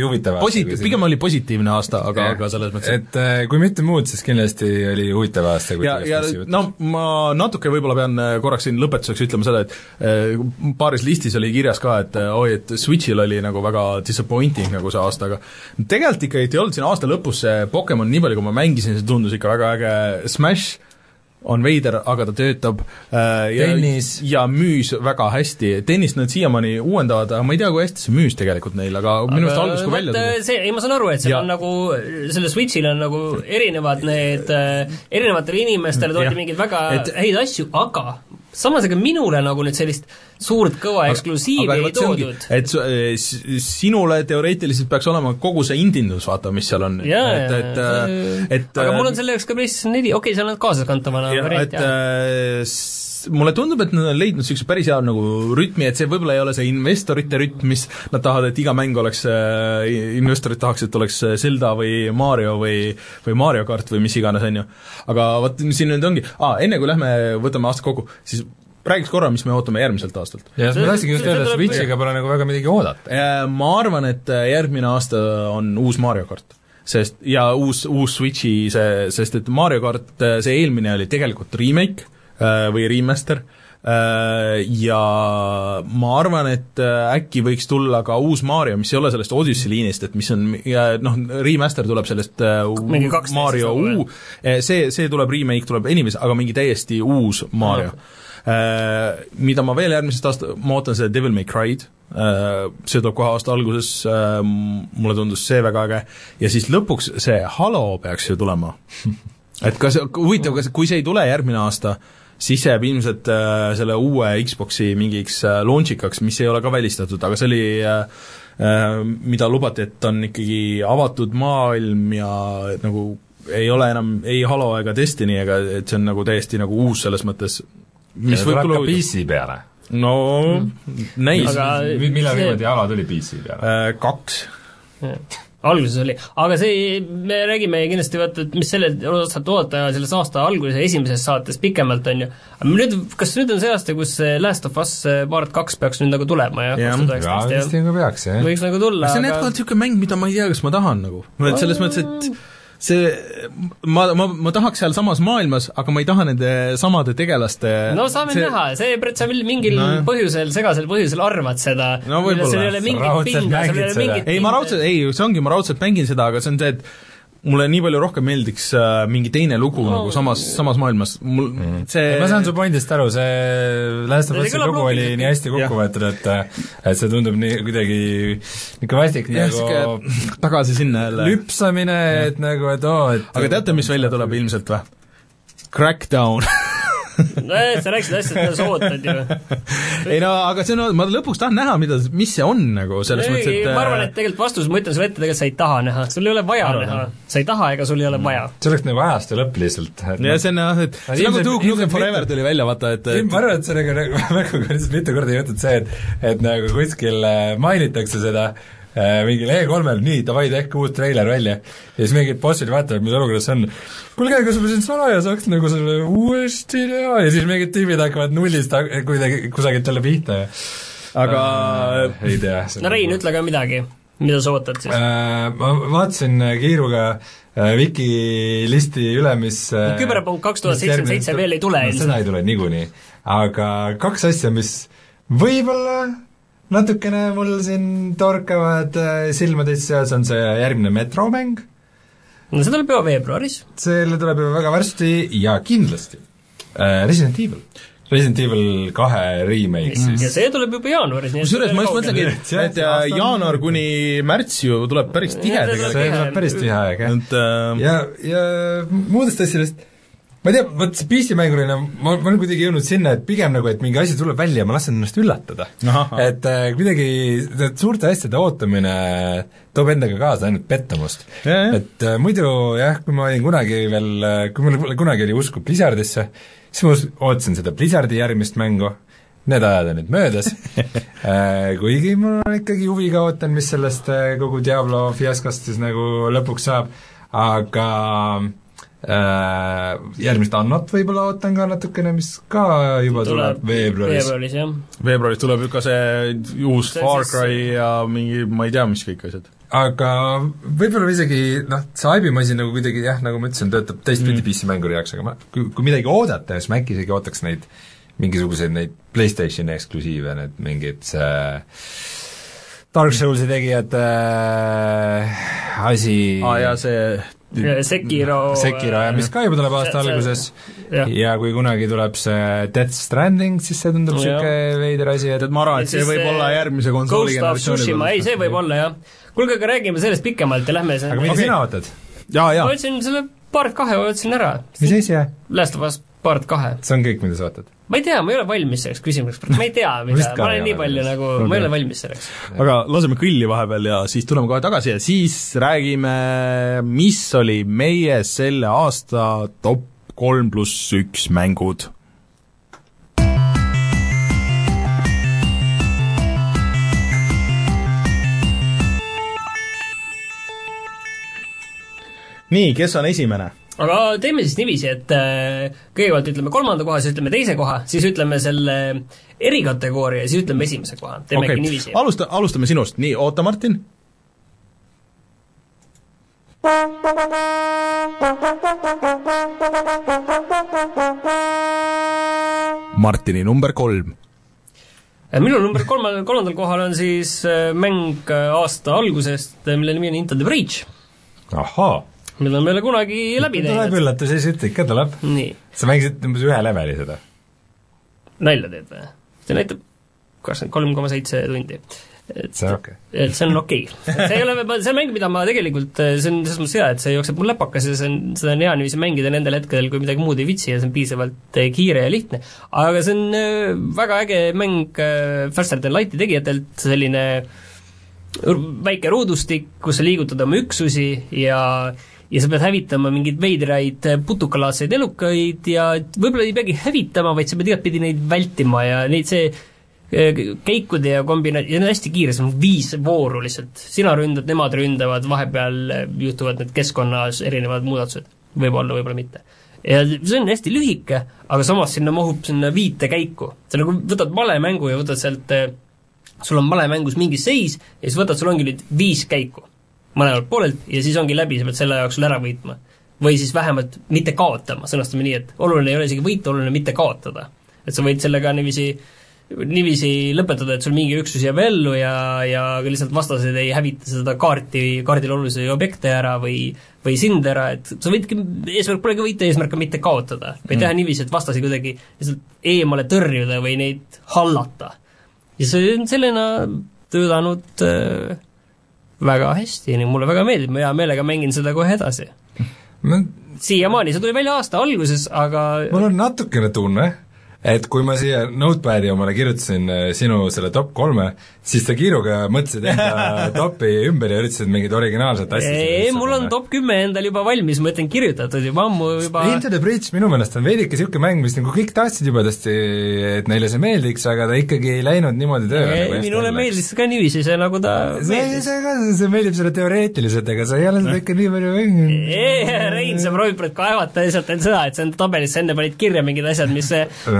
huvitav aasta. positiivne, pigem oli positiivne aasta, aga, aga selles mõttes et äh, kui mitte muud, siis kindlasti oli huvitav aasta. ja, ja no ma natuke võib-olla pean äh, korraks siin lõpetuseks ütlema seda, et äh, paaris listis oli kirjas ka, et oi, et Switchil oli nagu väga disappointing nagu see aasta, aga tegelikult ikkagi ei olnud siin aasta lõpus see Pokemon, nii palju kui ma mängisin, see tundus ikka väga äge, Smash on veider, aga ta töötab äh, ja, ja müüs väga hästi, tennist nad siiamaani uuendavad, aga ma ei tea, kui hästi see müüs tegelikult neil, aga minu meelest alguses kui välja tuli. see, ei ma saan aru, et seal ja. on nagu, sellel Switchil on nagu erinevad need äh,, erinevatele inimestele toodi mingeid väga et, häid asju, aga samas ega minule nagu nüüd sellist suurt kõva eksklusiivi ei toodud. et eh, sinule teoreetiliselt peaks olema kogu see indindus, vaata, mis seal on. et, et, et aga mul on selle jaoks ka PlayStation neli, okei okay,, seal on kaasaskantavana variant, jah äh, mulle tundub, et nad on leidnud niisuguse päris hea nagu rütmi, et see võib-olla ei ole see investorite rütm, mis nad tahavad, et iga mäng oleks, äh, investorid tahaks, et oleks Zelda või Mario või või Mario kart või mis iganes, on ju. aga vot siin nüüd ongi, aa, enne kui lähme võtame aasta kokku, siis räägiks korra, mis me ootame järgmiselt aastalt. jah, ma tahtsingi just öelda, Switchiga pole nagu väga midagi oodata. Ma arvan, et äh, järgmine aasta on uus Mario kart sest, ja uus, uus Switchi see, sest et Mario kart, äh, see eelmine oli tegelikult remake äh, või remaster, ja ma arvan, et äkki võiks tulla ka uus Mario, mis ei ole sellest Odyssey liinist, et mis on, noh, remaster tuleb sellest Mario U, see, see tuleb, remake tuleb anyways, aga mingi täiesti uus Mario. No Äh, mida ma veel järgmisest aasta, ma ootan seda Devil May Cry'd, äh, see tuleb kohe aasta alguses, äh, mulle tundus see väga äge, ja siis lõpuks see Halo peaks ju tulema. <laughs> Et kas, huvitav, kas, kui see ei tule järgmine aasta, siis see jääb ilmselt äh, selle uue Xboxi mingiks äh, launch'ikaks, mis ei ole ka välistatud, aga see oli äh, äh, mida lubati, et on ikkagi avatud maailm ja nagu ei ole enam ei Halo ega Destiny ega et see on nagu täiesti nagu uus selles mõttes mis võib tulla PC peale? no mm. näis. millal viimati Java tuli PC peale äh,? Kaks. Alguses oli, aga see, me räägime kindlasti vaata, et mis selle osalt oodata selles aasta alguses esimeses saates pikemalt, on ju, aga nüüd, kas nüüd on see aasta, kus Last of Us Part kaks peaks nüüd nagu tulema ja kaks tuhat üheksateist, jah? vist nagu peaks, jah. võiks nagu tulla, aga see on jätkuvalt niisugune mäng, mida ma ei tea, kas ma tahan nagu, et selles mõttes, et see, ma, ma, ma tahaks sealsamas maailmas, aga ma ei taha nende samade tegelaste no saame see... näha, see, sa mingil no. põhjusel, segasel põhjusel arvad seda. No sul ei ole mingit pinda, sul ei ole mingit ei, ma raudselt, ei, see ongi, ma raudselt mängin seda, aga see on see, et mulle nii palju rohkem meeldiks äh, mingi teine lugu no. nagu samas, samas maailmas, mul mm. see ma saan su pointist aru, see Last of Us'i lugu oli nii hästi kokku võetud, et et see tundub nii kuidagi niisugune vastik ja, nagu tagasi sinna jälle. lüpsamine, et nagu, et oo, et aga teate, mis välja tuleb ilmselt või? Crackdown <laughs> nojah, sa rääkisid asjast, mida sa ootad ju. ei no aga see on, ma lõpuks tahan näha, mida, mis see on nagu, selles ei, mõttes, et ma arvan, et tegelikult vastus, ma ütlen sulle ette, tegelikult sa ei taha näha, sul ei ole vaja Arvan. näha. sa ei taha ega sul ei ole vaja. see oleks nagu ajastu lõpp lihtsalt. ja see on jah, et see nagu Duke Nukem Forever tuli välja, vaata, et, et ma arvan, et see nagu, nagu mitu korda juhtunud see, et et nagu kuskil äh, mainitakse seda äh, mingil E3-l, nii, davai, tehke uus treiler välja. ja siis mingid bossid vaatavad, mis olukorras see on. kuulge, kas ma siin salaja saaks nagu selle uuesti teha ja siis mingid tüübid hakkavad nullist kuidagi kusagilt jälle pihta ja aga äh, ei tea. no Rein, ütle ka midagi, mida sa ootad siis äh,? Ma vaatasin kiiruga äh, Wikilisti üle, mis äh, küberpunkt kaks tuhat seitsekümmend seitse veel ei tule ilmselt no,. seda ei tule niikuinii. aga kaks asja, mis võib-olla natukene mul siin torkavad äh, silmades seas, on see järgmine metromäng. no see tuleb juba veebruaris. selle tuleb juba väga varsti ja kindlasti äh, Resident Evil. Resident Evil kahe remake siis. ja see tuleb juba jaanuaris. kusjuures ma just mõtlengi, et, et jaanuar kuni märts ju tuleb päris tihe tegelikult. see tuleb päris tihe aeg, jah. äh... ja, ja muudest asjadest ma ei tea, vot see PC-mängurina ma, ma olen kuidagi jõudnud sinna, et pigem nagu, et mingi asi tuleb välja ja ma lasen ennast üllatada. et äh, kuidagi suurte asjade ootamine toob endaga kaasa ainult pettumust. et äh, muidu jah, kui ma olin kunagi veel, äh, kui mul kunagi oli usku Blizzardisse, siis ma ootasin seda Blizzardi järgmist mängu, need ajad on nüüd möödas. <laughs> Äh, kuigi mul on ikkagi huviga ootan, mis sellest äh, kogu Diablo fiaskost siis nagu lõpuks saab, aga äh, järgmist Annot võib-olla ootan ka natukene, mis ka juba tuleb, tuleb veebruaris. veebruaris, jah. veebruaris tuleb ju ka see uus see Far Cry siis... ja mingi ma ei tea, mis kõik asjad. aga võib-olla isegi noh, see aibimasin nagu kuidagi jah, nagu ma ütlesin, töötab teistpidi mm. PC mänguri jaoks, aga ma, kui, kui midagi oodata, siis ma äkki isegi ootaks neid mingisuguseid neid PlayStationi eksklusiive, need mingid see Dark Soulsi tegijate äh, asi aa ah, jaa, see Sekiro Sekiro jah, mis ka juba tuleb aasta see, alguses ja. ja kui kunagi tuleb see Death Stranding, siis see tundub niisugune veider asi, et ma arvan, et see võib olla järgmise konsooli generatsiooni peal. ei, see võib olla jah. kuulge, aga räägime sellest pikemalt ja lähme aga mida okay. sina ootad? ma ütlesin selle Part kahe otsin ära. mis asi? Last of Us Part kahe. see on kõik, mida sa ootad? Ma ei tea, ma ei ole valmis selleks küsimuseks, ma ei tea, mida, ma olen nii palju nagu, ma ei ole valmis selleks. aga laseme kõlli vahepeal ja siis tuleme kohe tagasi ja siis räägime, mis oli meie selle aasta top kolm pluss üks mängud nii, kes on esimene? Aga teeme siis niiviisi, et äh, kõigepealt ütleme kolmanda koha, siis ütleme teise koha, siis ütleme selle erikategooria ja siis ütleme esimese koha, teemegi okay. niiviisi. alusta, alustame sinust, nii, oota Martin. Martini number kolm äh, minu number kolmel, <laughs> kolmandal kohal on siis äh, mäng aasta algusest, mille nimi on Into the Breach. ahhaa mille me ei ole kunagi läbi teinud. tuleb üllatus, ei siit ikka tuleb. sa mängisid umbes ühe leveli seda? nalja teed või? see näitab kakskümmend kolm koma seitse tundi. et see on okei okay.. et see on okei okay.. see ei ole, see on mäng, mida ma tegelikult, see on selles mõttes hea, et see jookseb mul läpakas ja see on, seda on hea niiviisi mängida nendel hetkedel, kui midagi muud ei vitsi ja see on piisavalt eh, kiire ja lihtne. aga see on eh, väga äge mäng eh, Faster than Light'i tegijatelt, selline väike ruudustik, kus sa liigutad oma üksusi ja ja sa pead hävitama mingeid veidraid putukalaadseid elukaid ja võib-olla ei peagi hävitama, vaid sa pead igatpidi neid vältima ja neid see äh, käikude ja kombina-, ja need on hästi kiire, see on viis vooru lihtsalt. sina ründad, nemad ründavad, vahepeal äh, juhtuvad need keskkonnas erinevad muudatused. võib-olla, võib-olla mitte. ja see on hästi lühike, aga samas sinna mahub sinna viite käiku. sa nagu võtad malemängu ja võtad sealt, äh, sul on malemängus mingi seis ja siis võtad, sul ongi nüüd viis käiku mõlemalt poolelt ja siis ongi läbi, sa pead selle jaoks sul ära võitma. või siis vähemalt mitte kaotama, sõnastame nii, et oluline ei ole isegi võita, oluline mitte kaotada. et sa võid sellega niiviisi niiviisi lõpetada, et sul mingi üksus jääb ellu ja, ja lihtsalt vastased ei hävita seda kaarti, kaardil olulisi objekte ära või või sind ära, et sa võidki, eesmärk polegi võita, eesmärk on mitte kaotada. või mm. teha niiviisi, et vastasi kuidagi lihtsalt eemale tõrjuda või neid hallata. ja see on sellena töötanud äh, väga hästi ning mulle väga meeldib, ma hea meelega mängin seda kohe edasi. Ma.... siiamaani, see tuli välja aasta alguses, aga mul on natukene tunne, et kui ma siia Notepadi omale kirjutasin äh, sinu selle top kolme, siis sa kiiruga mõtlesid enda <laughs> topi ümber ja üritasid mingit originaalset asja ei, mul on top kümme endal juba valmis, ma ütlen, kirjutatud juba ammu juba Into the Bridge minu meelest on veidike niisugune mäng, mis nagu kõik tahtsid juba tõesti, et neile see meeldiks, aga ta ikkagi ei läinud niimoodi tööle nagu minule meeldis ka niiviisi, see nagu ta see, see ka, see meeldib sulle teoreetiliselt, ega sa ei ole seda ikka nii palju mänginud. ei, <laughs> Rein, sa proovid praegu kaevata lihtsalt ainult seda, et sa enda tabelisse enne panid kirja mingid asjad, mis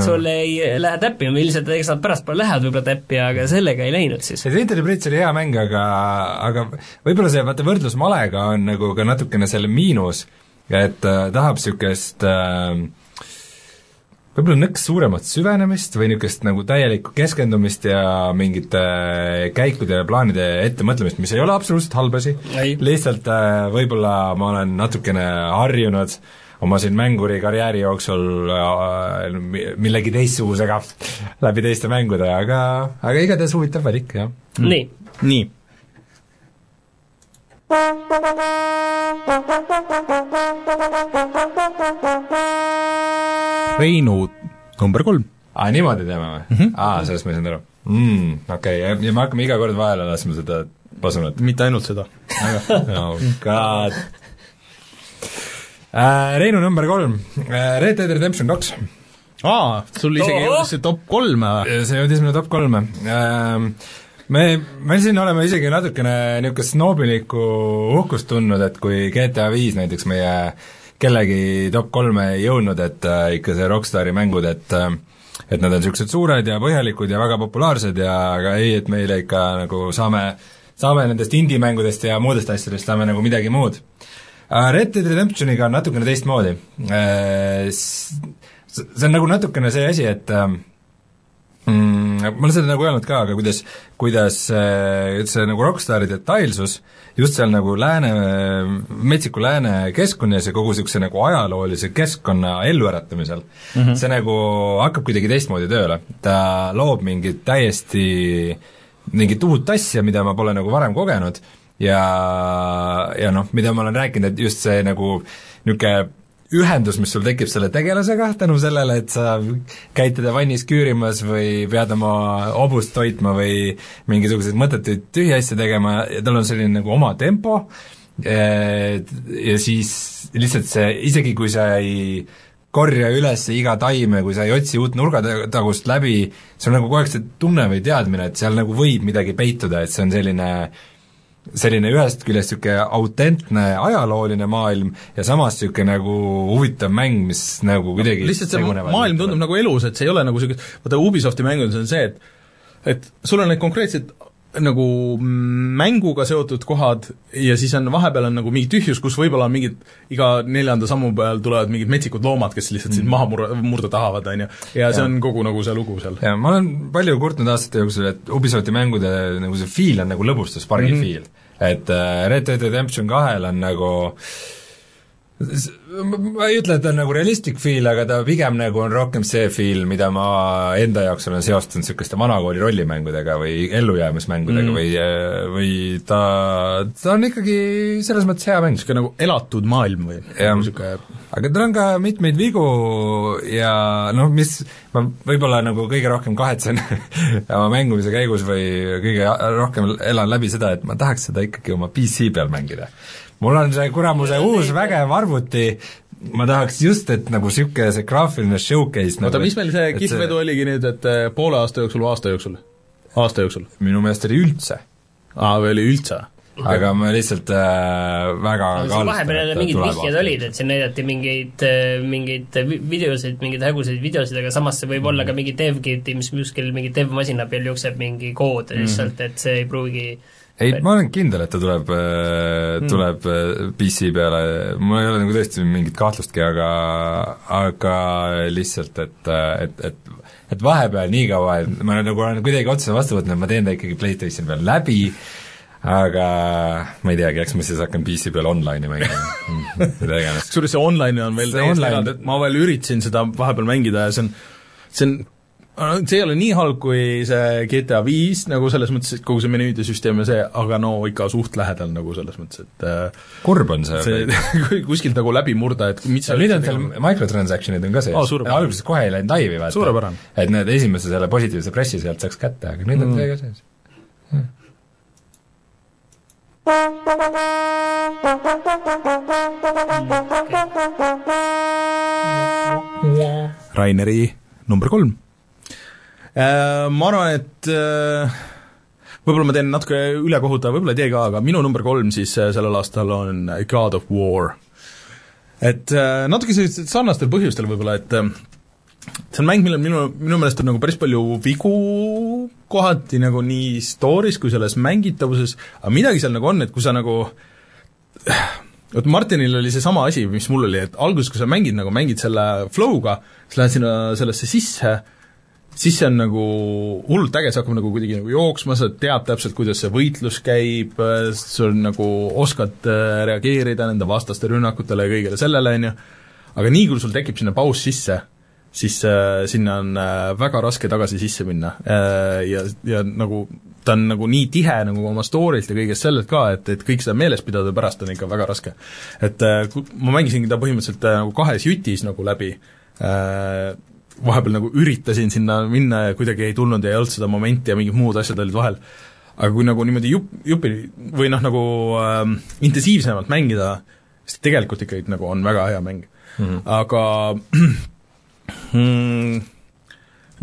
sul ei lähe täppi, ilmselt eks nad pärastpoole lähevad võib-olla täppi, aga sellega ei läinud siis. see Inter Bridge oli hea mäng, aga, aga võib-olla see, vaata, võrdlus malega on nagu ka natukene selle miinus, et äh, tahab niisugust äh, võib-olla nõks suuremat süvenemist või niisugust nagu täielikku keskendumist ja mingite käikude ja plaanide ettemõtlemist, mis ei ole absoluutselt halb asi, lihtsalt äh, võib-olla ma olen natukene harjunud äh, oma siin mänguri karjääri jooksul äh, millegi teistsugusega läbi teiste mängude, aga, aga igatahes huvitav valik, jah mm.. nii. nii. Reinu number kolm. aa, niimoodi teeme või mm? -hmm. aa, sellest ma ei saanud aru mm,. Okei okay., ja me hakkame iga kord vahele laskma seda pasunat? mitte ainult seda. <laughs> oh god. Reinu number kolm äh,, Red Dead Redemption kaks. aa, sul isegi jõudis see top kolme või? see jõudis minu top kolme äh, me, me siin oleme isegi natukene niisugust snoobilikku uhkust tundnud, et kui GTA viis näiteks meie kellegi top kolme ei jõudnud, et äh, ikka see Rockstari mängud, et äh, et nad on niisugused suured ja põhjalikud ja väga populaarsed ja aga ei, et meile ikka nagu saame, saame nendest indie-mängudest ja muudest asjadest saame nagu midagi muud. Red Dead Redemptioniga on natukene teistmoodi. See on nagu natukene see asi, et mm, ma olen seda nagu öelnud ka, aga kuidas, kuidas see nagu Rockstari detailsus just seal nagu lääne, metsiku lääne keskkonnas ja kogu niisuguse nagu ajaloolise keskkonna elluäratamisel mm, -hmm. see nagu hakkab kuidagi teistmoodi tööle. ta loob mingit täiesti, mingit uut asja, mida ma pole nagu varem kogenud ja, ja noh, mida ma olen rääkinud, et just see nagu niisugune ühendus, mis sul tekib selle tegelasega tänu sellele, et sa käid teda vannis küürimas või pead oma hobust toitma või mingisuguseid mõttetuid tühiasju tegema ja tal on selline nagu oma tempo ja siis lihtsalt see, isegi kui sa ei korja üles iga taime, kui sa ei otsi uut nurgatagust läbi, sul on nagu kogu aeg see tunne või teadmine, et seal nagu võib midagi peituda, et see on selline äh, selline ühest küljest niisugune autentne ajalooline maailm ja samas niisugune nagu huvitav mäng, mis nagu kuidagi lihtsalt see maailm tundub nagu elus, et see ei ole nagu niisugune, vaata Ubisofti mängudes on see, et et sul on need konkreetsed nagu mänguga seotud kohad ja siis on, vahepeal on nagu mingi tühjus, kus võib-olla on mingid, iga neljanda sammu peal tulevad mingid metsikud loomad, kes lihtsalt sind mm. maha mur-, murda tahavad, on ju. ja see ja. on kogu nagu see lugu seal. jaa, ma olen palju kurtnud aastate jooksul, et Ubisofti mängude nagu see feel on nagu lõbustuspargi mm -hmm. feel. et äh, Red Dead Redemption kahel on nagu äh, ma ei ütle, et ta on nagu realistlik feel, aga ta pigem nagu on rohkem see feel, mida ma enda jaoks olen seostanud niisuguste vanakooli rollimängudega või ellujäämismängudega mm. või, või ta, ta on ikkagi selles mõttes hea mäng. niisugune nagu elatud maailm või niisugune aga tal on ka mitmeid vigu ja noh, mis ma võib-olla nagu kõige rohkem kahetsen <laughs> oma mängimise käigus või kõige rohkem elan läbi seda, et ma tahaks seda ikkagi oma PC peal mängida mul on see kuramuse uus vägev arvuti, ma tahaks just, et nagu niisugune see graafiline showcase oota nagu,, mis meil see kihvvedu see... oligi nüüd, et eh, poole aasta jooksul või aasta jooksul? aasta jooksul? minu meelest oli üldse. aa, või oli üldse? Okay. aga ma lihtsalt äh, väga no, vahepeal jälle mingid vihjed olid, et siin näidati mingeid, äh, mingeid videosid, mingeid hägusaid videosid, aga samas see võib mm -hmm. olla ka mingi dev-kit'i, mis kuskil mingi dev-masina peal jookseb mingi kood mm -hmm. lihtsalt, et see ei pruugi ei, ma olen kindel, et ta tuleb, äh, hmm. tuleb mm. PC peale, mul ei ole nagu tõesti mingit kahtlustki, aga aga lihtsalt, et, et, et et vahepeal nii kaua, et ma nagu olen kuidagi otsuse vastu võtnud, ma teen ta ikkagi PlayStation peal läbi, aga ma ei teagi, eks ma siis hakkan PC peal online'i mängima <laughs> mida iganes. kusjuures see online on veel täiesti eraldi, et ma veel üritasin seda vahepeal mängida ja see on, see on see ei ole nii halb kui see GTA viis nagu selles mõttes, et kogu see menüüde süsteem ja see, aga no ikka suht lähedal nagu selles mõttes, et äh, kurb on see. see <laughs> kuskilt nagu läbi murda, et mis ja nüüd on seal microtransaction'id on ka sees oh,, alguses kohe ei läinud laivi, vaata. et need esimese selle positiivse pressi sealt saaks kätte, aga nüüd on mm. see ka sees hmm.. Raineri number kolm ma arvan, et äh, võib-olla ma teen natuke ülekohuta, võib-olla ei tee ka, aga minu number kolm siis äh, sellel aastal on God of War. et natuke sellistel sarnastel põhjustel võib-olla, et see on mäng, millel minu, minu meelest on nagu päris palju vigu kohati nagu nii story's kui selles mängitavuses, aga midagi seal nagu on, et kui sa nagu vot Martinil oli seesama asi, mis mul oli, et alguses, kui sa mängid nagu, mängid selle flow'ga, sa lähed sinna sellesse sisse, siis see on nagu hullult äge, see hakkab nagu kuidagi nagu jooksma, sa tead täpselt, kuidas see võitlus käib, sul nagu oskad äh, reageerida nende vastaste rünnakutele ja kõigele sellele, on ju, aga nii, kui sul tekib sinna paus sisse, siis äh, sinna on äh, väga raske tagasi sisse minna. Äh, ja, ja nagu ta on nagu nii tihe nagu oma story'lt ja kõigest sellelt ka, et, et kõik seda meeles pidada pärast on ikka väga raske. et äh, ma mängisingi ta põhimõtteliselt äh, nagu kahes jutis nagu läbi. Äh,, vahepeal nagu üritasin sinna minna ja kuidagi ei tulnud ja ei olnud seda momenti ja mingid muud asjad olid vahel. aga kui nagu niimoodi jupp, jupi või noh, nagu äh, intensiivsemalt mängida, siis tegelikult ikkagi nagu on väga hea mäng mm. -hmm. aga <clears throat> mm,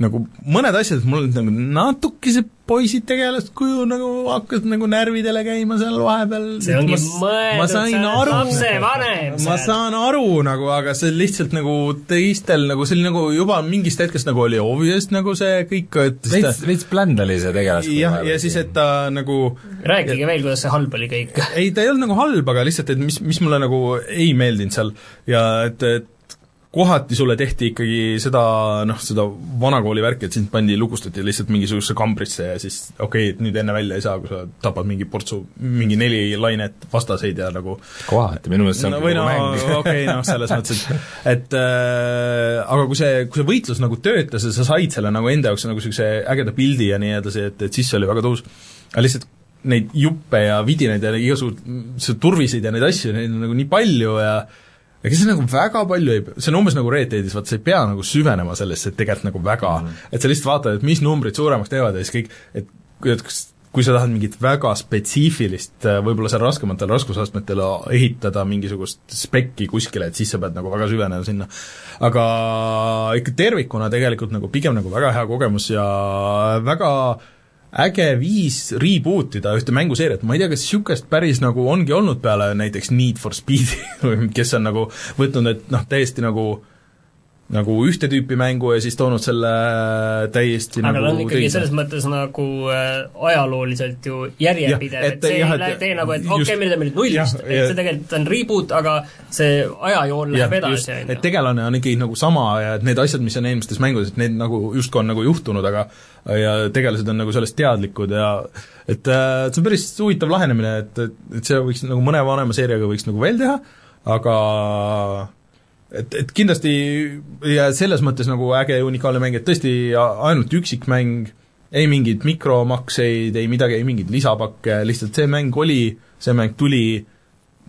nagu mõned asjad, mul nagu natukese poisid tegelast kuju nagu hakkas nagu närvidele käima seal vahepeal. see ongi mõeldud, see on lapsevanem. ma saan aru nagu, aga see lihtsalt nagu teistel nagu see oli nagu juba mingist hetkest nagu oli obvious nagu see kõik, et veits, veits bländ oli see tegelaskuju. jah, ja siis, et ta nagu rääkige veel, kuidas see halb oli kõik. ei, ta ei olnud nagu halb, aga lihtsalt, et mis, mis mulle nagu ei meeldinud seal ja et, et kohati sulle tehti ikkagi seda noh, seda vanakooli värki, et sind pandi, lukustati lihtsalt mingisugusesse kambrisse ja siis okei okay,, et nüüd enne välja ei saa, kui sa tapad mingi portsu, mingi neli lainet vastaseid ja nagu kohati, minu meelest see on no, või no okei okay,, noh, selles mõttes, et et äh, aga kui see, kui see võitlus nagu töötas ja sa said selle nagu enda jaoks nagu niisuguse ägeda pildi ja nii edasi, et, et siis see oli väga tõus, aga lihtsalt neid juppe ja vidinaid ja igasugu turviseid ja neid asju, neid on nagu nii palju ja ega see nagu väga palju ei, see on umbes nagu Red Deadis, vaata sa ei pea nagu süvenema sellesse, tegelikult nagu väga mm, -hmm. et sa lihtsalt vaatad, et mis numbrid suuremaks teevad ja siis kõik, et et kas kui sa tahad mingit väga spetsiifilist, võib-olla seal raskematel raskusastmetel ehitada mingisugust spekki kuskile, et siis sa pead nagu väga süvenema sinna. aga ikka tervikuna tegelikult nagu pigem nagu väga hea kogemus ja väga äh, äge viis reboot ida ühte mänguseeriat, ma ei tea, kas niisugust päris nagu ongi olnud peale näiteks Need for Speedi <laughs> kes on nagu võtnud, et noh, täiesti nagu nagu ühte tüüpi mängu ja siis toonud selle täiesti aga nagu ta on ikkagi teise. selles mõttes nagu äh, ajalooliselt ju järjepidev, et see jah, ei lähe, tee nagu, et okei okay,, me teeme nüüd nullist, et see tegelikult on reboot, aga see ajajoon läheb edasi, on ju. et tegelane on ikkagi nagu sama ja et need asjad, mis on eelmistes mängudes, et need nagu justkui on nagu juhtunud, aga ja tegelased on nagu sellest teadlikud ja et äh, see on päris huvitav lahenemine, et, et see võiks nagu mõne vanema seeriaga võiks nagu veel teha, aga et, et kindlasti ja selles mõttes nagu äge ja unikaalne mäng, et tõesti ainult üksikmäng, ei mingeid mikromakseid, ei midagi, ei mingeid lisapakke, lihtsalt see mäng oli, see mäng tuli,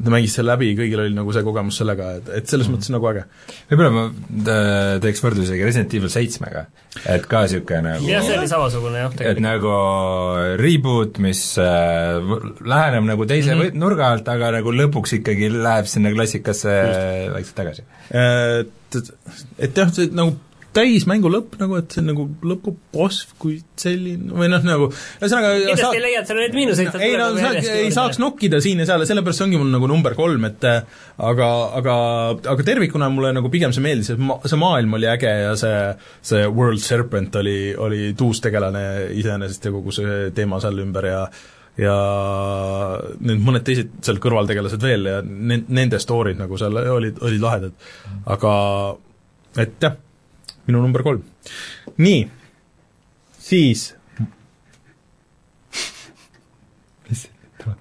ta mängis selle läbi, kõigil oli nagu see kogemus sellega, et, et selles mm. mõttes nagu äge. võib-olla ma äh, teeks võrdluse isegi Resident Evil seitsmega, et ka niisugune nagu jah, see oli samasugune jah, tegelikult. et nagu reboot, mis äh, läheneb nagu teise mm -hmm. nurga alt, aga nagu lõpuks ikkagi läheb sinna klassikasse vaikselt tagasi. Et, et jah, see nagu täismängu lõpp nagu, et see nagu lõpuboss kui selline või noh, nagu ühesõnaga kindlasti saak... leiad sa neid miinuseid no, ei no saak, ei saaks nokkida siin ja seal ja sellepärast see ongi mul nagu number kolm, et aga, aga, aga tervikuna mulle nagu pigem see meeldis, et ma-, see maailm oli äge ja see, see World Serpent oli, oli tuus tegelane iseenesest ja kogu see teema seal ümber ja ja need mõned teised seal kõrvaltegelased veel ja ne-, nende story'd nagu seal olid, olid lahedad. aga et jah minu number kolm. nii, siis mis tuleb?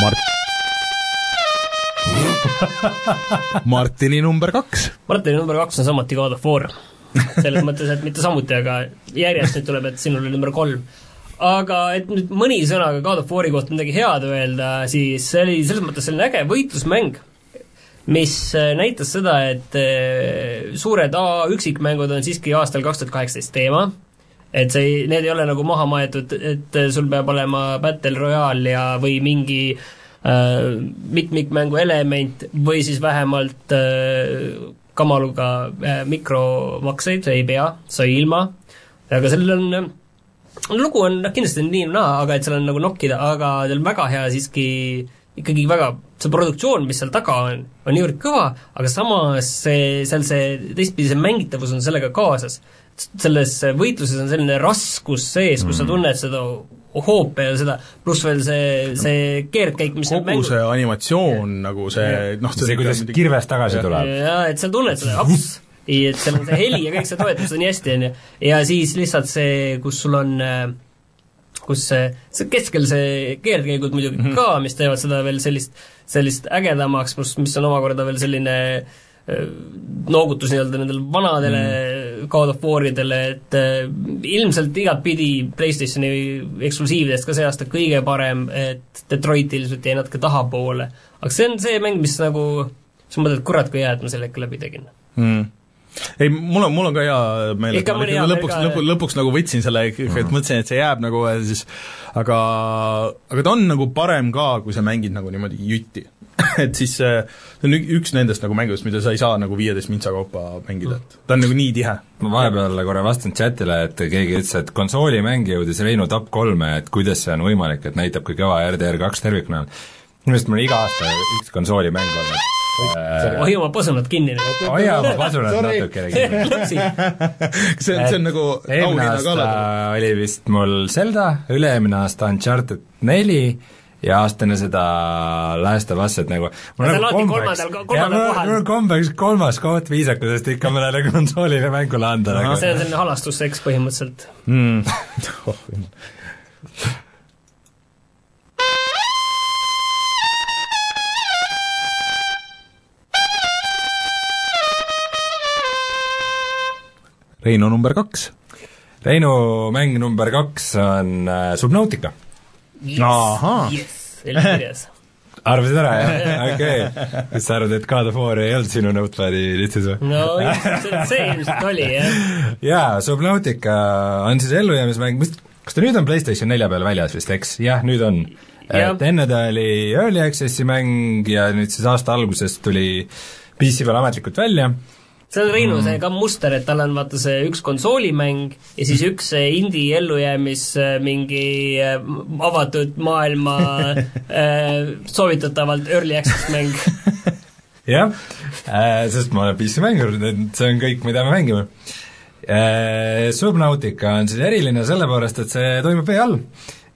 Mart- Martini number kaks. Martini number kaks on samuti God of War. selles <laughs> mõttes, et mitte samuti, aga järjest nüüd tuleb, et sinul oli number kolm aga et nüüd mõni sõna ka God of War'i kohta midagi head öelda, siis see oli selles mõttes selline äge võitlusmäng, mis äh, näitas seda, et äh, suured A üksikmängud on siiski aastal kaks tuhat kaheksateist teema, et see ei, need ei ole nagu maha maetud, et sul peab olema Battle Royale ja, või mingi äh, mikmikmängu element või siis vähemalt äh, kamaluga äh, mikromakseid, ei pea, sai ilma, aga sellel on lugu on noh, kindlasti nii või naa, aga et seal on nagu nokkida, aga tal on väga hea siiski ikkagi väga, see produktsioon, mis seal taga on, on niivõrd kõva, aga samas see, seal see teistpidi see mängitavus on sellega kaasas. selles võitluses on selline raskus sees, kus mm. sa tunned seda hoope ja seda, pluss veel see, see keerdkäik, mis kogu mängu... see animatsioon ja. nagu see noh, see, see, kuidas kirves tagasi tuleb. jaa, et sa tunned seda aps et seal on see heli ja kõik see toetus on nii hästi, on ju, ja siis lihtsalt see, kus sul on äh, kus see, see keskel see keerdkäigud muidugi mm -hmm. ka, mis teevad seda veel sellist, sellist ägedamaks, pluss mis on omakorda veel selline äh, noogutus nii-öelda nendele vanadele mm. God of Waridele, et äh, ilmselt igatpidi PlayStationi eksklusiividest ka see aasta kõige parem, et Detroit ilmselt jäi natuke tahapoole. aga see on see mäng, mis nagu, sa mõtled, kurat, kui hea, et ma selle ikka läbi tegin mm ei, mul on, mul on ka hea meel, et ma hea lõpuks, lõpuks, lõpuks nagu võtsin selle ikkagi, et Mhm. mõtlesin, et see jääb nagu ja siis aga, aga ta on nagu parem ka, kui sa mängid nagu niimoodi jutti <laughs> et siis see see on ük- üks nendest nagu mängudest, mida sa ei saa nagu viieteist mintsa kaupa mängida, et ta on nagu nii tihe. ma vahepeal korra vastan chatile, et keegi ütles, et konsoolimäng jõudis Reinu top kolme, et kuidas see on võimalik, et näitab, kui kõva RDR kaks tervikuna on. minu arust mul iga aasta üks konsoolimäng olnud äh, hoia oma pasunad kinni hoia oma pasunad natukene kinni. <laughs> see on, see on nagu eelmine auhinna aasta kala. oli vist mul Zelda, üle-eelmine aasta Uncharted neli ja aastane seda Last of Us, et nagu mul Ja on nagu kombeks, mul on kombeks kolmas koht viisakusest ikka mõnele konsoolile mängule anda nagu. see on selline halastusseks põhimõtteliselt. mm. <laughs> Reino number kaks. Reinu mäng number kaks on äh, Subnautica. Ahaa. jess, oli kirjas. arvasid ära, jah? okei okay.. kas sa arvad, et God of War ei olnud sinu notepad'i listis või? no see, ilmselt oli, jah. <laughs> jaa, Subnautica on siis ellujäämismäng, mis, kas ta nüüd on PlayStation nelja peal väljas vist, eks? jah, nüüd on. Et enne ta oli Early Access'i mäng ja nüüd siis aasta alguses tuli PC peal ametlikult välja see on Reinu Mm. see ka muster, et tal on vaata see üks konsoolimäng ja siis üks see indie ellujäämis äh, mingi äh, avatud maailma <laughs> äh, soovitatavalt early access mäng. <laughs> jah äh,, sest ma olen PC-mängur, see on kõik, mida me mängime äh,. Subnautica on siis eriline sellepärast, et see toimub vee all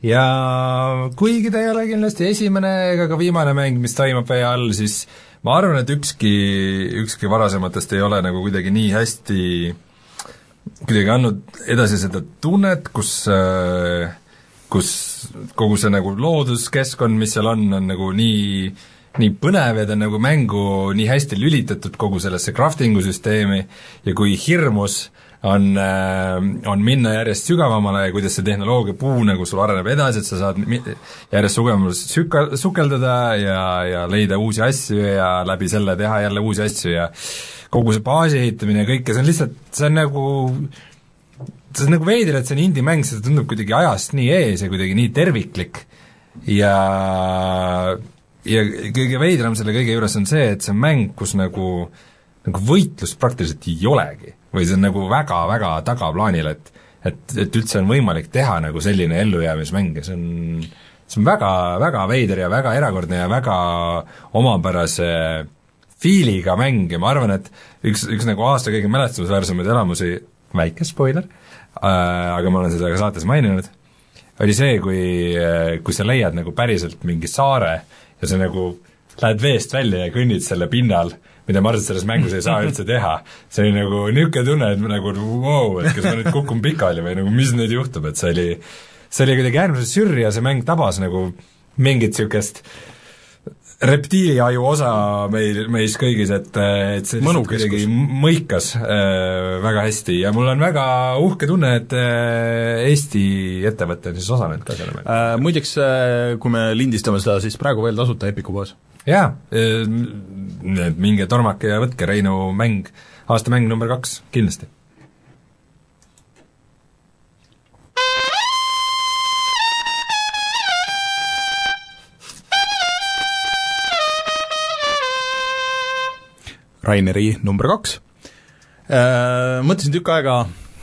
ja kuigi ta ei ole kindlasti esimene ega ka viimane mäng, mis toimub vee all, siis ma arvan, et ükski, ükski varasematest ei ole nagu kuidagi nii hästi kuidagi andnud edasi seda tunnet, kus äh, kus kogu see nagu looduskeskkond, mis seal on, on nagu nii nii põnev ja ta on nagu mängu nii hästi lülitatud kogu sellesse crafting'u süsteemi ja kui hirmus äh,, on minna järjest sügavamale ja kuidas see tehnoloogia puu nagu sul areneb edasi, et sa saad järjest sugevamale süka-, sukeldada ja, ja leida uusi asju ja läbi selle teha jälle uusi asju ja kogu see baasi ehitamine ja kõik ja see on lihtsalt, see on nagu see on nagu veider, et see on indie-mäng, see tundub kuidagi ajast nii ees ja kuidagi nii terviklik. Ja ja kõige veidram selle kõige juures on see, et see on mäng, kus nagu nagu võitlust praktiliselt ei olegi või see on nagu väga-väga tagaplaanil, et et, et üldse on võimalik teha nagu selline ellujäämismäng ja see on see on väga, väga veider ja väga erakordne ja väga omapärase fiiliga mäng ja ma arvan, et üks, üks nagu aasta kõige mälestusväärsemaid elamusi, väike spoiler äh,, aga ma olen seda ka saates maininud, oli see, kui, kui sa leiad nagu päriselt mingi saare ja sa nagu lähed veest välja ja kõnnid selle pinnal, mida ma arvan, et selles mängus ei saa üldse teha. see oli nagu niisugune tunne, et nagu vau, et kas ma nüüd kukun pikali või nagu mis nüüd juhtub, et see oli, see oli kuidagi äärmiselt sürr ja see mäng tabas nagu mingit niisugust reptiiliaju osa meil, meis kõigis, et, et see lihtsalt kuidagi mõikas äh, väga hästi ja mul on väga uhke tunne, et äh, Eesti ettevõte on siis osalenud ka selle mängu äh, Muideks, kui me lindistame seda, siis praegu veel tasuta Epiku poes. jaa, et minge tormake ja võtke Reinu mäng, aasta mäng number kaks, kindlasti. Raineri number kaks äh,. Mõtlesin tükk aega,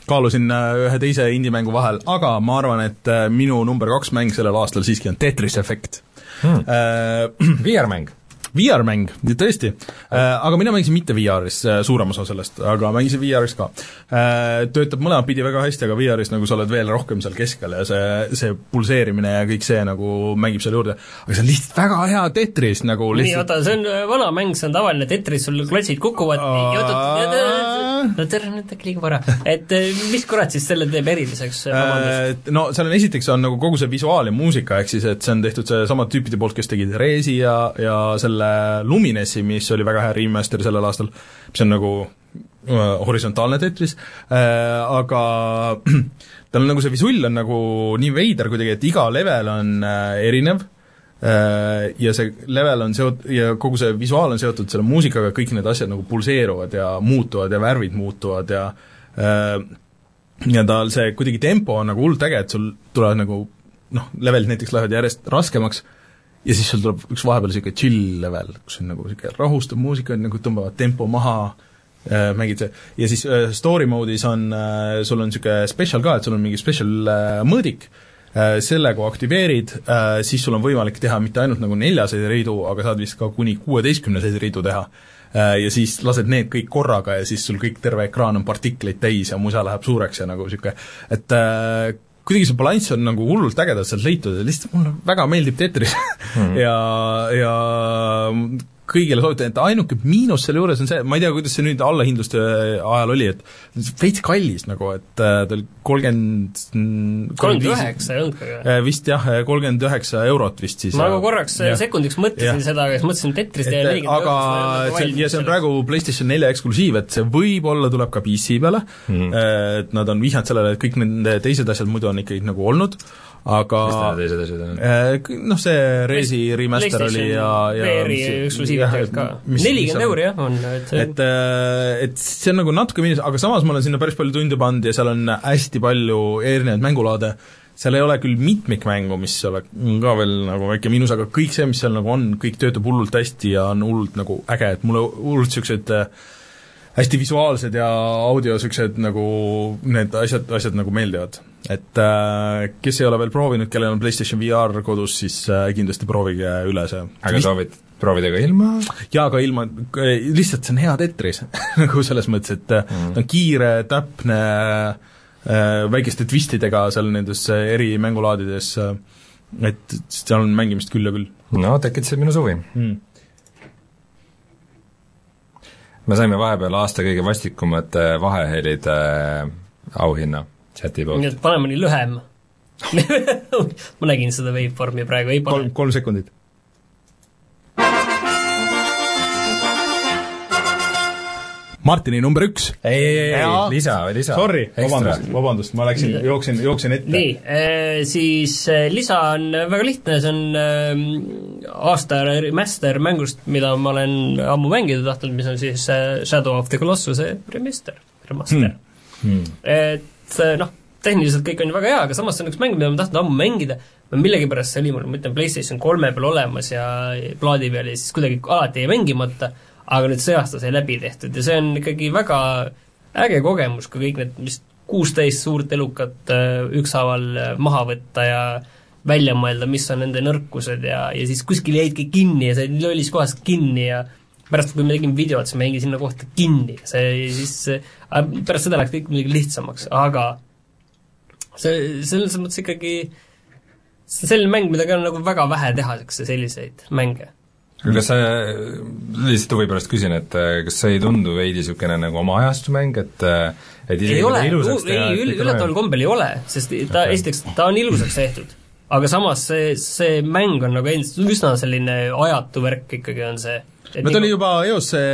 kaalusin äh, ühe teise indie-mängu vahel, aga ma arvan, et äh, minu number kaks mäng sellel aastal siiski on Tetris Effect Hmm. äh,. VR-mäng. VR-mäng, tõesti äh,, aga mina mängisin mitte VR-is äh, suurem osa sellest, aga mängisin VR-is ka äh,. Töötab mõlemat pidi väga hästi, aga VR-is nagu sa oled veel rohkem seal keskel ja see, see pulseerimine ja kõik see nagu mängib seal juurde, aga see on lihtsalt väga hea Tetris nagu nii, lihtsalt oota, see on äh, vana mäng, see on tavaline Tetris, sul klotsid kukuvad, no tere, nüüd äkki liiga vara. et äh, mis kurat siis selle teeb eriliseks, vabandust? Äh, no seal on esiteks on nagu kogu see visuaal ja muusika, ehk siis et see on tehtud seesamad tüüpide poolt, kes tegid Resi ja, ja selle Luminessi, mis oli väga hea remaster sellel aastal, mis on nagu äh, horisontaalne Tetris äh,, aga <clears throat> tal on nagu see visull on nagu nii veider kuidagi, et iga level on äh, erinev ja see level on seot- ja kogu see visuaal on seotud selle muusikaga, kõik need asjad nagu pulseeruvad ja muutuvad ja värvid muutuvad ja nii-öelda see kuidagi tempo on nagu hullult äge, et sul tulevad nagu noh, levelid näiteks lähevad järjest raskemaks ja siis sul tuleb üks vahepeal niisugune chill level, kus on nagu niisugune rahustav muusika, nagu tõmbavad tempo maha äh,, mängid see, ja siis äh, story mode'is on äh,, sul on niisugune special ka, et sul on mingi special äh, mõõdik. äh,, selle kui aktiveerid äh,, siis sul on võimalik teha mitte ainult nagu neljaseid riidu, aga saad vist ka kuni kuueteistkümneseid riidu teha äh,. Ja siis lased need kõik korraga ja siis sul kõik, terve ekraan on partikleid täis ja musa läheb suureks ja nagu niisugune, et äh, kuidagi see balanss on nagu hullult ägedalt sealt leitud ja lihtsalt mulle väga meeldib Tetris mm. <laughs> ja, ja kõigile soovitan, et ainuke miinus selle juures on see, ma ei tea, kuidas see nüüd allahindluste ajal oli, et veits kallis nagu, et äh, ta oli kolmkümmend kolmkümmend üheksa ei olnud ka ju? vist jah, kolmkümmend üheksa eurot vist siis. ma nagu korraks ja, sekundiks mõtlesin ja. seda, aga siis mõtlesin Tetrist ja nelikümmend aga see, ja see on praegu PlayStation nelja eksklusiiv, et see võib-olla tuleb ka PC peale mm., et nad on vihjanud sellele, et kõik nende teised asjad muidu on ikkagi nagu olnud, aga on? Eh, noh, see Resi remaster oli ja, ja nelikümmend euri jah, on, et see et, eh, et see on nagu natuke miinus, aga samas ma olen sinna päris palju tunde pannud ja seal on hästi palju erinevaid mängulaade, seal ei ole küll mitmikmängu, mis oleks ka veel nagu väike miinus, aga kõik see, mis seal nagu on, kõik töötab hullult hästi ja on hullult nagu äge, et mulle hullult niisugused äh, hästi visuaalsed ja audio niisugused nagu need asjad, asjad nagu meeldivad. et äh, kes ei ole veel proovinud, kellel on PlayStation VR kodus, siis äh, kindlasti proovige üle see. aga Vist... soovid proovida ka ilma? jaa, ka ilma, lihtsalt see on hea Tetris <laughs> nagu selles mõttes, et mm. ta on kiire, täpne äh,, väikeste twistidega seal nendes eri mängulaadides äh,, et seal on mängimist küll ja küll. no tekitasid minu suvi mm me saime vahepeal aasta kõige vastikumate vahehelide äh, auhinna chati poolt. nii et paneme nii lühem <laughs> <laughs> ma nägin seda waveformi praegu, ei pane. kolm, kolm sekundit Martini number üks. ei, ei, ei, lisa, lisa. Sorry, vabandust, vabandust, ma läksin, jooksin, jooksin ette. nii äh,, siis äh, lisa on väga lihtne, see on äh, aasta remaster mängust, mida ma olen ammu mängida tahtnud, mis on siis Shadow of the Colossuse remaster, remaster hmm.. Hmm. et noh, tehniliselt kõik on ju väga hea, aga samas see on üks mäng, mida ma tahtnud ammu mängida, millegipärast see oli mul, ma ütlen, PlayStation kolme peal olemas ja plaadi peal ja siis kuidagi alati jäi mängimata aga nüüd see aasta sai läbi tehtud ja see on ikkagi väga äge kogemus, kui kõik need vist kuusteist suurt elukat äh, ükshaaval äh, maha võtta ja välja mõelda, mis on nende nõrkused ja, ja siis kuskil jäidki kinni ja sa jäid lollis kohas kinni ja pärast, kui me tegime videot, siis ma jäingi sinna kohta kinni, see siis, pärast seda läks kõik muidugi lihtsamaks, aga see, selles mõttes ikkagi see on selline mäng, mida ka nagu väga vähe tehakse, selliseid mänge kas sa, lihtsalt huvi pärast küsin, et äh, kas see ei tundu veidi niisugune nagu oma ajastu mäng, et äh, et ei ole, ei, üllataval kombel ei ole, sest ta okay., esiteks, ta on ilusaks tehtud, aga samas see, see mäng on nagu endiselt üsna selline ajatu värk ikkagi on see. no ta oli nagu juba eos see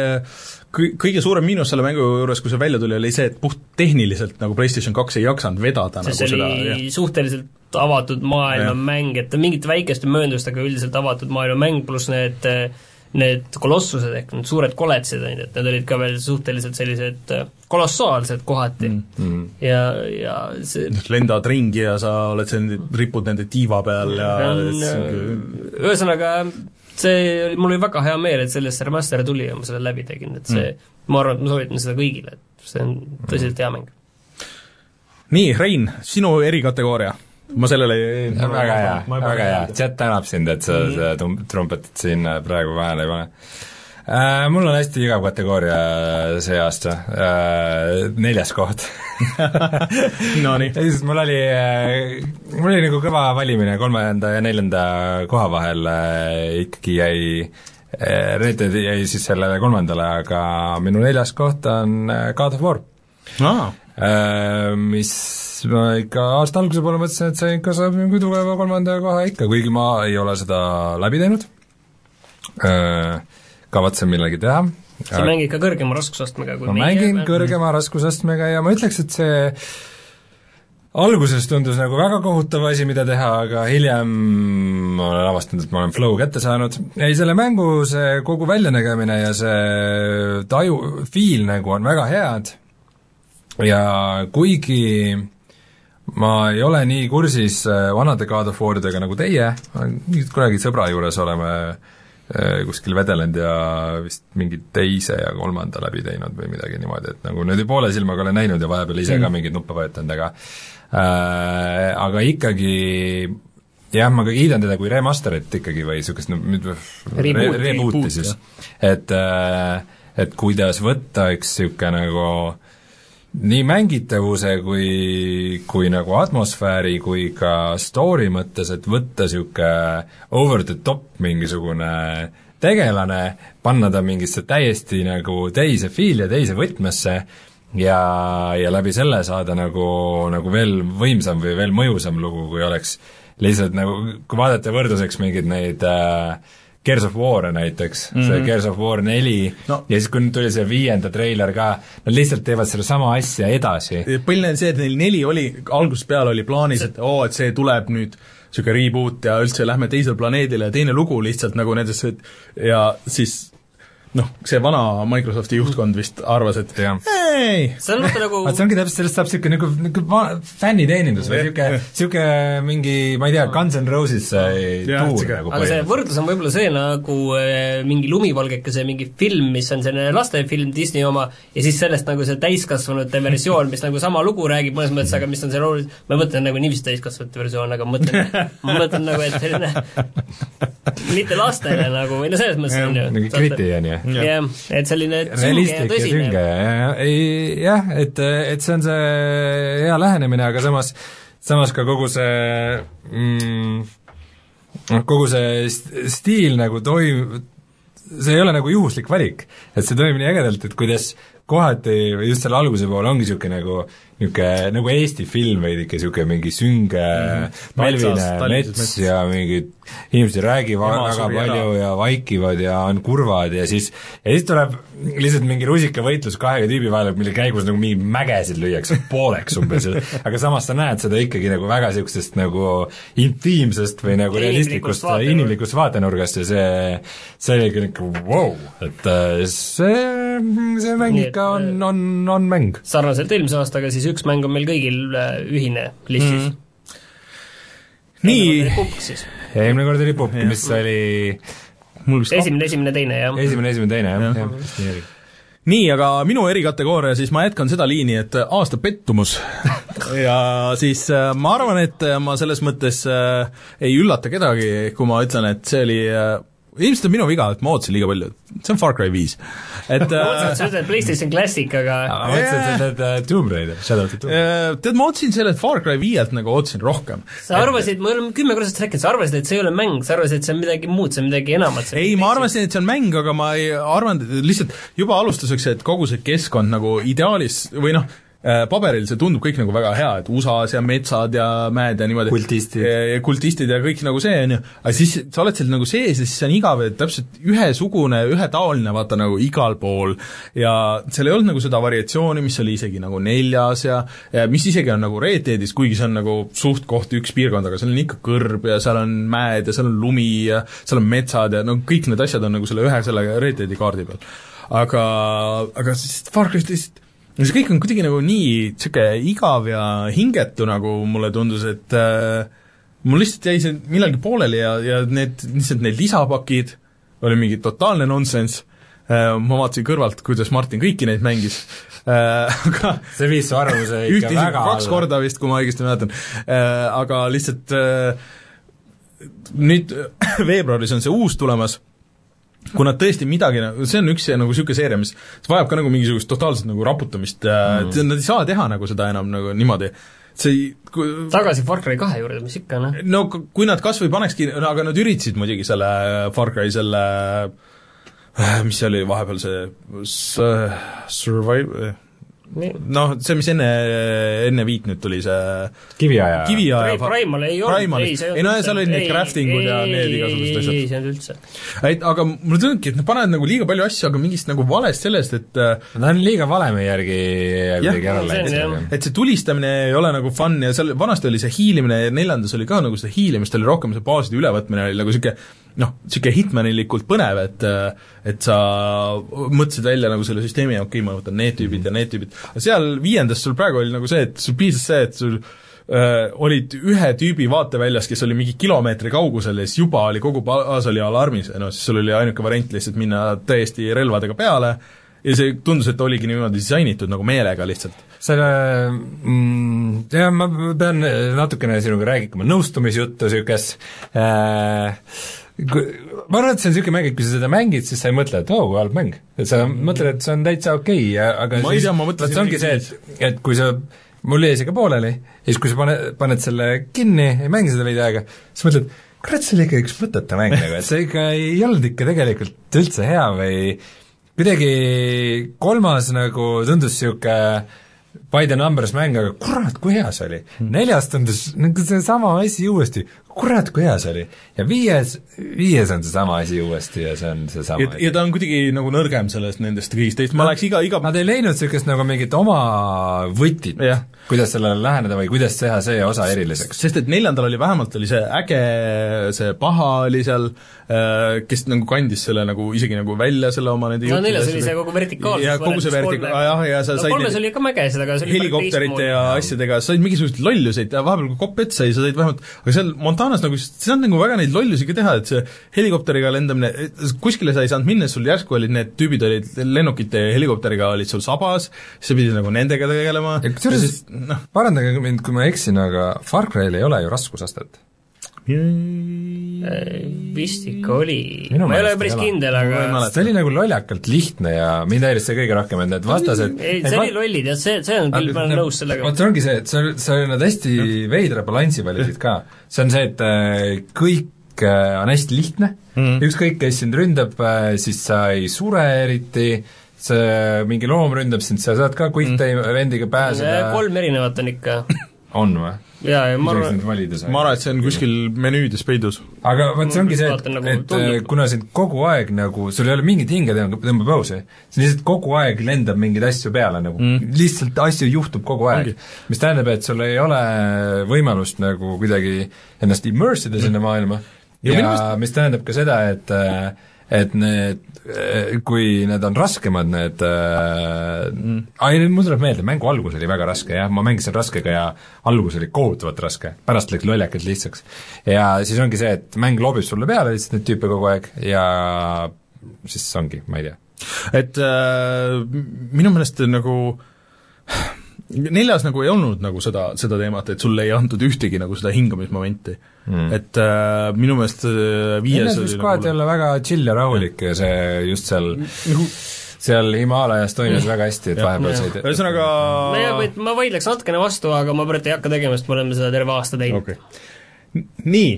kõige suurem miinus selle mängu juures, kui see välja tuli, oli see, et puht tehniliselt nagu PlayStation kaks ei jaksanud vedada see nagu seda, jah. suhteliselt avatud maailma ja. mäng, et mingite väikeste mööndustega üldiselt avatud maailma mäng, pluss need need kolossused ehk need suured koletsid, on ju, et need olid ka veel suhteliselt sellised äh, kolossaalsed kohati mm. -hmm. ja, ja see lendad ringi ja sa oled seal, ripud nende tiiva peal ja, ja on, ühesõnaga, see, mul oli väga hea meel, et sellest see remaster tuli ja ma selle läbi tegin, et see mm., ma arvan, et ma soovitan seda kõigile, et see on tõsiselt hea mäng. nii, Rein, sinu erikategooria ma sellele ei väga hea, väga hea, chat tänab sind, et sa mm -hmm. seda trumpetit siin praegu vahele ei pane äh,. Mul on hästi igav kategooria see aasta äh,, neljas koht <laughs> Nonii. sest mul oli äh,, mul oli nagu kõva valimine kolmanda ja neljanda koha vahel äh,, ikkagi jäi äh, Red Dead jäi siis sellele kolmandale, aga minu neljas koht on äh, God of War ah.. Äh, mis ma ikka aasta alguse poole mõtlesin, et see ikka saab mingi tugeva kolmanda koha ikka, kuigi ma ei ole seda läbi teinud, kavatsen millalgi teha. sa mängid ka kõrgema raskusastmega kui ma mängin kõrgema raskusastmega ja ma ütleks, et see alguses tundus nagu väga kohutav asi, mida teha, aga hiljem ma olen avastanud, et ma olen flow kätte saanud. ei, selle mängu see kogu väljanägemine ja see taju, feel nagu on väga head ja kuigi ma ei ole nii kursis äh, vanade God of Waridega nagu teie, kunagi sõbra juures oleme äh, kuskil vedelenud ja vist mingi teise ja kolmanda läbi teinud või midagi niimoodi, et nagu nüüd poole silmaga olen näinud ja vahepeal ise mm. ka mingeid nuppe vajutanud, aga äh, aga ikkagi jah, ma ka kiidan teda kui remaster'it ikkagi või niisugust no, reboot'i re, reboot'i siis, et äh, et kuidas võtta üks niisugune nagu nii mängitavuse kui, kui nagu atmosfääri kui ka story mõttes, et võtta niisugune over the top mingisugune tegelane, panna ta mingisse täiesti nagu teise fiili ja teise võtmesse ja, ja läbi selle saada nagu, nagu veel võimsam või veel mõjusam lugu, kui oleks lihtsalt nagu, kui vaadata võrdluseks mingeid neid äh, Gears of War'e näiteks mm, -hmm. see Gears of War neli no. ja siis, kui nüüd tuli see viienda treiler ka, nad lihtsalt teevad sedasama asja edasi. põhiline on see, et neil neli oli, algusest peale oli plaanis, et oo, et see tuleb nüüd niisugune reboot ja üldse lähme teisele planeedile ja teine lugu lihtsalt nagu nendest, ja siis noh, see vana Microsofti juhtkond vist arvas, et ja. ei. see on vaata nagu see ongi täpselt, sellest saab niisugune nagu, nagu fänniteenindus või niisugune, niisugune mingi, ma ei tea, Guns N Roses tuur nagu aga see võrdlus on võib-olla see nagu äh, mingi lumivalgekese mingi film, mis on selline lastefilm Disney oma, ja siis sellest nagu see täiskasvanute versioon, mis nagu sama lugu räägib mõnes mõttes, aga mis on selle oluline, ma mõtlen nagu niiviisi täiskasvanute versioon, aga ma mõtlen, <laughs> ma mõtlen nagu, et selline mitte lastele nagu, või no selles mõttes on ju. mingi kriti on ju jah, et selline sünge ja tõsine. jah, et, et see on see hea lähenemine, aga samas, samas ka kogu see mm, noh, kogu see stiil nagu toim-, see ei ole nagu juhuslik valik. et see toimib nii ägedalt, et kuidas kohati just selle alguse poole ongi niisugune nagu niisugune nagu Eesti film veidike, niisugune mingi sünge mm, talvine mets ja mingid inimesed räägivad väga palju ära. ja vaikivad ja on kurvad ja siis, ja siis tuleb lihtsalt mingi rusikavõitlus kahe tüübi vahel, mille käigus nagu mingi mägesid lüüakse pooleks umbes, aga samas sa näed seda ikkagi nagu väga niisugusest nagu intiimsest või nagu realistlikust, inimlikust vaatenurgast ja see, see oli ikka niisugune vau et äh, see, see mäng ikka on, äh, on, on mäng. sarnaselt eelmise aastaga siis üks mäng on meil kõigil äh, ühine listis mm. -hmm. nii. eelmine kord oli Pupp, mis oli mul vist esimene, esimene, teine, jah. esimene, esimene, teine, jah, jah, nii oli nii, aga minu erikategooria, siis ma jätkan seda liini, et aasta pettumus <laughs> ja siis äh, ma arvan, et ma selles mõttes äh, ei üllata kedagi, kui ma ütlen, et see oli äh, ilmselt on minu viga, et ma ootasin liiga palju, see on Far Cry viis. et et sa ütled PlayStation Classic, aga ma mõtlesin, et sa ütled uh, Tomb Raider, Shadow of the Tomb Raider. Tead, ma ootasin sellelt Far Cry viielt nagu ootasin rohkem. sa arvasid, me oleme kümme korda sellest rääkinud, sa arvasid, et see ei ole mäng, sa arvasid, et see on midagi muud, see on midagi enamat. ei, ma arvasin, et see on mäng, aga ma ei arvanud, et lihtsalt juba alustuseks, et kogu see keskkond nagu ideaalis või noh, Äh, paberil see tundub kõik nagu väga hea, et USA-s ja metsad ja mäed ja niimoodi. kultistid. kultistid ja kõik nagu see, on ju, aga siis sa oled seal nagu sees ja siis see on igav, et täpselt ühesugune, ühetaoline, vaata nagu igal pool ja seal ei olnud nagu seda variatsiooni, mis oli isegi nagu neljas ja, ja mis isegi on nagu Red Deadis, kuigi see on nagu suht-koht üks piirkond, aga seal on ikka kõrb ja seal on mäed ja seal on lumi ja seal on metsad ja no kõik need asjad on nagu selle ühe selle Red Deadi kaardi peal. aga, aga siis Far Cry's lihtsalt no see kõik on kuidagi nagu nii niisugune igav ja hingetu, nagu mulle tundus, et äh, mul lihtsalt jäi see millalgi pooleli ja, ja need, lihtsalt need lisapakid oli mingi totaalne nonsense. Äh,, ma vaatasin kõrvalt, kuidas Martin kõiki neid mängis. Äh,, aga see viis su arvamuse ikka väga alla. kaks korda vist, kui ma õigesti mäletan. Äh,, aga lihtsalt äh, nüüd veebruaris on see uus tulemas kui nad tõesti midagi, see on üks nagu niisugune seeria, mis vajab ka nagu mingisugust totaalset nagu raputamist mm., et nad ei saa teha nagu seda enam nagu niimoodi see ei kui... tagasi Far Cry kahe juurde, mis ikka, noh. no kui nad kas või panekski, no aga nad üritasid muidugi selle Far Cry selle mis see oli vahepeal see Survive, noh, see, mis enne, enne viit nüüd tuli, see kiviaja. kiviaja Pri- Primal ei olnud, ei, see ei no seal olid need crafting'ud ja need igasugused asjad. ei, see ei olnud üldse. et aga mulle tundubki, et nad panevad nagu liiga palju asju, aga mingist nagu valest sellest, et äh, ta on liiga valemi järgi kuidagi ära läinud. et see tulistamine ei ole nagu fun ja seal vanasti oli see hiilimine ja neljandas oli ka nagu seda hiilimist, oli rohkem see baaside ülevõtmine oli nagu niisugune noh, niisugune hitmanilikult põnev, et et sa mõtlesid välja nagu selle süsteemi, okei okay,, ma võtan need tüübid ja need tüübid, aga seal viiendas sul praegu oli nagu see, et sul piisas see, et sul äh, olid ühe tüübi vaateväljas, kes oli mingi kilomeetri kaugusel ja siis juba oli kogu baas oli alarmis. Ja noh, siis sul oli ainuke variant lihtsalt minna täiesti relvadega peale. Ja see tundus, et oligi niimoodi disainitud nagu meelega lihtsalt. selle mm, jah, ma pean natukene sinuga rääkima nõustumisjuttu niisugust äh, ma arvan, et see on niisugune mäng, et kui sa seda mängid, siis sa ei mõtle, et oo oh,, halb mäng. et sa mõtled, et see on täitsa okei okay, aga ma siis, vot see ongi see, et, et kui sa mul jäi see ka pooleli ja siis, kui sa pane, paned selle kinni, ei mängi seda veidi aega, siis mõtled, kurat, see oli ikka üks mõttetu mäng nagu, et see ikka ei olnud ikka tegelikult üldse hea või kuidagi kolmas nagu tundus niisugune by the numbers mäng, aga kurat, kui hea see oli. neljas tundus nagu seesama asi uuesti, kurat, kui hea see oli. ja viies, viies on seesama asi uuesti ja see on seesama ja, ja ta on kuidagi nagu nõrgem sellest nendest kõigist teist, ma läheks iga, iga Nad ei leidnud niisugust nagu mingit oma võtit, kuidas sellele läheneda või kuidas teha see osa eriliseks. sest et neljandal oli vähemalt, oli see äge, see paha oli seal, kes nagu kandis selle nagu isegi nagu välja, selle oma nende no neljas oli see kogu vertikaalsus ja kogu see vertika-, jah, ja sa no, said kolmes oli ka mäge seda, aga see oli helikopterite ja asjadega, sa said mingisuguseid lolluseid ja vahepeal, kui kopp ette sai, sa said vähemalt, aga seal Montanas nagu, seal on nagu väga neid lollusi ka teha, et see helikopteriga lendamine, kuskile sa ei saanud minna, sul järsku olid need tüübid olid lennukite ja helikopteriga olid sul sabas, siis sa pidid nagu nendega tegelema. Kusjuures, noh, parandage mind, kui ma eksin, aga Far Cry'l ei ole ju raskusastet vist ikka oli, ma ei ole päris kindel, aga see oli nagu lollakalt lihtne ja mind häiris see kõige rohkem, et need vastased ei, see oli lollid jah, see, see on küll, ma olen nõus sellega. vot see ongi see, et sa, sa nad hästi veidra balansi valisid ka. see on see, et äh, kõik äh, on hästi lihtne mm, ükskõik, kes sind ründab, äh, siis sa ei sure eriti, see mingi loom ründab sind, sa saad ka quick time mm. vendiga pääseda. kolm erinevat on ikka. on või? Jaa, ja ma arvan, ma arvan, et see on kuskil menüüdes peidus. aga vot see ongi see, et, nagu et tundub. kuna sind kogu aeg nagu, sul ei ole mingit hinge tõmba, tõmba pausi, see lihtsalt kogu aeg lendab mingeid asju peale nagu mm., lihtsalt asju juhtub kogu aeg. mis tähendab, et sul ei ole võimalust nagu kuidagi ennast immerse ida mm. sinna maailma ja, ja minust... mis tähendab ka seda, et et need, kui need on raskemad, need äh, mm. ai, nüüd mul tuleb meelde, mängu algus oli väga raske jah, ma mängisin raskega ja algus oli kohutavalt raske, pärast läks lollakalt lihtsaks. ja siis ongi see, et mäng loobib sulle peale lihtsalt neid tüüpe kogu aeg ja siis ongi, ma ei tea. et äh, minu meelest nagu neljas nagu ei olnud nagu seda, seda teemat, et sulle ei antud ühtegi nagu seda hingamismomenti. Mm.. et äh, minu meelest äh, viies neljas võis kohati nagu... olla väga chill ja rahulik ja see just seal nagu seal Himaalajas toimis mm. väga hästi, et vahepeal said ühesõnaga ma vaidleks natukene vastu, aga ma praegu ei hakka tegema, sest me oleme seda terve aasta teinud. Okay.. nii.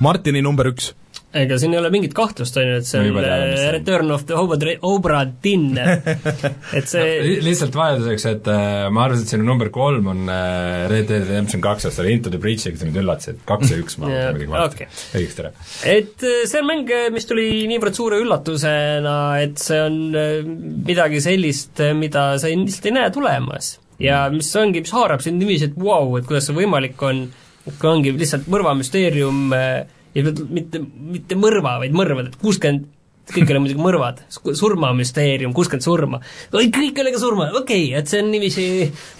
Martini number üks ega siin ei ole mingit kahtlust, on ju, et see on äh, Return of the Obra, Obra Dinn <laughs> et see no, lihtsalt vahelduseks, et äh, ma arvasin, et sinu number kolm on äh, Red Dead Redemption kaks, sest oli Into the Breach'iga, sa mind üllatasid, kaks ja üks ma muidugi vaatasin okay., õigesti ära. et äh, see on mäng, mis tuli niivõrd suure üllatusena, et see on äh, midagi sellist, mida sa lihtsalt ei näe tulemas. ja mis ongi, mis haarab sind niiviisi, et vau wow,, et kuidas see võimalik on, kui ongi lihtsalt mõrvamüsteerium äh, ja mitte, mitte mõrva, vaid mõrvad, et kuuskümmend kõik ei ole muidugi mõrvad, surmamüsteerium, kuuskümmend surma. kõik oli ka surma, okei okay,, et see on niiviisi,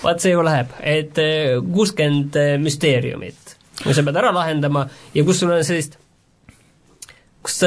vaat see ju läheb, et eh, kuuskümmend eh, müsteeriumit, mis sa pead ära lahendama ja kus sul on sellist kus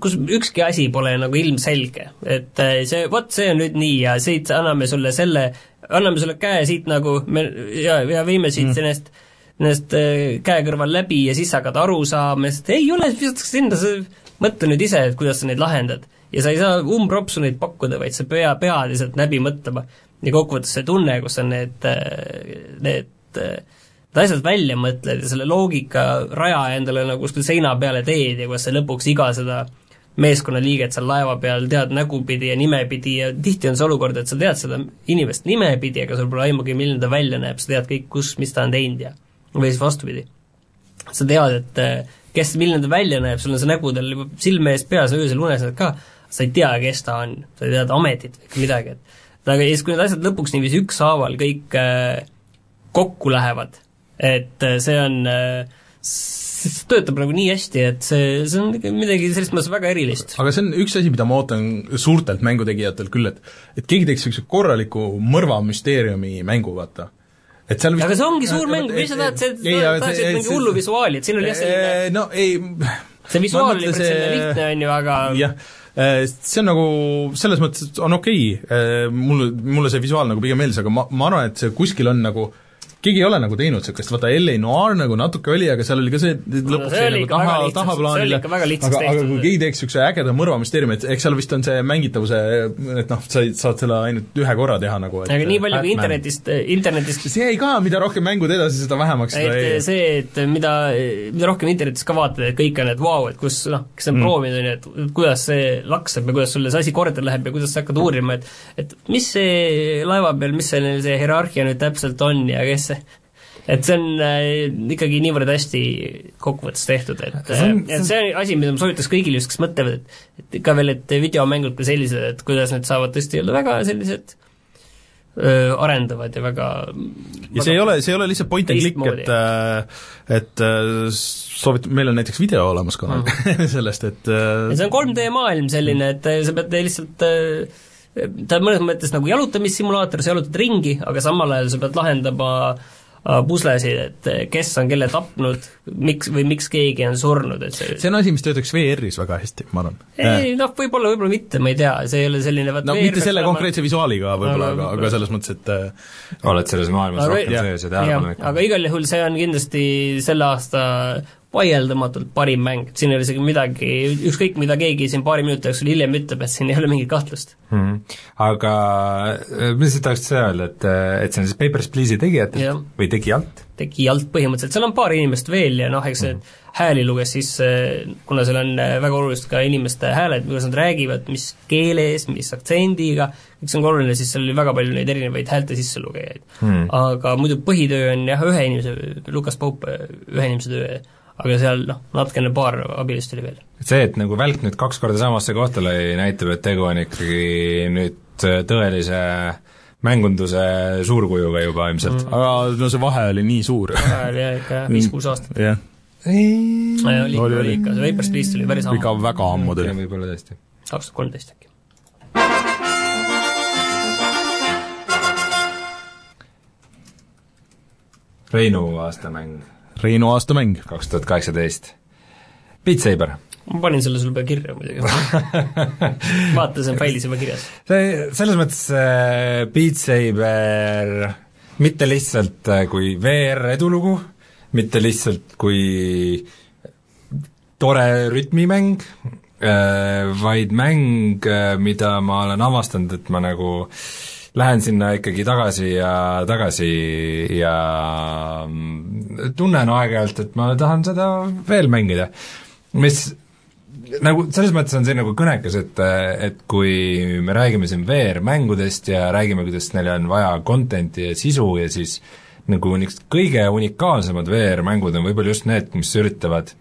kus ükski asi pole nagu ilmselge, et eh, see, vot see on nüüd nii ja siit anname sulle selle, anname sulle käe siit nagu me ja, ja viime siit mm. sellest nendest äh, käekõrval läbi ja siis hakkad aru saama ja siis ei ole, visatakse sinna, sa mõtle nüüd ise, et kuidas sa neid lahendad. ja sa ei saa umbropsu neid pakkuda, vaid sa pea, pead lihtsalt läbi mõtlema. ja kokkuvõttes see tunne, kus sa need, äh, need äh, asjad välja mõtled ja selle loogika raja endale nagu kuskil seina peale teed ja kuidas sa lõpuks iga seda meeskonnaliiget seal laeva peal, tead nägupidi ja nimepidi ja tihti on see olukord, et sa tead seda inimest nimepidi, aga sul pole aimugi, milline ta välja näeb, sa tead kõik, kus, mis ta on teinud ja või siis vastupidi. sa tead, et eh, kes, milline ta välja näeb, sul on see nägu tal juba silme ees peas, öösel unes näed ka, sa ei tea, kes ta on, sa ei tea ta ametit või midagi, et aga siis, kui need asjad lõpuks niiviisi ükshaaval kõik äh, kokku lähevad, et äh, see on äh, see töötab nagu nii hästi, et see, see on midagi selles mõttes väga erilist. aga see on üks asi, mida ma ootan suurtelt mängutegijatelt küll, et et keegi teeks niisuguse korraliku mõrvamüsteeriumi mängu, vaata et seal vist aga see ongi suur mäng, mis sa tahad, sa tahaksid mingi hullu visuaali, et siin oli jah selline no ei see visuaal oli päris selline lihtne, on ju, aga jah, see on nagu, selles mõttes on okei okay., mulle, mulle see visuaal nagu pigem meeldis, aga ma, ma arvan, et see kuskil on nagu keegi ei ole nagu teinud niisugust, vaata LA Noir nagu natuke oli, aga seal oli ka see, et lõpuks no, jäi nagu taha, tahaplaanile, aga, aga kui keegi teeks niisuguse ägeda mõrvamüsteeriumi, et eks seal vist on see mängitavuse, et noh, sa saad selle ainult ühe korra teha nagu et aga nii palju kui internetist, internetist see jäi ka, mida rohkem mängud edasi, seda vähemaks seda ei see, et mida, mida rohkem internetist ka vaatad, et kõik on, et vau wow,, et kus noh, kes on mm. proovinud, on ju, et kuidas see laksab ja kuidas sulle see asi korda läheb ja kuidas sa hakkad uurima, et et mis see laeva peal, mis see, see hierarhia nüüd täpselt on ja kes see et see on äh, ikkagi niivõrd hästi kokkuvõttes tehtud, et see on, et see on asi, mida ma soovitaks kõigile just, kes mõtlevad, et et ka veel, et videomängud ka sellised, et kuidas need saavad tõesti olla väga sellised öö, arendavad ja väga ja see ei ole, see ei ole lihtsalt point and click, et äh, et äh, soovit-, meil on näiteks video olemas ka mm. <laughs> sellest, et ja see on 3D maailm selline, et sa pead lihtsalt ta on mõnes mõttes nagu jalutamissimulaator, sa jalutad ringi, aga samal ajal sa pead lahendama äh, puslesid, et äh, kes on kelle tapnud, miks või miks keegi on surnud, et see see on asi, mis töötaks VR-is väga hästi, ma arvan. ei noh, võib-olla, võib-olla mitte, ma ei tea, see ei ole selline no mitte selle konkreetse visuaaliga võib-olla, aga, aga selles mõttes, et äh, oled selles maailmas aga, rohkem sees ja tähelepanu ikka. aga igal juhul see on kindlasti selle aasta vaieldamatult parim mäng, et siin ei ole isegi midagi, ükskõik mida keegi siin paari minuti jooksul hiljem ütleb, et siin ei ole mingit kahtlust mm. -hmm. Aga äh, mis sa tahaksid öelda, et, äh, et see on siis Papers, Please'i tegijatelt või tegijalt? tegijalt põhimõtteliselt, seal on paar inimest veel ja noh, eks mm -hmm. hääli luges siis, kuna seal on äh, väga olulised ka inimeste hääled, kuidas nad räägivad, mis keeles, mis aktsendiga, kõik see on ka oluline, siis seal oli väga palju neid erinevaid häälte sisselugejaid mm. -hmm. aga muidu põhitöö on jah, ühe inimese, Lukas Pope, ühe inimese töö aga seal noh, natukene paar abilist oli veel. see, et nagu välk nüüd kaks korda samasse kohta lõi, näitab, et tegu on ikkagi nüüd tõelise mängunduse suurkujuga juba ilmselt mm.. aga no see vahe oli nii suur. vahe oli jah ikka viis-kuus aastat. <laughs> jah. oli, oli ikka, see Vapers Please tuli päris ammu. ikka väga ammu tuli. võib-olla tõesti. kaks tuhat kolmteist äkki. Reinu aastamäng Reinu aastamäng. kaks tuhat kaheksateist. Beat Saber. ma panin selle sulle kirja muidugi <laughs> vaata, see on failis juba kirjas. see, selles mõttes äh, Beat Saber mitte lihtsalt äh, kui VR edulugu, mitte lihtsalt kui tore rütmimäng äh,, vaid mäng mida ma olen avastanud, et ma nagu äh, lähen sinna ikkagi tagasi ja tagasi ja mm, tunnen aeg-ajalt, et ma tahan seda veel mängida. mis nagu selles mõttes on see nagu kõnekas, et, et kui me räägime siin VR-mängudest ja räägime, kuidas neile on vaja content'i ja sisu ja siis nagu niisugused kõige unikaalsemad VR-mängud on võib-olla just need, mis üritavad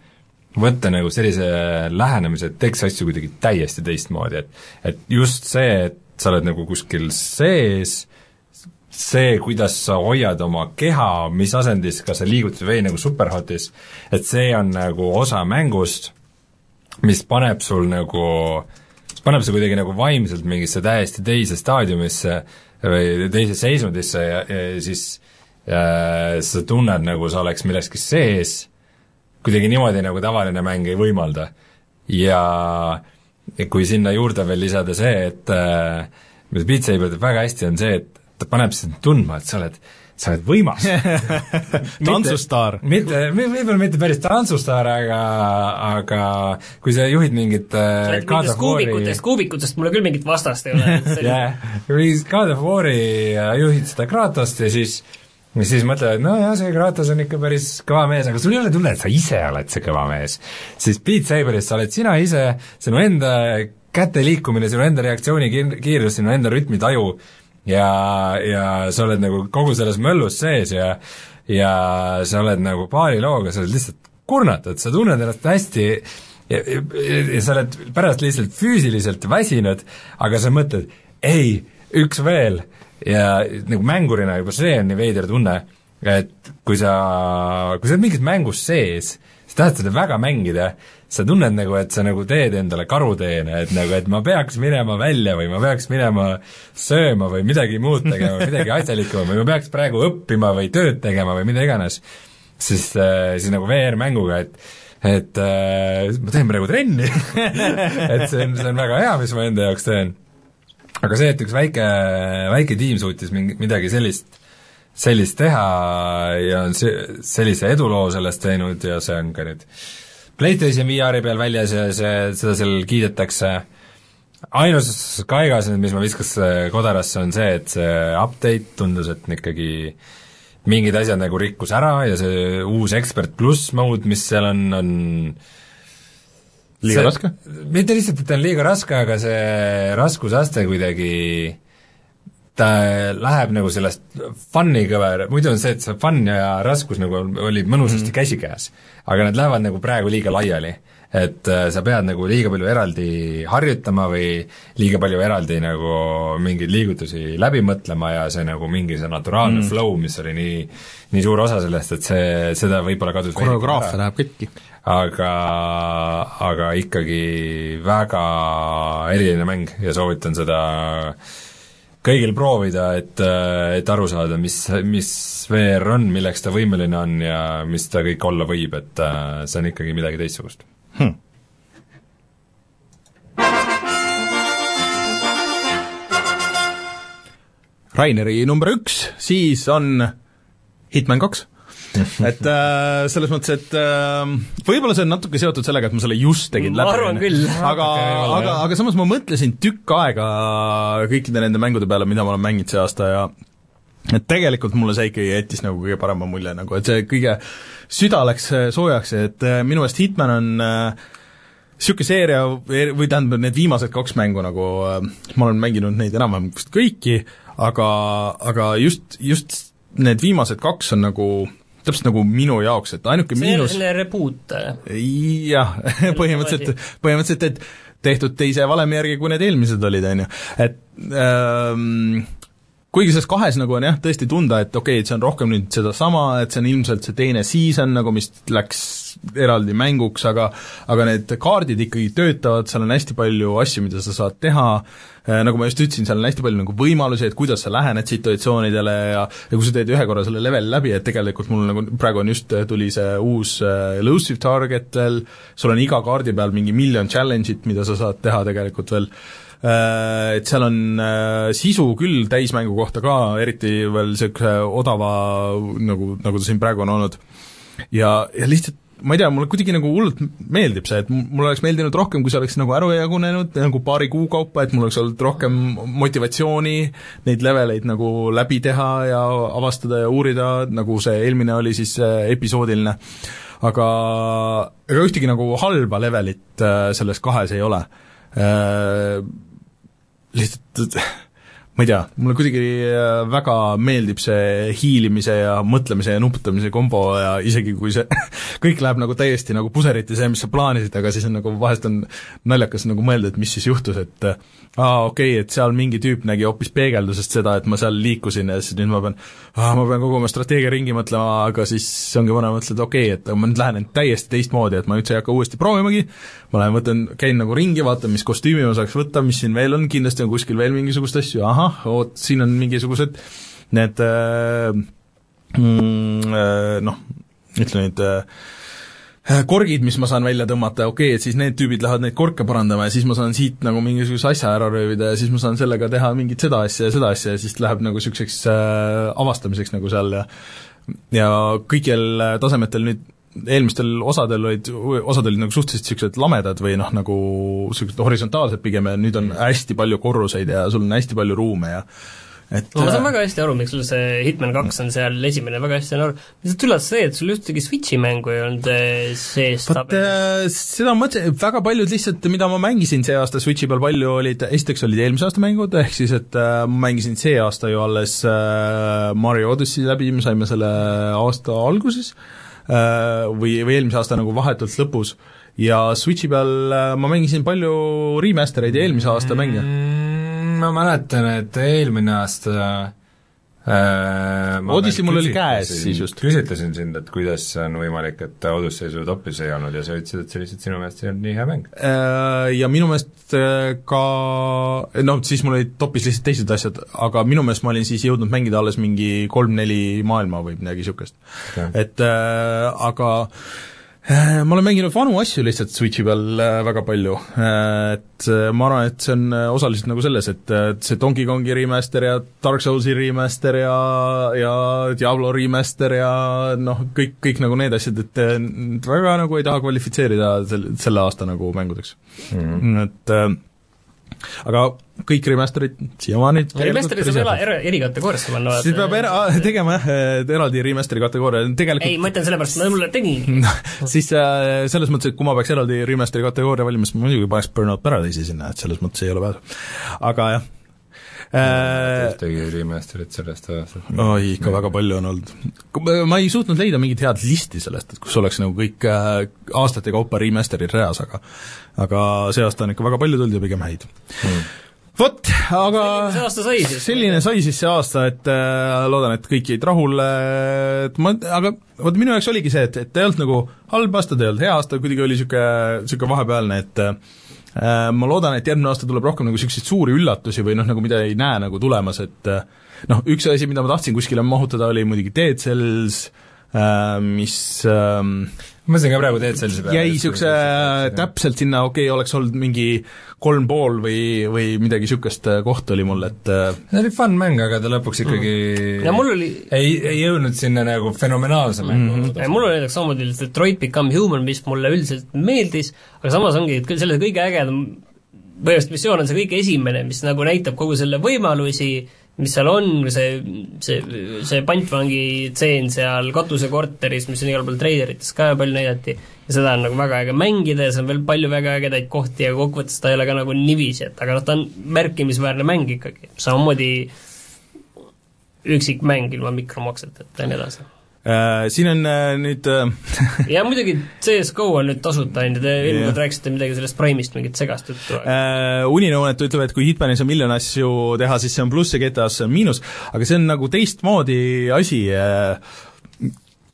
võtta nagu sellise lähenemise, et teeks asju kuidagi täiesti teistmoodi, et et just see, et sa oled nagu kuskil sees, see, kuidas sa hoiad oma keha, mis asendis, kas sa liigutad või nagu superhotis, et see on nagu osa mängust, mis paneb sul nagu, paneb su kuidagi nagu vaimselt mingisse täiesti teise staadiumisse või teise seisundisse ja, ja siis ja sa tunned, nagu sa oleks milleski sees, kuidagi niimoodi, nagu tavaline mäng ei võimalda. ja ja kui sinna juurde veel lisada see, et äh, mida Beat Saber teeb väga hästi, on see, et ta paneb sind tundma, et sa oled sa oled võimas <laughs> tantsustaar. mitte, võib-olla mitte päris tantsustaar, aga, aga kui sa juhid mingit äh, God of War'i kuubikutest, kuubikutest mulle küll mingit vastast ei ole <laughs> jah, kui God of War'i äh, juhid seda Kratost ja siis ja siis mõtlevad, nojah, see Kratos on ikka päris kõva mees, aga sul ei ole tunne, et sa ise oled see kõva mees. siis Beat Saberis sa oled sina ise, sinu enda käte liikumine, sinu enda reaktsiooni kiir-, kiirus, sinu enda rütmitaju ja, ja sa oled nagu kogu selles möllus sees ja ja sa oled nagu paari looga, sa oled lihtsalt kurnatud, sa tunned ennast hästi ja, ja, ja sa oled pärast lihtsalt füüsiliselt väsinud, aga sa mõtled, ei, üks veel ja nagu mängurina juba see on nii veider tunne, et kui sa, kui sa oled mingis mängus sees, sa tahad seda väga mängida, sa tunned nagu, et sa nagu teed endale karuteene, et nagu, et ma peaks minema välja või ma peaks minema sööma või midagi muud tegema, <laughs> midagi asjalikumat või ma peaks praegu õppima või tööd tegema või mida iganes, siis, siis nagu VR-mänguga, et et äh, ma teen praegu trenni. <laughs> Et see on, see on väga hea, mis ma enda jaoks teen aga see, et üks väike, väike tiim suutis mingi, midagi sellist, sellist teha ja on see, sellise eduloo sellest teinud ja see on ka nüüd PlayStation VR-i peal väljas ja see, seda seal kiidetakse, ainus kaigas mis ma viskaks kodarasse, on see, et see update tundus, et ikkagi mingid asjad nagu rikkus ära ja see uus Expert pluss mode, mis seal on, on liiga see, raske? mitte lihtsalt, et ta on liiga raske, aga see raskusaste kuidagi ta läheb nagu sellest fun'i kõver, muidu on see, et see fun ja raskus nagu olid mõnusasti mm. käsikäes. aga nad lähevad nagu praegu liiga laiali. et äh, sa pead nagu liiga palju eraldi harjutama või liiga palju eraldi nagu mingeid liigutusi läbi mõtlema ja see nagu mingi see naturaalne mm. flow, mis oli nii, nii suur osa sellest, et see, seda võib-olla kadus koreograafia läheb katki aga, aga ikkagi väga eriline mäng ja soovitan seda kõigil proovida, et, et aru saada, mis, mis VR on, milleks ta võimeline on ja mis ta kõik olla võib, et see on ikkagi midagi teistsugust. Hm.. Raineri number üks, siis on Hitman kaks et äh, selles mõttes, et äh, võib-olla see on natuke seotud sellega, et ma selle just tegin läbi. ma küll. aga, aga, aga samas ma mõtlesin tükk aega kõikide nende mängude peale, mida ma olen mänginud see aasta ja et tegelikult mulle see ikkagi jättis nagu kõige parema mulje nagu, et see kõige, süda läks soojaks, et äh, minu meelest Hitman on niisugune äh, seeria või tähendab, need viimased kaks mängu nagu äh,, ma olen mänginud neid enam-vähem vist kõiki, aga, aga just, just need viimased kaks on nagu täpselt nagu minu jaoks, et ainuke see miinus see on reboot? jah, <laughs> põhimõtteliselt, põhimõtteliselt, et tehtud teise valemi järgi, kui need eelmised olid, on ju, et ähm, kuigi selles kahes nagu on jah, tõesti tunda, et okei okay,, et see on rohkem nüüd sedasama, et see on ilmselt see teine season nagu, mis läks eraldi mänguks, aga aga need kaardid ikkagi töötavad, seal on hästi palju asju, mida sa saad teha, äh, nagu ma just ütlesin, seal on hästi palju nagu võimalusi, et kuidas sa lähened situatsioonidele ja ja kui sa teed ühe korra selle leveli läbi, et tegelikult mul nagu praegu on just, tuli see uus äh, elusive target veel, sul on iga kaardi peal mingi miljon challenge'it, mida sa saad teha tegelikult veel, Äh, et seal on äh, sisu küll täismängu kohta ka, eriti veel niisuguse odava, nagu, nagu ta siin praegu on olnud. ja, ja lihtsalt ma ei tea, mulle kuidagi nagu hullult meeldib see, et mul oleks meeldinud rohkem, kui see oleks nagu ära jagunenud nagu paari kuu kaupa, et mul oleks olnud rohkem motivatsiooni neid leveleid nagu läbi teha ja avastada ja uurida, nagu see eelmine oli siis episoodiline. aga ega ühtegi nagu halba levelit äh, selles kahes ei ole lihtsalt ma ei tea, mulle kuidagi äh, väga meeldib see hiilimise ja mõtlemise ja nuputamise kombo ja isegi kui see <laughs> kõik läheb nagu täiesti nagu puseriti, see, mis sa plaanisid, aga siis on nagu vahest on naljakas nagu mõelda, et mis siis juhtus, et äh, aa, okei okay,, et seal mingi tüüp nägi hoopis peegeldusest seda, et ma seal liikusin ja siis nüüd ma pean, ma pean kogu oma strateegia ringi mõtlema, aga siis ongi põnev mõtelda, et okei okay,, et ma nüüd lähen täiesti teistmoodi, et ma üldse ei hakka uuesti proovimagi, ma lähen võtan, käin nagu ringi, vaatan, mis kostüümi ma saaks võtta, mis siin veel on, kindlasti on kuskil veel mingisugust asju, ahah, oot, siin on mingisugused need äh, mm, äh, noh, ütle nüüd äh, korgid, mis ma saan välja tõmmata, okei okay,, et siis need tüübid lähevad neid korke parandama ja siis ma saan siit nagu mingisuguse asja ära röövida ja siis ma saan sellega teha mingit seda asja ja seda asja ja siis läheb nagu niisuguseks äh, avastamiseks nagu seal ja ja kõigil tasemetel nüüd eelmistel osadel olid, osad olid nagu suhteliselt niisugused lamedad või noh, nagu niisugused horisontaalsed pigem ja nüüd on hästi palju korruseid ja sul on hästi palju ruume ja et no ma saan väga hästi aru, miks sul see Hitman kaks on seal esimene, väga hästi saan aru. lihtsalt üllatas see, et sul ühtegi Switchi mängu ei olnud sees vot seda ma mõtlesin, väga paljud lihtsalt, mida ma mängisin see aasta Switchi peal palju, olid, esiteks olid eelmise aasta mängud, ehk siis et äh, ma mängisin see aasta ju alles äh, Mario Odyssey läbi, me saime selle aasta alguses. äh,, või, või eelmise aasta nagu vahetult lõpus, ja Switchi peal äh, ma mängisin palju remaster eid ja eelmise aasta mänge mm,. ma mäletan, et eelmine aasta äh, Odyssey mul oli käes siis just. küsitlesin sind, et kuidas on võimalik, et Odyssey su topis ei olnud ja sa ütlesid, et see lihtsalt sinu meelest ei olnud nii hea mäng. Äh, ja minu meelest äh, ka noh, siis mul olid topis lihtsalt teised asjad, aga minu meelest ma olin siis jõudnud mängida alles mingi kolm-neli maailma või midagi niisugust. et äh, aga äh, ma olen mänginud vanu asju lihtsalt Switchi peal väga palju, et ma arvan, et see on osaliselt nagu selles, et, et see Donkey Kongi remaster ja Dark Soulsi remaster ja, ja Diablo remaster ja noh, kõik, kõik nagu need asjad, et väga nagu ei taha kvalifitseerida sel-, selle aasta nagu mängudeks mm. -hmm. et aga kõik remaster'id siiamaani remaster'id saab era-, era-, erikategooriasse panna siis peab era-, <laughs> tegema jah, eraldi remaster'i kategooria, tegelikult ei, ma ütlen sellepärast, ma mulle tegin <laughs> siis äh, selles mõttes, et kui ma peaks eraldi remaster'i kategooria valima, siis ma muidugi paneks Burnout Paradise'i sinna, et selles mõttes ei ole pääsu. aga jah ühtegi remaster'it sellest ajast. oi, ikka väga palju on olnud. ma ei suutnud leida mingit head listi sellest, et kus oleks nagu kõik äh, aastate kaupa remaster'id reas, aga aga see aasta on ikka väga palju tulnud ja pigem häid hmm vot, aga see aasta sai siis? selline sai siis see aasta, et äh, loodan, et kõik jäid rahule, et ma, aga vot minu jaoks oligi see, et, et ei olnud nagu halb aasta, ta ei olnud hea aasta, kuidagi oli niisugune, niisugune vahepealne, et äh, Äh, ma loodan, et järgmine aasta tuleb rohkem nagu niisuguseid suuri üllatusi või noh, nagu mida ei näe nagu tulemas, et äh, noh, üks asi, mida ma tahtsin kuskile mahutada, oli muidugi Dead Cells, äh, mis ähm, mõtlesin ka praegu Dead Cellsi peale. jäi niisuguse täpselt sinna, okei okay,, oleks olnud mingi kolm pool või, või midagi niisugust äh, kohta oli mul, et äh, see oli fun mäng, aga ta lõpuks ikkagi mm. ja mul oli ei, ei jõudnud sinna nagu fenomenaalse mängu mm. -hmm. mul oli näiteks samamoodi Detroit Become Human, mis mulle üldiselt meeldis, aga samas ongi, et selle kõige ägedam põhimõtteliselt missioon on see kõige esimene, mis nagu näitab kogu selle võimalusi, mis seal on, see, see, see pantvangi tseen seal katusekorteris, mis on igal pool treilerites ka palju näidati, ja seda on nagu väga äge mängida ja seal on veel palju väga ägedaid kohti ja kokkuvõttes ta ei ole ka nagu niiviisi, et aga noh, ta on märkimisväärne mäng ikkagi, samamoodi üksik mäng ilma mikromakseteta ja nii edasi siin on äh, nüüd äh, <laughs> ja muidugi CS GO on nüüd tasuta, on ju, te eelmine kord rääkisite midagi sellest Prime'ist, mingit segast juttu. Uninõunetu ütleb, et kui Hitmanis on miljon asju teha, siis see on pluss ja GTA-s on miinus, aga see on nagu teistmoodi asi,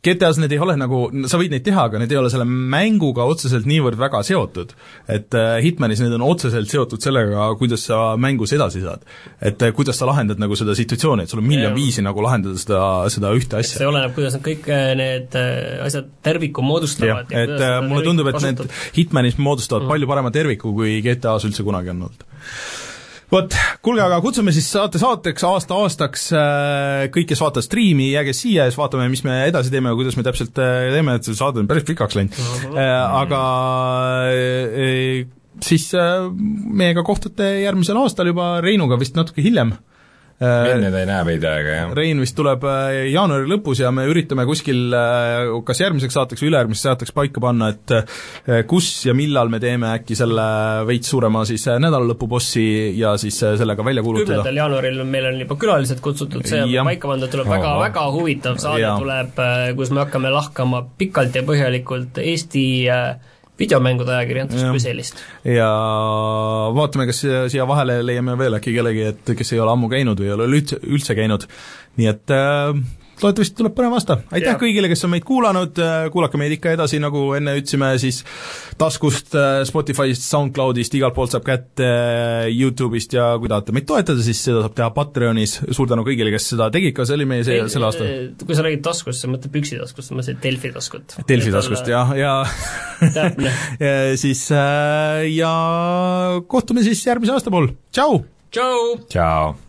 GTA-s need ei ole nagu, sa võid neid teha, aga need ei ole selle mänguga otseselt niivõrd väga seotud. et äh, Hitmanis need on otseselt seotud sellega, kuidas sa mängus edasi saad. et äh, kuidas sa lahendad nagu seda situatsiooni, et sul on miljon viisi nagu lahendada seda, seda ühte asja. see oleneb, kuidas nad kõik äh, need asjad terviku moodustavad. et mulle tundub, et kasutad. need Hitmanis moodustavad mm. palju parema terviku, kui GTA-s üldse kunagi on olnud vot, kuulge, aga kutsume siis saate saateks aasta-aastaks äh, kõik, kes vaatavad striimi, jääge siia ja siis vaatame, mis me edasi teeme ja kuidas me täpselt äh, teeme, et see saade on päris pikaks läinud uh. -huh. Aga siis meiega kohtute järgmisel aastal juba Reinuga vist natuke hiljem Äh, enne ta ei näe veidi aega, jah. Rein vist tuleb äh, jaanuari lõpus ja me üritame kuskil äh, kas järgmiseks saateks või ülejärgmiseks saateks paika panna, et kus ja millal me teeme äkki selle veits suurema siis nädalalõpubossi ja siis sellega välja kuulutada. kümnendal jaanuaril meil on juba külalised kutsutud, see on paika pandud, tuleb väga, väga huvitav saade ja. tuleb, kus me hakkame lahkama pikalt ja põhjalikult Eesti äh, videomängude ajakirjandust kui sellist. ja vaatame, kas siia vahele leiame veel äkki kellegi, et kes ei ole ammu käinud või ei ole üldse, üldse käinud, nii et äh, loodetavasti tuleb põnev aasta, aitäh ja. kõigile, kes on meid kuulanud, kuulake meid ikka edasi, nagu enne ütlesime, siis taskust, Spotify'st, SoundCloudist, igalt poolt saab kätte, Youtube'ist ja kui tahate meid toetada, siis seda saab teha Patreonis, suur tänu kõigile, kes seda tegid, ka see oli meie see, sel aastal. kui sa räägid taskust, sa mõtled püksitaskust, ma mõtlesin Delfi taskut. Delfi taskust, jah, ja, ja, <laughs> ja siis äh, ja kohtume siis järgmise aasta pool, tšau! tšau! tšau!